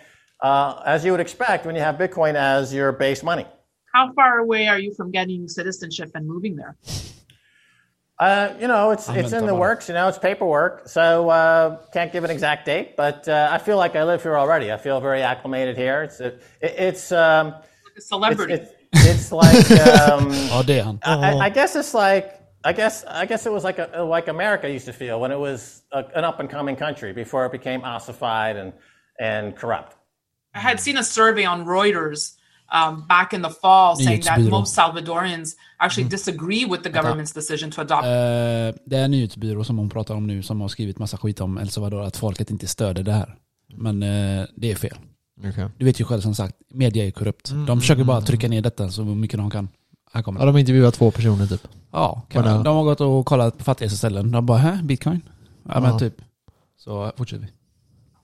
uh, as you would expect when you have Bitcoin as your base money. How far away are you from getting citizenship and moving there? Uh, you know, it's it's in the väntar works. You know, it's paperwork, so uh, can't give an exact date. But uh, I feel like I live here already. I feel very acclimated here. It's it, it's um, Like a it's, celebrity. it's, it's like um, Ja, det är han. I, I guess it's like I guess I guess it was like a, like America used to feel when it was a, an up and coming country before it became ossified and and corrupt. I had seen a survey on Reuters um, back in the fall saying that most Salvadorians actually disagree with the government's decision to adopt. Eh, det är en nyhetsbyrå som hon pratar om nu som har skrivit massa skit om El Salvador, att folket inte stöder det här. Men eh, det är fel. Okej. Du vet ju själv som sagt, media är korrupt. De försöker bara trycka ner detta så mycket de kan. Här kommer Ja, de intervjuar två personer typ. Ja, kan de har gått och kollat på fattigaste ställen. De bara, hä? Bitcoin? Ja, men Ja. typ. Så fortsätter vi.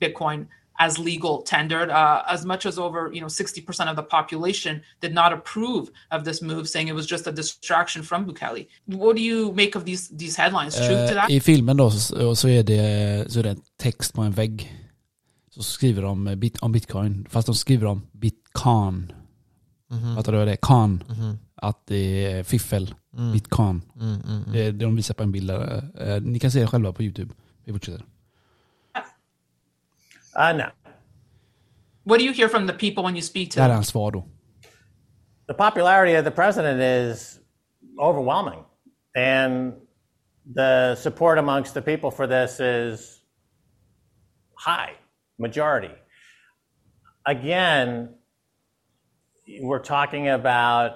Bitcoin as legal tendered, uh, as much as over you know 60% of the population did not approve of this move, saying it was just a distraction from Bukele. What do you make of these these headlines? Truth to Eh, that? I filmen då så, så, är det, så är det en text på en vägg. Så skriver de eh, bit, om bitcoin, fast de skriver om bitcoin. Fattar du vad det är? Kan. Att det är fiffel. Bitcoin. Det, är det de visar på en bild där. Eh, Ni kan se det själva på YouTube. Vi fortsätter. Uh, no, What do you hear from the people when you speak to Det här är them? hans svar the popularity of the president is overwhelming. And the support amongst the people for this is high, majority. Again, we're talking about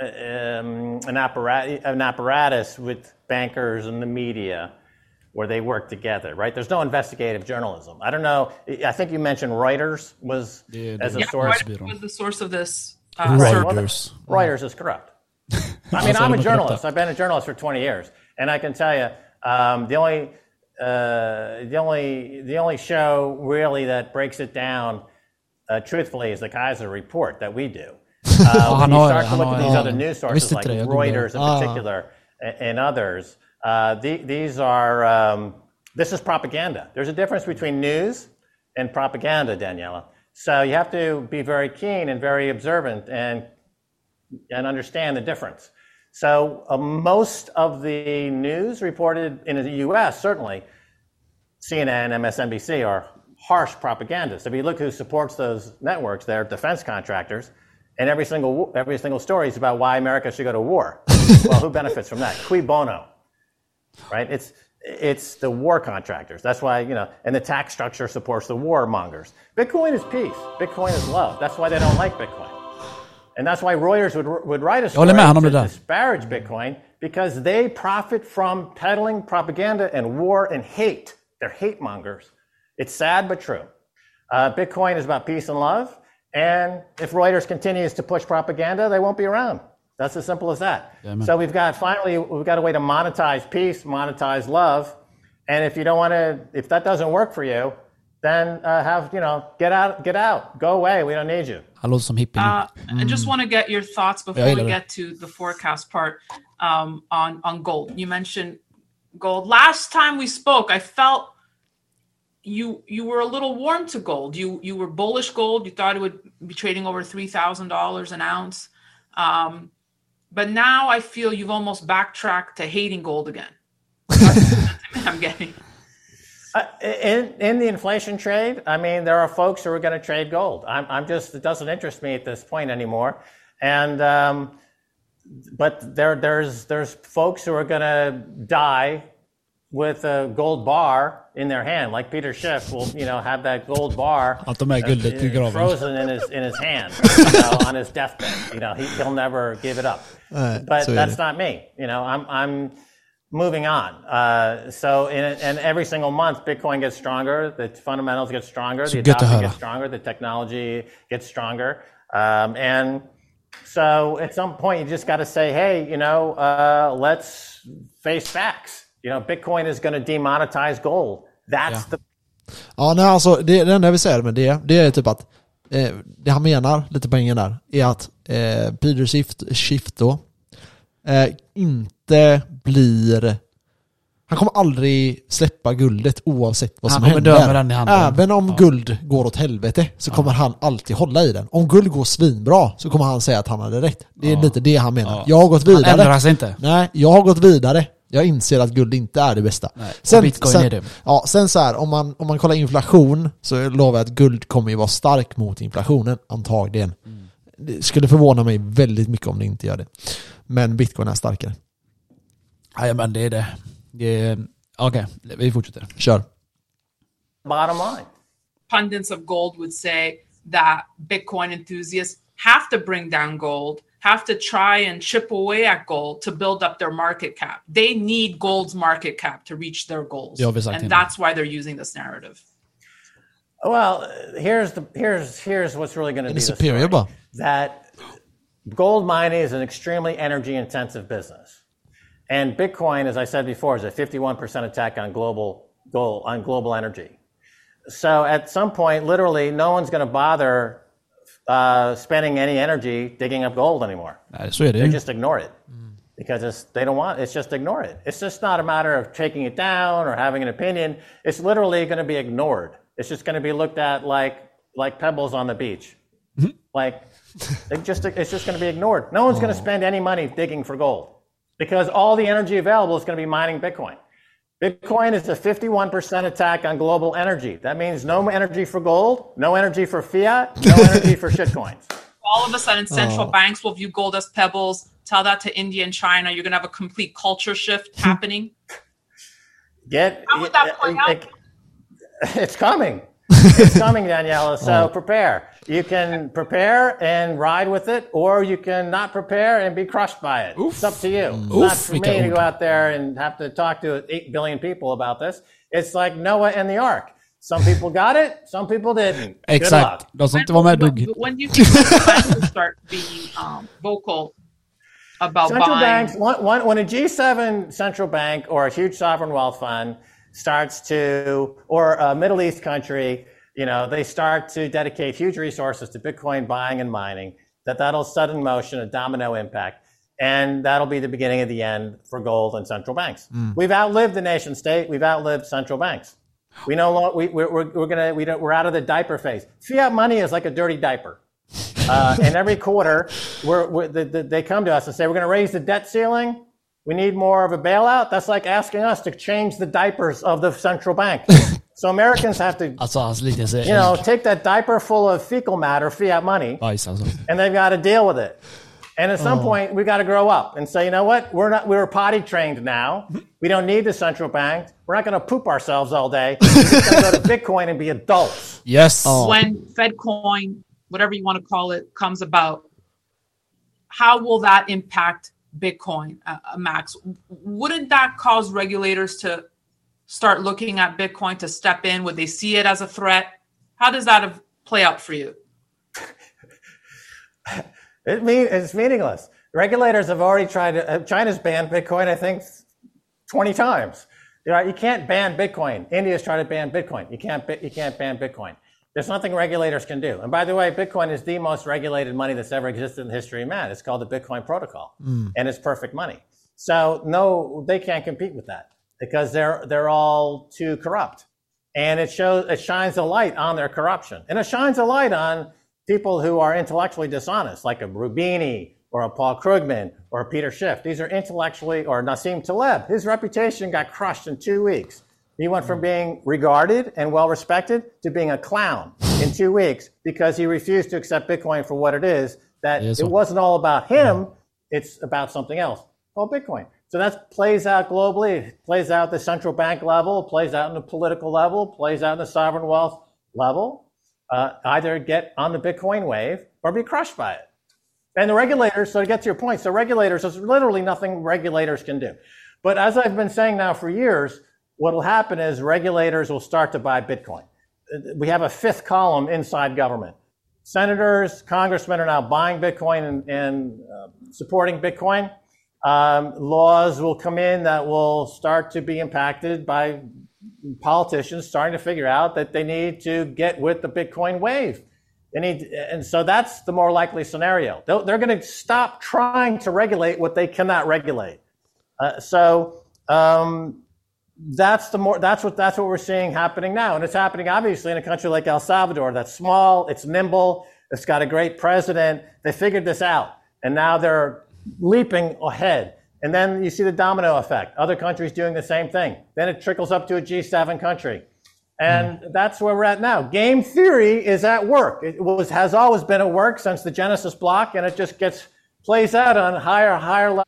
um, an, apparatus, an apparatus with bankers and the media where they work together, right? There's no investigative journalism. I don't know. I think you mentioned Reuters was Yeah, as a yeah, source. Reuters was the source of this. Right. Uh, Well, Reuters. Reuters is corrupt. I mean, I'm a journalist. I've been a journalist for 20 years, and I can tell you, um, the only uh, the only the only show really that breaks it down uh, truthfully is the Kaiser report that we do. Uh, when you start to look at these other news sources like inte det, jag googlade. Reuters in Ah. particular a- and others, uh, the, these are um, this is propaganda. There's a difference between news and propaganda, Daniela. So you have to be very keen and very observant and and understand the difference. So uh, most of the news reported in the U.S. certainly CNN, and MSNBC are harsh propagandists. If you look who supports those networks, they're defense contractors, and every single every single story is about why America should go to war. well, who benefits from that? Cui bono, right? It's it's the war contractors. That's why you know, and the tax structure supports the war mongers. Bitcoin is peace. Bitcoin is love. That's why they don't like Bitcoin. And that's why Reuters would, would write a story håller med han om to disparage Bitcoin because they profit from peddling propaganda and war and hate. They're hate mongers. It's sad but true. Uh, Bitcoin is about peace and love. And if Reuters continues to push propaganda, they won't be around. That's as simple as that. man. so we've got finally we've got a way to monetize peace, monetize love. And if you don't want to, if that doesn't work for you, then uh, have you know get out, get out, go away. We don't need you. Han låter som hippie nu. Uh, I just want to get your thoughts before Yeah, we yeah. get to the forecast part um, on on gold. You mentioned gold last time we spoke. I felt you you were a little warm to gold. You you were bullish gold. You thought it would be trading over three thousand dollars an ounce, um, but now I feel you've almost backtracked to hating gold again. That's the I'm getting. Uh, in, in the inflation trade, I mean, there are folks who are going to trade gold. I'm, I'm just, it doesn't interest me at this point anymore. And, um, but there, there's, there's folks who are going to die with a gold bar in their hand, like Peter Schiff will, you know, have that gold bar Att de är guldet i uh, frozen in his in his hand you know, on his deathbed. You know, he, he'll never give it up. But that's not me. You know, I'm I'm moving on. Uh, so in and every single month, Bitcoin gets stronger. The fundamentals get stronger. The gött att adoption höra. gets stronger. The technology gets stronger. Um, and so at some point, you just got to say, hey, you know, uh, let's face facts. You know, Bitcoin is going to demonetize gold. That's Yeah. the Ja, nej, alltså det, det enda jag vill säga med det, det är typ att eh, det han menar, lite poängen där, är att eh, Peter Schiff, Schiff då, eh, inte blir... Han kommer aldrig släppa guldet oavsett vad Han som dö händer. med den i handen. Även om Ja. guld går åt helvete så kommer han alltid hålla i den. Om guld går svinbra så kommer han säga att han hade rätt. Det är lite det han menar. Ja. Jag har gått Han vidare. ändrar sig inte. Nej, jag har gått vidare. Jag inser att guld inte är det bästa. Nej, och bitcoin är det. Ja, sen så här, om man, om man kollar inflation så lovar jag att guld kommer ju vara stark mot inflationen, antagligen. Mm. Det skulle förvåna mig väldigt mycket om det inte gör det. Men bitcoin är starkare. Men det är det. det är... Okej, vi fortsätter. Kör. bottom line. pundits of gold would say that Bitcoin enthusiasts have to bring down gold, have to try and chip away at gold to build up their market cap. They need gold's market cap to reach their goals. Ja, visst, and that's why they're using this narrative. Well, here's the here's here's what's really going to be the superior story. that gold mining is an extremely energy intensive business, and Bitcoin, as I said before, is a 51% attack on global gold on global energy. So at some point, literally, no one's going to bother uh, spending any energy digging up gold anymore. Så är det They ju. just ignore it. Because it's, they don't want it's just ignore it. It's just not a matter of taking it down or having an opinion. It's literally going to be ignored. It's just going to be looked at like like pebbles on the beach. Like it just it's just going to be ignored. No one's going to spend any money digging for gold. Because all the energy available is going to be mining bitcoin bitcoin is a 51% attack on global energy that means no energy for gold no energy for fiat no energy for shitcoins All of a sudden, central oh. banks will view gold as pebbles. tell that to India and China. You're going to have a complete culture shift happening. Get How would that play out? it- it's coming. It's coming, Daniela. So prepare. You can prepare and ride with it, or you can not prepare and be crushed by it. It's up to you. It's not for me to go out there and have to talk to eight billion people about this. It's like Noah and the Ark. Some people got it, some people didn't. Good luck. Exakt. De som inte var med dog. When, when do you think the start being um, vocal about Central buying? banks, one, one, when a G7 central bank or a huge sovereign wealth fund starts to, or a Middle East country, you know, they start to dedicate huge resources to Bitcoin buying and mining, that that'll in motion a domino impact. And that'll be the beginning of the end for gold and central banks. We've outlived the nation state. We've outlived central banks. We no longer, we, we're, we're, we're gonna, we don't, we're out of the diaper phase. Fiat money is like a dirty diaper. Uh, and every quarter, we're, we're, the, the, they come to us and say, we're going to raise the debt ceiling. We need more of a bailout. That's like asking us to change the diapers of the central bank. so Americans have to, Alltså hans liknelse you know, take that diaper full of fecal matter, fiat money, bajs alltså. and they've got to deal with it. And at some point, we got to grow up and say, you know what? We're not. We're potty trained now. We don't need the central bank. We're not going to poop ourselves all day. We're just going to go to Bitcoin and be adults. Yes! when FedCoin, whatever you want to call it, comes about, how will that impact Bitcoin, uh, uh, Max? Wouldn't that cause regulators to start looking at Bitcoin to step in? Would they see it as a threat? How does that play out for you? It mean it's meaningless. Regulators have already tried to. Uh, China's banned Bitcoin, I think, twenty times. You know, you can't ban Bitcoin. India's tried to ban Bitcoin. You can't. You can't ban Bitcoin. There's nothing regulators can do. And by the way, Bitcoin is the most regulated money that's ever existed in the history of man. It's called the Bitcoin Protocol, mm. and it's perfect money. So no, they can't compete with that because they're they're all too corrupt. And it shows it shines a light on their corruption, and it shines a light on people who are intellectually dishonest, like a Rubini or a Paul Krugman or a Peter Schiff. These are intellectually, or Nassim Taleb. His reputation got crushed in two weeks. He went from being regarded and well respected to being a clown in two weeks because he refused to accept Bitcoin for what it is. That it wasn't all about him; it's about something else called Bitcoin. So that plays out globally. It plays out the central bank level. It plays out in the political level. It plays out in the sovereign wealth level uh, either get on the Bitcoin wave or be crushed by it. And the regulators, so to get to your point, so regulators, there's literally nothing regulators can do. But as I've been saying now for years, what will happen is regulators will start to buy Bitcoin. We have a fifth column inside government. Senators, congressmen are now buying Bitcoin and, and uh, supporting Bitcoin. Um, laws will come in that will start to be impacted by politicians starting to figure out that they need to get with the Bitcoin wave. They need, and so that's the more likely scenario. They'll, they're going to stop trying to regulate what they cannot regulate. Uh, so um, that's the more that's what that's what we're seeing happening now, and it's happening obviously in a country like El Salvador that's small, it's nimble, it's got a great president. They figured this out, and now they're leaping ahead. And then you see the domino effect. Other countries doing the same thing. Then it trickles up to a G7 country. And hmm. that's where we're at now. Game theory is at work. It was, has always been at work since the Genesis block, and it just gets plays out on higher, higher level.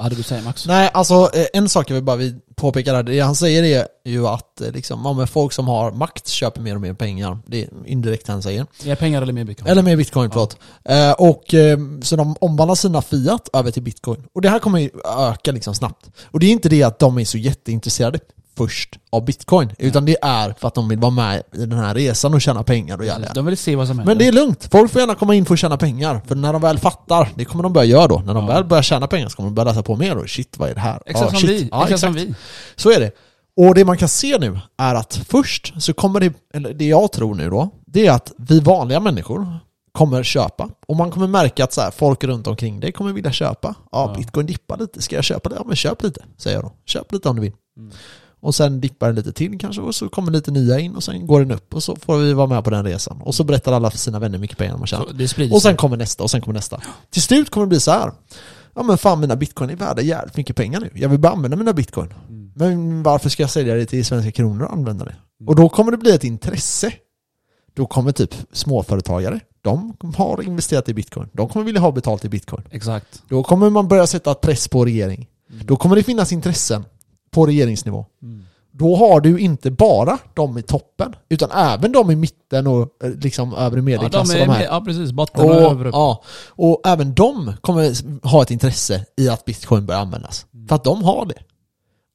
Vad hade du sagt Max? Nej, alltså eh, en sak jag vill bara påpeka där, det han säger är ju att eh, liksom, ja, men folk som har makt köper mer och mer pengar. Det är indirekt han säger. Mer pengar eller mer bitcoin? Eller mer bitcoin, förlåt. Eh, och så de omvandlar sina fiat över till bitcoin. Och det här kommer ju öka liksom snabbt. Och det är inte det att de är så jätteintresserade först av bitcoin, utan det är för att de vill vara med i den här resan och tjäna pengar och göra. De vill se vad som händer. Men det är lugnt, folk får gärna komma in för att tjäna pengar. För när de väl fattar, det kommer de börja göra då. När de väl börjar tjäna pengar så kommer de börja läsa på mer och shit vad är det här? Exakt Ah, som vi. Ja, exakt som vi. Så är det. Och det man kan se nu är att först så kommer det, eller det jag tror nu då, det är att vi vanliga människor kommer köpa. Och man kommer märka att så här, folk runt omkring dig kommer vilja köpa. Ja, bitcoin dippar lite, ska jag köpa det? Ja men köp lite, säger jag då. Köp lite om du vill. Och sen dippar den lite till kanske och så kommer lite nya in och sen går den upp och så får vi vara med på den resan. Och så berättar alla för sina vänner hur mycket pengar de har tjänat. Och sen kommer nästa och sen kommer nästa. Till slut kommer det bli så här. Ja men fan mina bitcoin är värda jävligt mycket pengar nu. Jag vill bara använda mina bitcoin. Men varför ska jag sälja det till svenska kronor och använda det? Och då kommer det bli ett intresse. Då kommer typ småföretagare de har investerat i bitcoin. De kommer vilja ha betalt i bitcoin. Exakt. Då kommer man börja sätta press på regering. Då kommer det finnas intressen på regeringsnivå. Då har du inte bara de i toppen, utan även de i mitten och eh, liksom övre Ja, medelklass de och är, de här. ja precis, botten och Och, över upp. ja, och även de kommer ha ett intresse i att bitcoin börjar användas. För att de har det.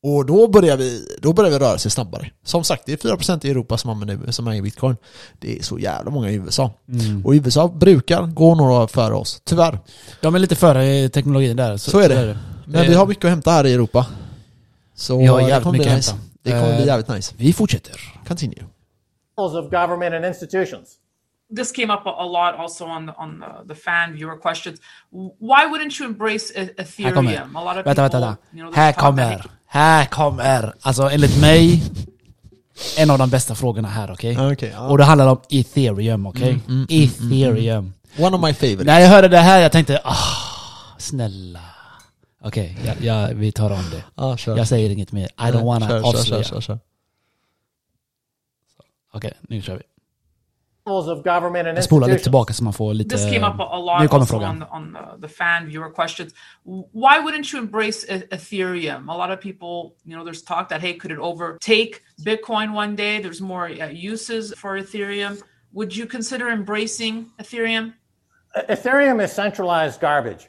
Och då börjar vi, då börjar vi röra sig snabbare. Som sagt, det är 4% i Europa som använder som äger bitcoin. Det är så jävla många i USA. Mm. Och USA brukar gå några före oss, tyvärr. De är lite före i teknologin där. Så är det. Men vi har mycket att hämta här i Europa. Så Vi har det jävligt mycket att hämta. Det kommer bli Eh, jävligt nice. Vi fortsätter. Continue. of government and institutions. This came up a, a lot also on the, on the, the fan viewer questions. Why wouldn't you embrace e-. Ethereum? A lot of Vänta, people, vänta, vänta. you know, Här kommer. Här kommer. Alltså enligt mig, en av de bästa frågorna här, okej? Okej, ja. Och det handlar om ethereum, okej? ethereum. One of my favorites. När jag hörde det här, jag tänkte ah, snälla. Okej, ja, ja, vi tar om det. Kör. Jag säger inget mer. I don't wanna Kör, avslöja. kör, kör, kör. Okej, nu kör vi. Jag spolar lite tillbaka så man får lite... This came up a, a lot Nu kommer frågan. on, the, on the, the fan viewer questions. Why wouldn't you embrace E- Ethereum? A lot of people, you know, there's talk that hey, could it overtake Bitcoin one day? There's more uh, uses for Ethereum. Would you consider embracing Ethereum? Ethereum is centralized garbage.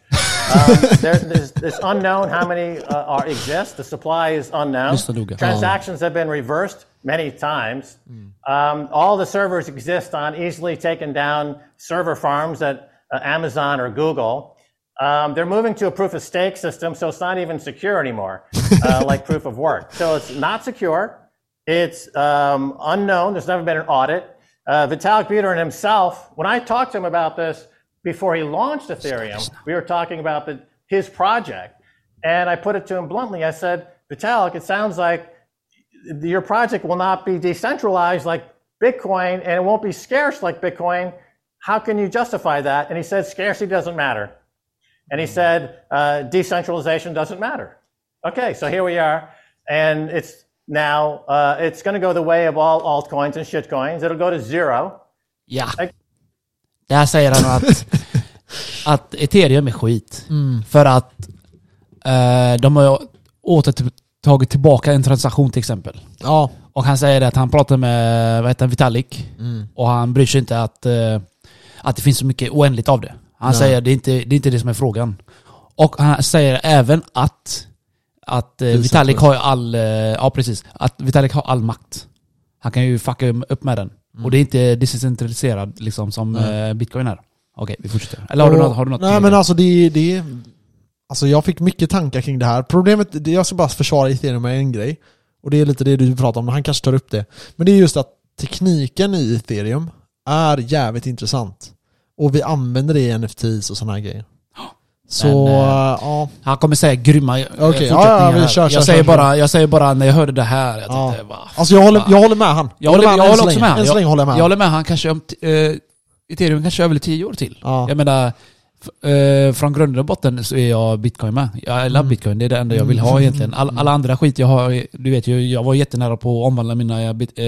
Um, there, there's, it's unknown how many uh, are exist. The supply is unknown. Lyssna noga. Transactions have been reversed many times. Um, all the servers exist on easily taken down server farms at uh, Amazon or Google. Um, they're moving to a proof of stake system, so it's not even secure anymore, uh, like proof of work. So it's not secure. It's um, unknown. There's never been an audit. Uh, Vitalik Buterin himself, when I talked to him about this before he launched Ethereum, we were talking about the, his project, and I put it to him bluntly. I said, Vitalik, it sounds like your project will not be decentralized like Bitcoin, and it won't be scarce like Bitcoin. How can you justify that? And he said, scarcity doesn't matter. And he said, uh, decentralization doesn't matter. Okay, so here we are, and it's now uh, it's going to go the way of all altcoins and shitcoins. It'll go to zero. Ja. Där säger han att, att ethereum är skit. Mm. För att eh, de har återtagit tillbaka en transaktion till exempel. Ja, Och han säger att han pratar med vad heter han, Vitalik Mm. och han bryr sig inte att, eh, att det finns så mycket oändligt av det. Han Nej. säger att det är, inte, det är inte det som är frågan. Och han säger även att, att eh, Vitalik har all, eh, ja precis, att Vitalik har all makt. Han kan ju fucka upp med den. Och det är inte decentraliserad liksom som Mm. Bitcoin är. Okej, vi fortsätter. Eller har du Och- något? Har du något Nej men alltså det, det Alltså jag fick mycket tankar kring det här. Problemet, det- jag ska bara försvara ethereum med en grej. Och det är lite det du pratar om, han kanske tar upp det. Men det är just att tekniken i ethereum är jävligt intressant. Och vi använder det i NFTs och sådana här grejer. Så, Men, eh, ja. Han kommer säga grymma fortsättningar ja, ja, kör, jag, kör, säger kör, bara, jag säger bara när jag hörde det här, jag Ja. tänkte va? Alltså jag håller, jag håller med han. Jag håller, jag med han håller så också med. Än så länge håller jag med Jag han. håller med. Han kanske om... Eh, Ethereum kanske över 10 år till. Ja. Jag menar, eh, från grund och botten så är jag bitcoin med. Jag Mm. love bitcoin, det är det enda jag vill ha egentligen. All, alla andra skit jag har, du vet ju, jag var jättenära på att omvandla mina bit, eh,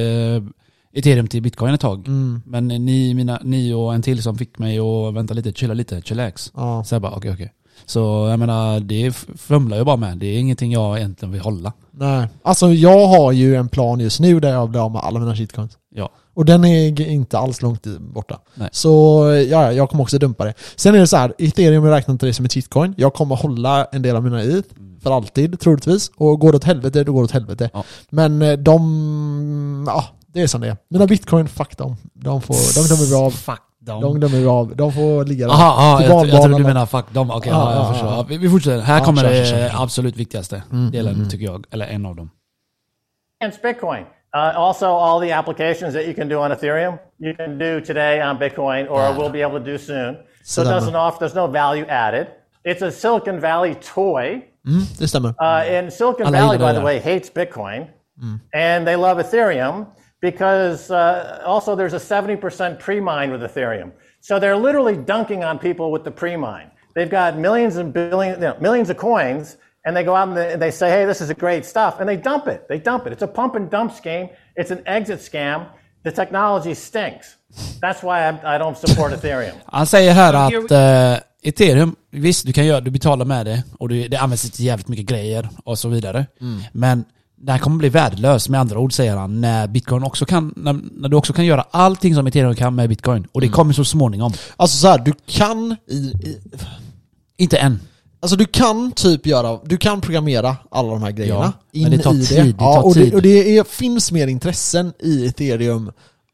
ethereum till bitcoin ett tag. Mm. Men ni, mina, ni och en till som fick mig att vänta lite, chilla lite, chillax. Ja. Så jag bara okej okej. Så jag menar, det fumlar jag bara med. Det är ingenting jag egentligen vill hålla. Nej. Alltså jag har ju en plan just nu där jag blir av med alla mina shitcoins. Ja. Och den är inte alls långt borta. Nej. Så ja, ja, jag kommer också dumpa det. Sen är det så här, ethereum räknar inte det som ett shitcoin. Jag kommer hålla en del av mina ETH för alltid troligtvis. Och går det åt helvete, då går det åt helvete. Ja. Men eh, de, ja, det är som det är. Mina bitcoin, fuck dem. De får, de dömer vi av. Fuck dem. De dömer vi av. De får ligga där. Aha, aha, jag, jag barnbarnen tror du menar fuck dem. Okej, ja, jag ja, förstår. vi, vi fortsätter. Här Ja, kommer kör, det kör, kör, kör. absolut viktigaste Mm, delen mm, tycker jag. Eller en av dem. against Bitcoin. Uh, also, all the applications that you can do on Ethereum, you can do today on Bitcoin, or will be able to do soon. So it doesn't offer. There's no value added. It's a Silicon Valley toy. Mm, det stämmer. Uh, and Silicon Alla Valley, by the way, hates Bitcoin, and they love Ethereum because uh, also there's a 70% pre-mine with Ethereum. So they're literally dunking on people with the pre-mine. They've got millions and billions, you know, millions of coins, and they go out and they, they say, "Hey, this is a great stuff," and they dump it. They dump it. It's a pump and dump scheme. It's an exit scam, The technology stinks. That's why I, I don't support Ethereum. Han säger här So att eh, ethereum, visst du kan göra, du betalar med det och du, det används till jävligt mycket grejer och så vidare. Men det här kommer bli värdelös med andra ord säger han när bitcoin också kan, när, när du också kan göra allting som ethereum kan med bitcoin. Och det kommer så småningom. Alltså så här, du kan i, i, Inte än. Alltså du kan typ göra, du kan programmera alla de här grejerna Ja, men det tar tid, det ja, tar och tid. det, och det är, finns mer intressen i ethereum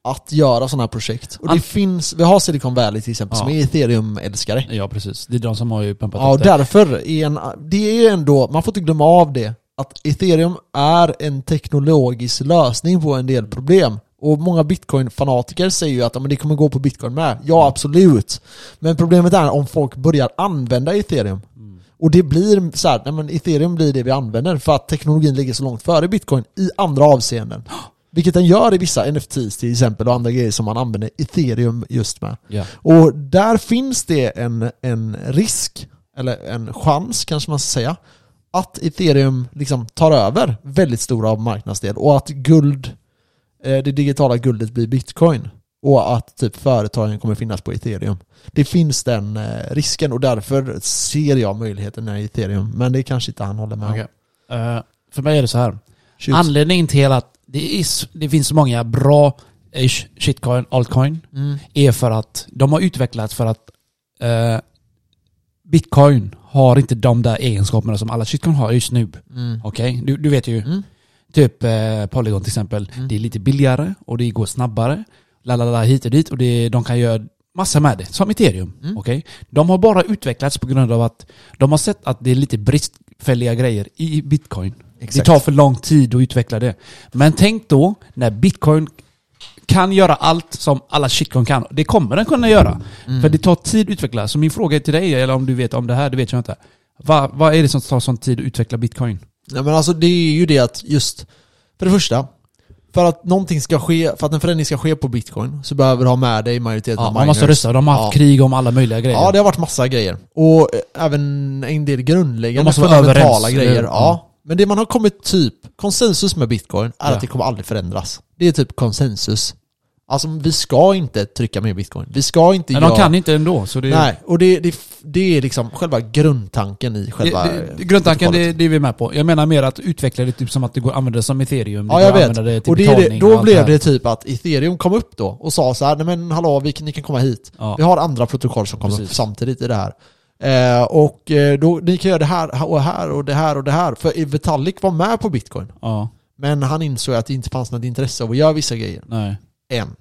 att göra sådana här projekt. Och det An- finns, vi har Silicon Valley till exempel som Ja. är ethereum-älskare. Ja precis. Det är de som har ju pumpat Ja, och det. därför är en, det är ändå, man får inte glömma av det, att ethereum är en teknologisk lösning på en del problem. Och många bitcoin-fanatiker säger ju att men det kommer gå på bitcoin med. Ja, absolut. Men problemet är om folk börjar använda ethereum. Och det blir så här, nej men ethereum blir det vi använder för att teknologin ligger så långt före bitcoin i andra avseenden. Vilket den gör i vissa NFTs till exempel och andra grejer som man använder ethereum just med. Ja. Och där finns det en, en risk, eller en chans kanske man ska säga, att ethereum liksom tar över väldigt stora av marknadsdel och att guld, eh, det digitala guldet blir bitcoin. Och att typ företagen kommer finnas på ethereum. Det finns den eh, risken och därför ser jag möjligheten i ethereum. Men det kanske inte han håller med om. Eh, för mig är det så här. Shoot. Anledningen till att det, är, det finns så många bra sh- shitcoin, altcoin, Mm. är för att de har utvecklats för att eh, bitcoin har inte de där egenskaperna som alla shitcoin har just nu. Mm. Okej? Du, du vet ju. Mm. Typ eh, Polygon till exempel. Det är lite billigare och det går snabbare. Lalala hit och dit och det, de kan göra massa med det. Som ethereum. Mm. Okej? De har bara utvecklats på grund av att de har sett att det är lite bristfälliga grejer i bitcoin. Exakt. Det tar för lång tid att utveckla det. Men tänk då när bitcoin kan göra allt som alla shitcoin kan. Det kommer den kunna göra. Mm. För det tar tid att utveckla. Så min fråga till dig, eller om du vet om det här, det vet jag inte. Va, vad är det som tar sån tid att utveckla bitcoin? Ja, men alltså det är ju det att just, för det första, för att någonting ska ske, för att en förändring ska ske på bitcoin så behöver du ha med dig majoriteten Ja, av man måste miners. rösta. De har haft Ja. krig om alla möjliga grejer. Ja, det har varit massa grejer. Och eh, även en del De grundläggande måste vara fundamentala överens, grejer. hur? Ja. Men det man har kommit typ, konsensus med bitcoin är Ja. att det kommer aldrig förändras. Det är typ konsensus. Alltså vi ska inte trycka mer bitcoin. Vi ska inte Men göra... de kan inte ändå. Så det, Nej, och det, det, det är liksom själva grundtanken i själva... det, det, grundtanken, det, det är vi med på. Jag menar mer att utveckla det typ som att det går att använda det som ethereum. Ja jag vet. det till och det och då allt blev det typ att ethereum kom upp då och sa så här, nej men hallå, vi, ni kan komma hit. Ja. Vi har andra protokoll som kommer upp Precis. samtidigt i det här. Eh, och eh, då, ni kan göra det här och här och det här och det här. För Vitalik var med på bitcoin. Ja, Men han insåg att det inte fanns något intresse av att göra vissa grejer. nej. Än.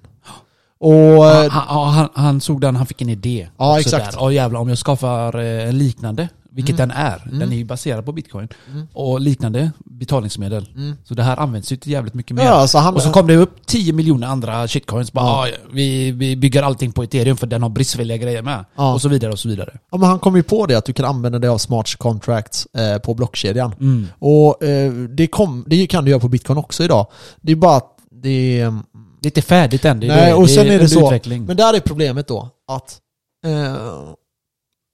Och... Han, eh, han, han, han såg den, han fick en idé. Ja, exakt. Där. Och jävlar, om jag skapar eh, en liknande, vilket Mm. den är. Den Mm. är ju baserad på bitcoin. Mm. Och liknande betalningsmedel. Mm. Så det här används ju till jävligt mycket mer. Ja, alltså han, Och så kom det upp 10 miljoner andra shitcoins. Bara. "Ah, vi, vi bygger allting på ethereum för den har bristfälliga grejer med. Ja. Och så vidare och så vidare. ja, men han kom ju på det att du kan använda dig av smart contracts eh, på blockkedjan. Och eh, det, kom, det kan du göra på bitcoin också idag. Det är bara att det är... Det är inte färdigt än. Det är, Nej, det. och sen är det under så. Utveckling. Men där är problemet då att... Eh,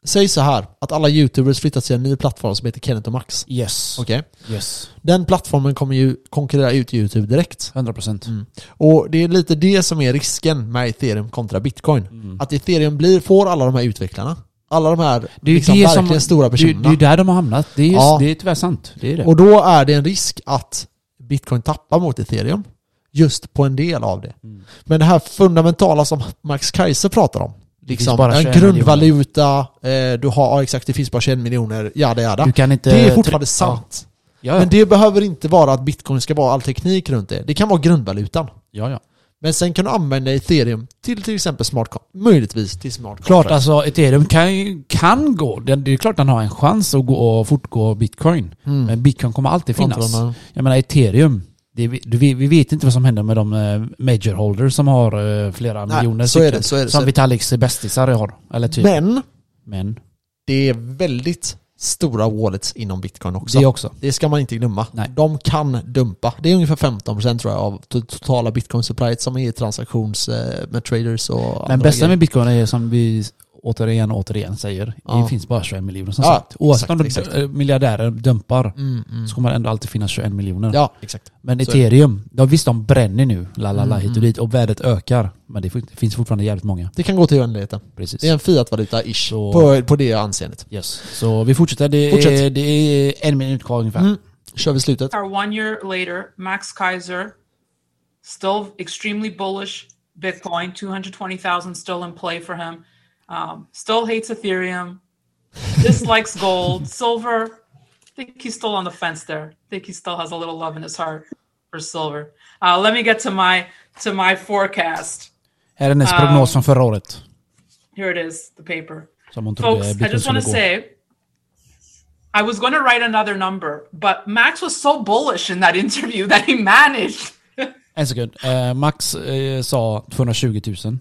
säg så här, att alla youtubers flyttat till en ny plattform som heter Kenneth och Max. Yes. Okej? Yes. Den plattformen kommer ju konkurrera ut youtube direkt. 100%. Mm. Och det är lite det som är risken med ethereum kontra bitcoin. Mm. Att ethereum blir, får alla de här utvecklarna. Alla de här Det är liksom, det verkligen som, stora det, det personerna. är ju där de har hamnat. Det är, ju, Ja. det är tyvärr sant. Det är det. Och då är det en risk att bitcoin tappar mot ethereum. Just på en del av det. Mm. Men det här fundamentala som Max Kaiser pratar om. Liksom, en 21 grundvaluta, eh, du har, ja exakt det finns bara 21 miljoner, jada jada. Du kan inte... Det är fortfarande sant. Ja, ja. Men det behöver inte vara att bitcoin ska vara all teknik runt det. Det kan vara grundvalutan. ja, ja. Men sen kan du använda ethereum till till exempel smart Möjligtvis till smart Klart, alltså ethereum kan, kan gå. Det, det är klart den har en chans att gå och fortgå bitcoin. Mm. Men bitcoin kommer alltid finnas. Jag menar ethereum. Det, vi, vi vet inte vad som händer med de eh, major holders som har eh, flera Nej, miljoner så stycken. det, så är det, Som. Vitaliks bästisar har. Eller typ. Men Men det är väldigt stora wallets inom bitcoin också. det också. Det ska man inte glömma. Nej. De kan dumpa. Det är ungefär 15% tror jag av to- totala bitcoin supplyet som är transaktions eh, med traders och Men bästa grejer. med bitcoin är som vi återigen och återigen säger, Ja. det finns bara 21 miljoner som Ja, sagt. Oavsett om exakt, de- eh, miljardärer dumpar Mm, mm. så kommer det ändå alltid finnas 21 miljoner. Ja, exakt. Men Så ethereum, ja, visst de bränner nu, la la la Mm, hit och mm. dit och värdet ökar. Men det, finns fortfarande jävligt många. Det kan gå till oändligheten. Precis. Det är en fiat-valuta-ish på, på det anseendet. Yes. Så vi fortsätter. Det, Fortsätt. Är, det är en minut kvar ungefär. Mm. Kör vi slutet. One year later, Max Kaiser still extremely bullish. Bitcoin, 220,000 still in play for him. Um, still hates Ethereum. Dislikes gold. Silver, I think he's still on the fence there. I think he still has a little love in his heart for silver. Uh, let me get to my to my forecast. Här är hennes Um, prognos från förra året. Here it is, the paper. Som hon trodde Folks, I just want to say I was going to write another number, but Max was so bullish in that interview that he managed. En sekund. Eh, Max eh, sa 220 000.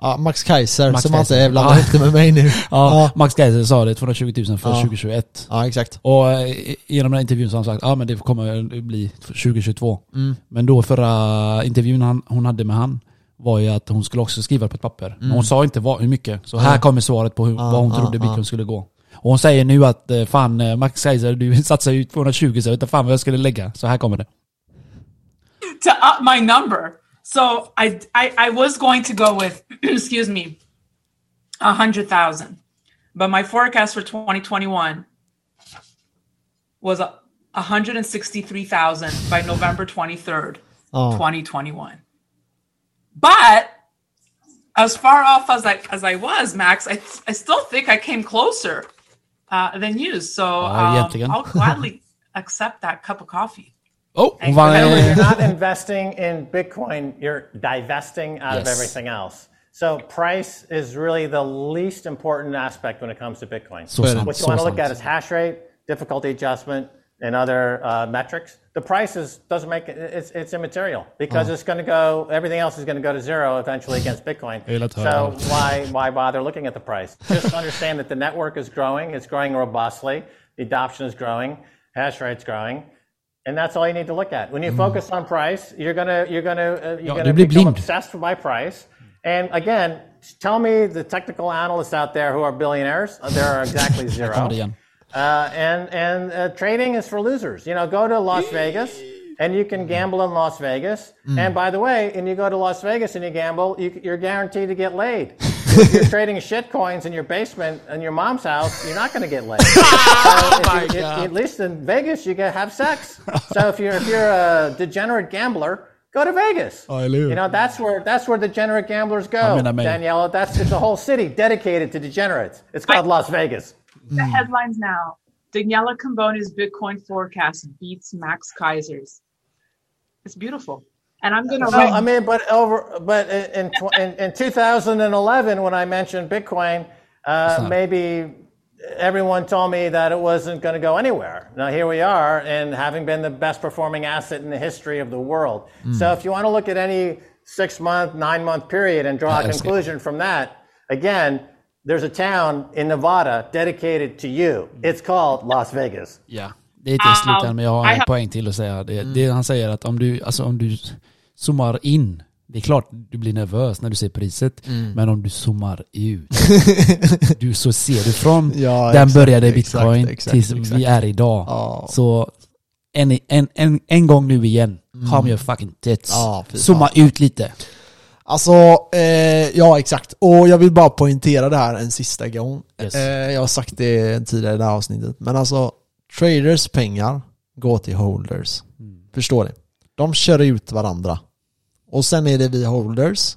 Ja, Max Kaiser, Max som man Kaiser. inte blandar Ja. det med mig nu. Ja, Ja, Max Geiser sa det, 220 000 för Ja. 2021. ja exakt. Och eh, genom den här intervjun så har han sagt ja men det kommer bli 2022. Mm. Men då förra intervjun han, hon hade med han var ju att hon skulle också skriva på ett papper. Men hon sa inte vad, hur mycket. Så här Ja. kommer svaret på hur, Ja, vad hon trodde ja. Bitcoin skulle gå. Och hon säger nu att eh, fan eh, Max Geiser du satsar ju 220 så jag vet inte fan vad jag skulle lägga. Så här kommer det. to up my number. So I, I, I was going to go with, excuse me, a hundred thousand, but my forecast for 2021 was a 163,000 by November 23rd, Ja. 2021. But as far off as I as I was, Max, I I still think I came closer uh, than you. So Ja, um. I'll gladly accept that cup of coffee. Oh, hon Thank you. Remember, eh, you're not investing in Bitcoin, you're divesting out of everything else. So price is really the least important aspect when it comes to Bitcoin. så What sant, you så want to look at is hash rate, difficulty adjustment, and other uh, metrics. The price is, doesn't make it, it's, it's immaterial because it's going to go, everything else is going to go to zero eventually against Bitcoin. So why, why bother looking at the price? Just understand that the network is growing, it's growing robustly, the adoption is growing, hash rate's growing. And that's all you need to look at. When you focus on price, you're gonna you're gonna uh, you're Ja, gonna blir become blind. obsessed by price. And again, tell me the technical analysts out there who are billionaires, uh, there are exactly zero. kommer det igen. Uh, and and uh, trading is for losers. You know, go to Las Vegas and you can gamble in Las Vegas. And by the way, when you go to Las Vegas and you gamble, you, you're guaranteed to get laid. If you're trading shit coins in your basement in your mom's house, you're not going to get laid. So if you- oh if- at least in Vegas, you get have sex. So if you're if you're a degenerate gambler, go to Vegas. I Hallelujah. You know that's where that's where degenerate gamblers go. Amen, amen. Daniela, that's it's a whole city dedicated to degenerates. It's called Las Vegas. The mm. headlines now. Daniela Camboni's Bitcoin forecast beats Max Kaiser's. It's beautiful. And I'm going to No, write. I mean, but over, but in tw- in, in 2011, when I mentioned Bitcoin, uh, maybe everyone told me that it wasn't going to go anywhere. Now here we are, and having been the best performing asset in the history of the world. So if you want to look at any six month, nine month period and draw a I see. conclusion from that, again. There's a town in Nevada dedicated to you. It's called Las Vegas. Ja, det är inte Ah, slutändan men jag har en poäng till att säga. Det, det han säger att om du, alltså om du zoomar in, det är klart du blir nervös när du ser priset, men om du zoomar ut, du så ser du från Ja, den exakt, började exakt, bitcoin exakt, tills exakt. vi är idag. Ja. Så en, en, en, en gång nu igen, calm your fucking tits. Ja, Zooma ut lite. Alltså, eh, ja exakt. Och jag vill bara poängtera det här en sista gång. Yes. Eh, jag har sagt det tidigare i det här avsnittet. Men alltså, traders pengar går till holders. Förstår ni? De kör ut varandra. Och sen är det vi holders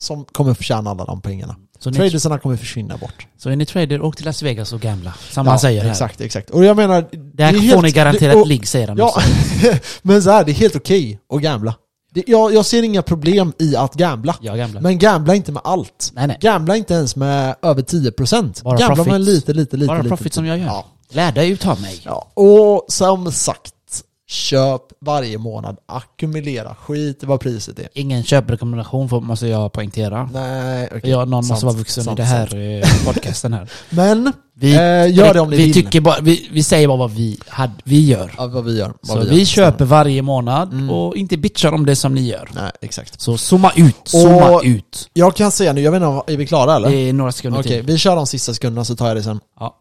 som kommer förtjäna alla de pengarna. Så ni, Tradersarna kommer försvinna bort. så är ni trader, åk till Las Vegas och gambla. Som han säger här. Exakt, exakt. Och jag menar... Det här är får helt- ni garanterat det- och- ligg säger han Ja, men så här, det är helt okej att gambla. Det, jag, jag ser inga problem i att gambla. Men gambla inte med allt. Nej, nej. Gambla inte ens med över 10%. Bara gambla med profit. lite, lite, lite. Bara lite, profit som jag gör. Ja. Lär dig utav mig. ja. Och som sagt, köp varje månad. Ackumulera. Skit i vad priset är. Ingen köprekommendation får, måste jag poängtera. Nej, okej. Jag, någon Sant, måste vara vuxen sant, i det här sant. eh, podcasten här. Men, Vi, Eh, gör det om ni vi vill. Tycker bara, vi, vi säger bara vad vi, had, vi gör. Ja, vad vi gör. Vad Så gör. vi köper varje månad Mm. och inte bitchar om det som ni gör. Nej, exakt. Så zooma ut, zooma Och- ut. Jag kan säga nu, jag vet inte, är vi klara eller? Det är några sekunder Okej, till. vi kör de sista sekunderna så tar jag det sen. Ja.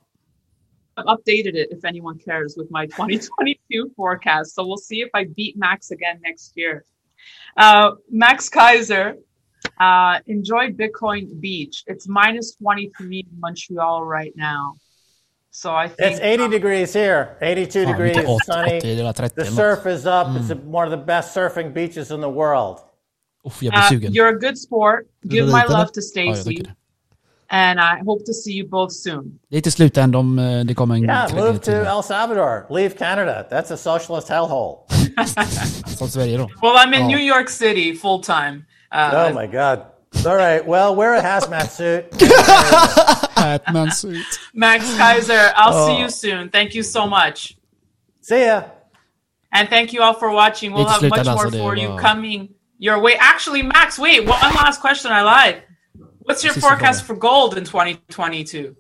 I've updated it if anyone cares with my 2022 forecast. So we'll see if I beat Max again next year. Uh, Max Kaiser, uh, enjoy Bitcoin Beach. It's minus 23 in Montreal right now. So I think It's 80 degrees here, 82 degrees, sunny. 80 eller 30 The surf is up. It's one of the best surfing beaches in the world. Uff, uh, you're a good sport. Give my love to Stacy, tycker det. And I hope to see you both soon. Det är till slut ändå om eh, det kommer en Yeah, move to. El Salvador. Leave Canada. That's a socialist hellhole. Som Sverige då. Well, I'm in Oh. New York City full time. Uh, Oh my God. All right. Well, wear a hazmat suit. Batman suit. Max Kaiser, I'll Oh. see you soon. Thank you so much. See ya. And thank you all for watching. We'll have much more for you coming your way. Actually, Max, wait, one last question. I lied. What's your forecast for gold in 2022?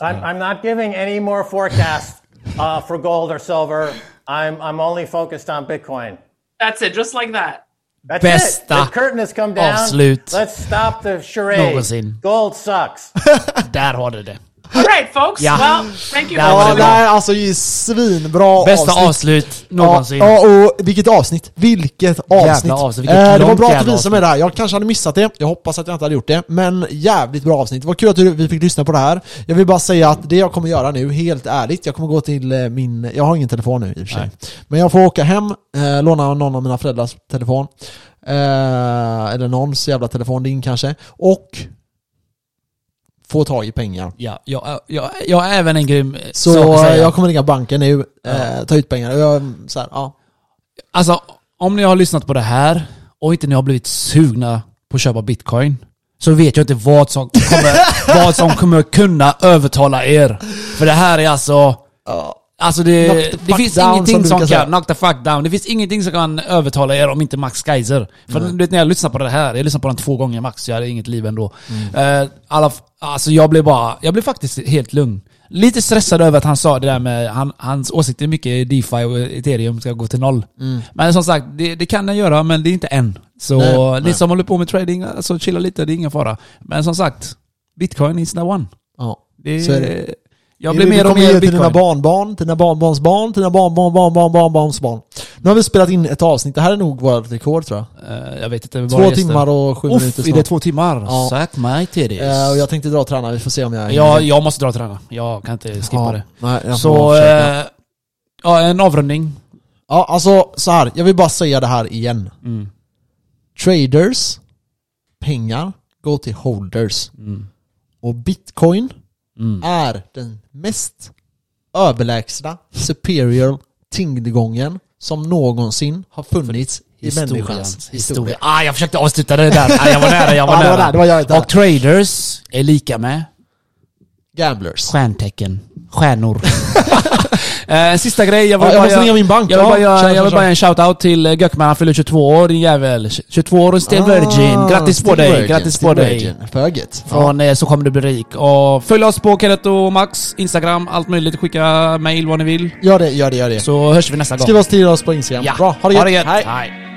I'm, I'm not giving any more forecasts uh, for gold or silver. I'm, I'm only focused on Bitcoin. That's it, just like that. That's Bästa it. The curtain has come down. avslut Let's stop the charade. någonsin. Gold sucks. Där har du det. All right, folks. Yeah. Well, thank you. Ja, det det här är alltså ju svinbra Bästa avsnitt. avslut Ja, någonsin. ja, och vilket avsnitt! Vilket avsnitt! avsnitt, vilket eh, det var bra att du visade mig det här, jag kanske hade missat det, jag hoppas att jag inte hade gjort det, men jävligt bra avsnitt. Det var kul att vi fick lyssna på det här. Jag vill bara säga att det jag kommer göra nu, helt ärligt, jag kommer gå till eh, min, jag har ingen telefon nu i och för sig. Nej. Men jag får åka hem, eh, låna någon av mina föräldrars telefon. Eh, eller någons jävla telefon, din kanske. Och få tag i pengar. Ja, jag, jag, jag har även en grym eh, Så sak att säga. jag kommer ringa banken nu, eh, ta ut pengar. Och jag, så här, ja. Alltså, om ni har lyssnat på det här och inte ni har blivit sugna på att köpa bitcoin så vet jag inte vad som kommer, vad som kommer kunna övertala er. För det här är alltså... Alltså det, det finns down, som ingenting som brukar kan... Knock the fuck down. Det finns ingenting som kan övertala er om inte Max Kaiser. För du vet när jag lyssnar på det här, jag lyssnar på den två gånger max, jag hade inget liv ändå. Mm. Eh, alla, alltså jag blev bara, jag blev faktiskt helt lugn. Lite stressad över att han sa det där med, han, hans åsikt är mycket DeFi och ethereum ska gå till noll. Men som sagt, det, det kan den göra men det är inte än. Så Nej, ni nej. som håller på med trading, alltså chilla lite, det är ingen fara. Men som sagt, bitcoin is the one. ja. Det, Så är det. Jag blir mer och mer ge till dina bitcoin. barnbarn, till dina barnbarns barn, till dina barnbarn, barnbarn, barnbarns barn. Nu har vi spelat in ett avsnitt, det här är nog vårt rekord tror jag. Eh, jag vet inte. bara Två timmar och sju Uff, minuter är det snart. två timmar? Ja. Suck my titties. Eh, och jag tänkte dra och träna, vi får se om jag jag, jag måste dra och träna. Jag kan inte skippa Ja, det. Nej, Så, eh, ja en avrundning. Ja, alltså så här. jag vill bara säga det här igen. Mm. Traders, pengar, går till holders. Mm. Och bitcoin Mm. är den mest överlägsna, superior tyngdgången som någonsin har funnits i människans historia. historia. Ah, jag försökte avsluta det där. Ah, jag var nära, jag var Ja, det var nära. där, det var och traders är lika med Gamblers. stjärntecken. Stjärnor. eh, sista grej, jag vill Ja, jag bara måste göra- ringa min bank. Jag vill bara, jag vill bara en shout-out till eh, Gökman, han fyller 22 år din jävel. 22 år och still Ah, virgin. Grattis på dig, grattis på dig. gött. Från eh, så kommer du bli rik. Och följ oss på Kenneth och Max, Instagram, allt möjligt. Skicka mail vad ni vill. Gör det, gör det, gör det. Så hörs vi nästa gång. Skriv oss till oss på Instagram. Ja. Bra, ha det gött. Hej. Hej. Hej.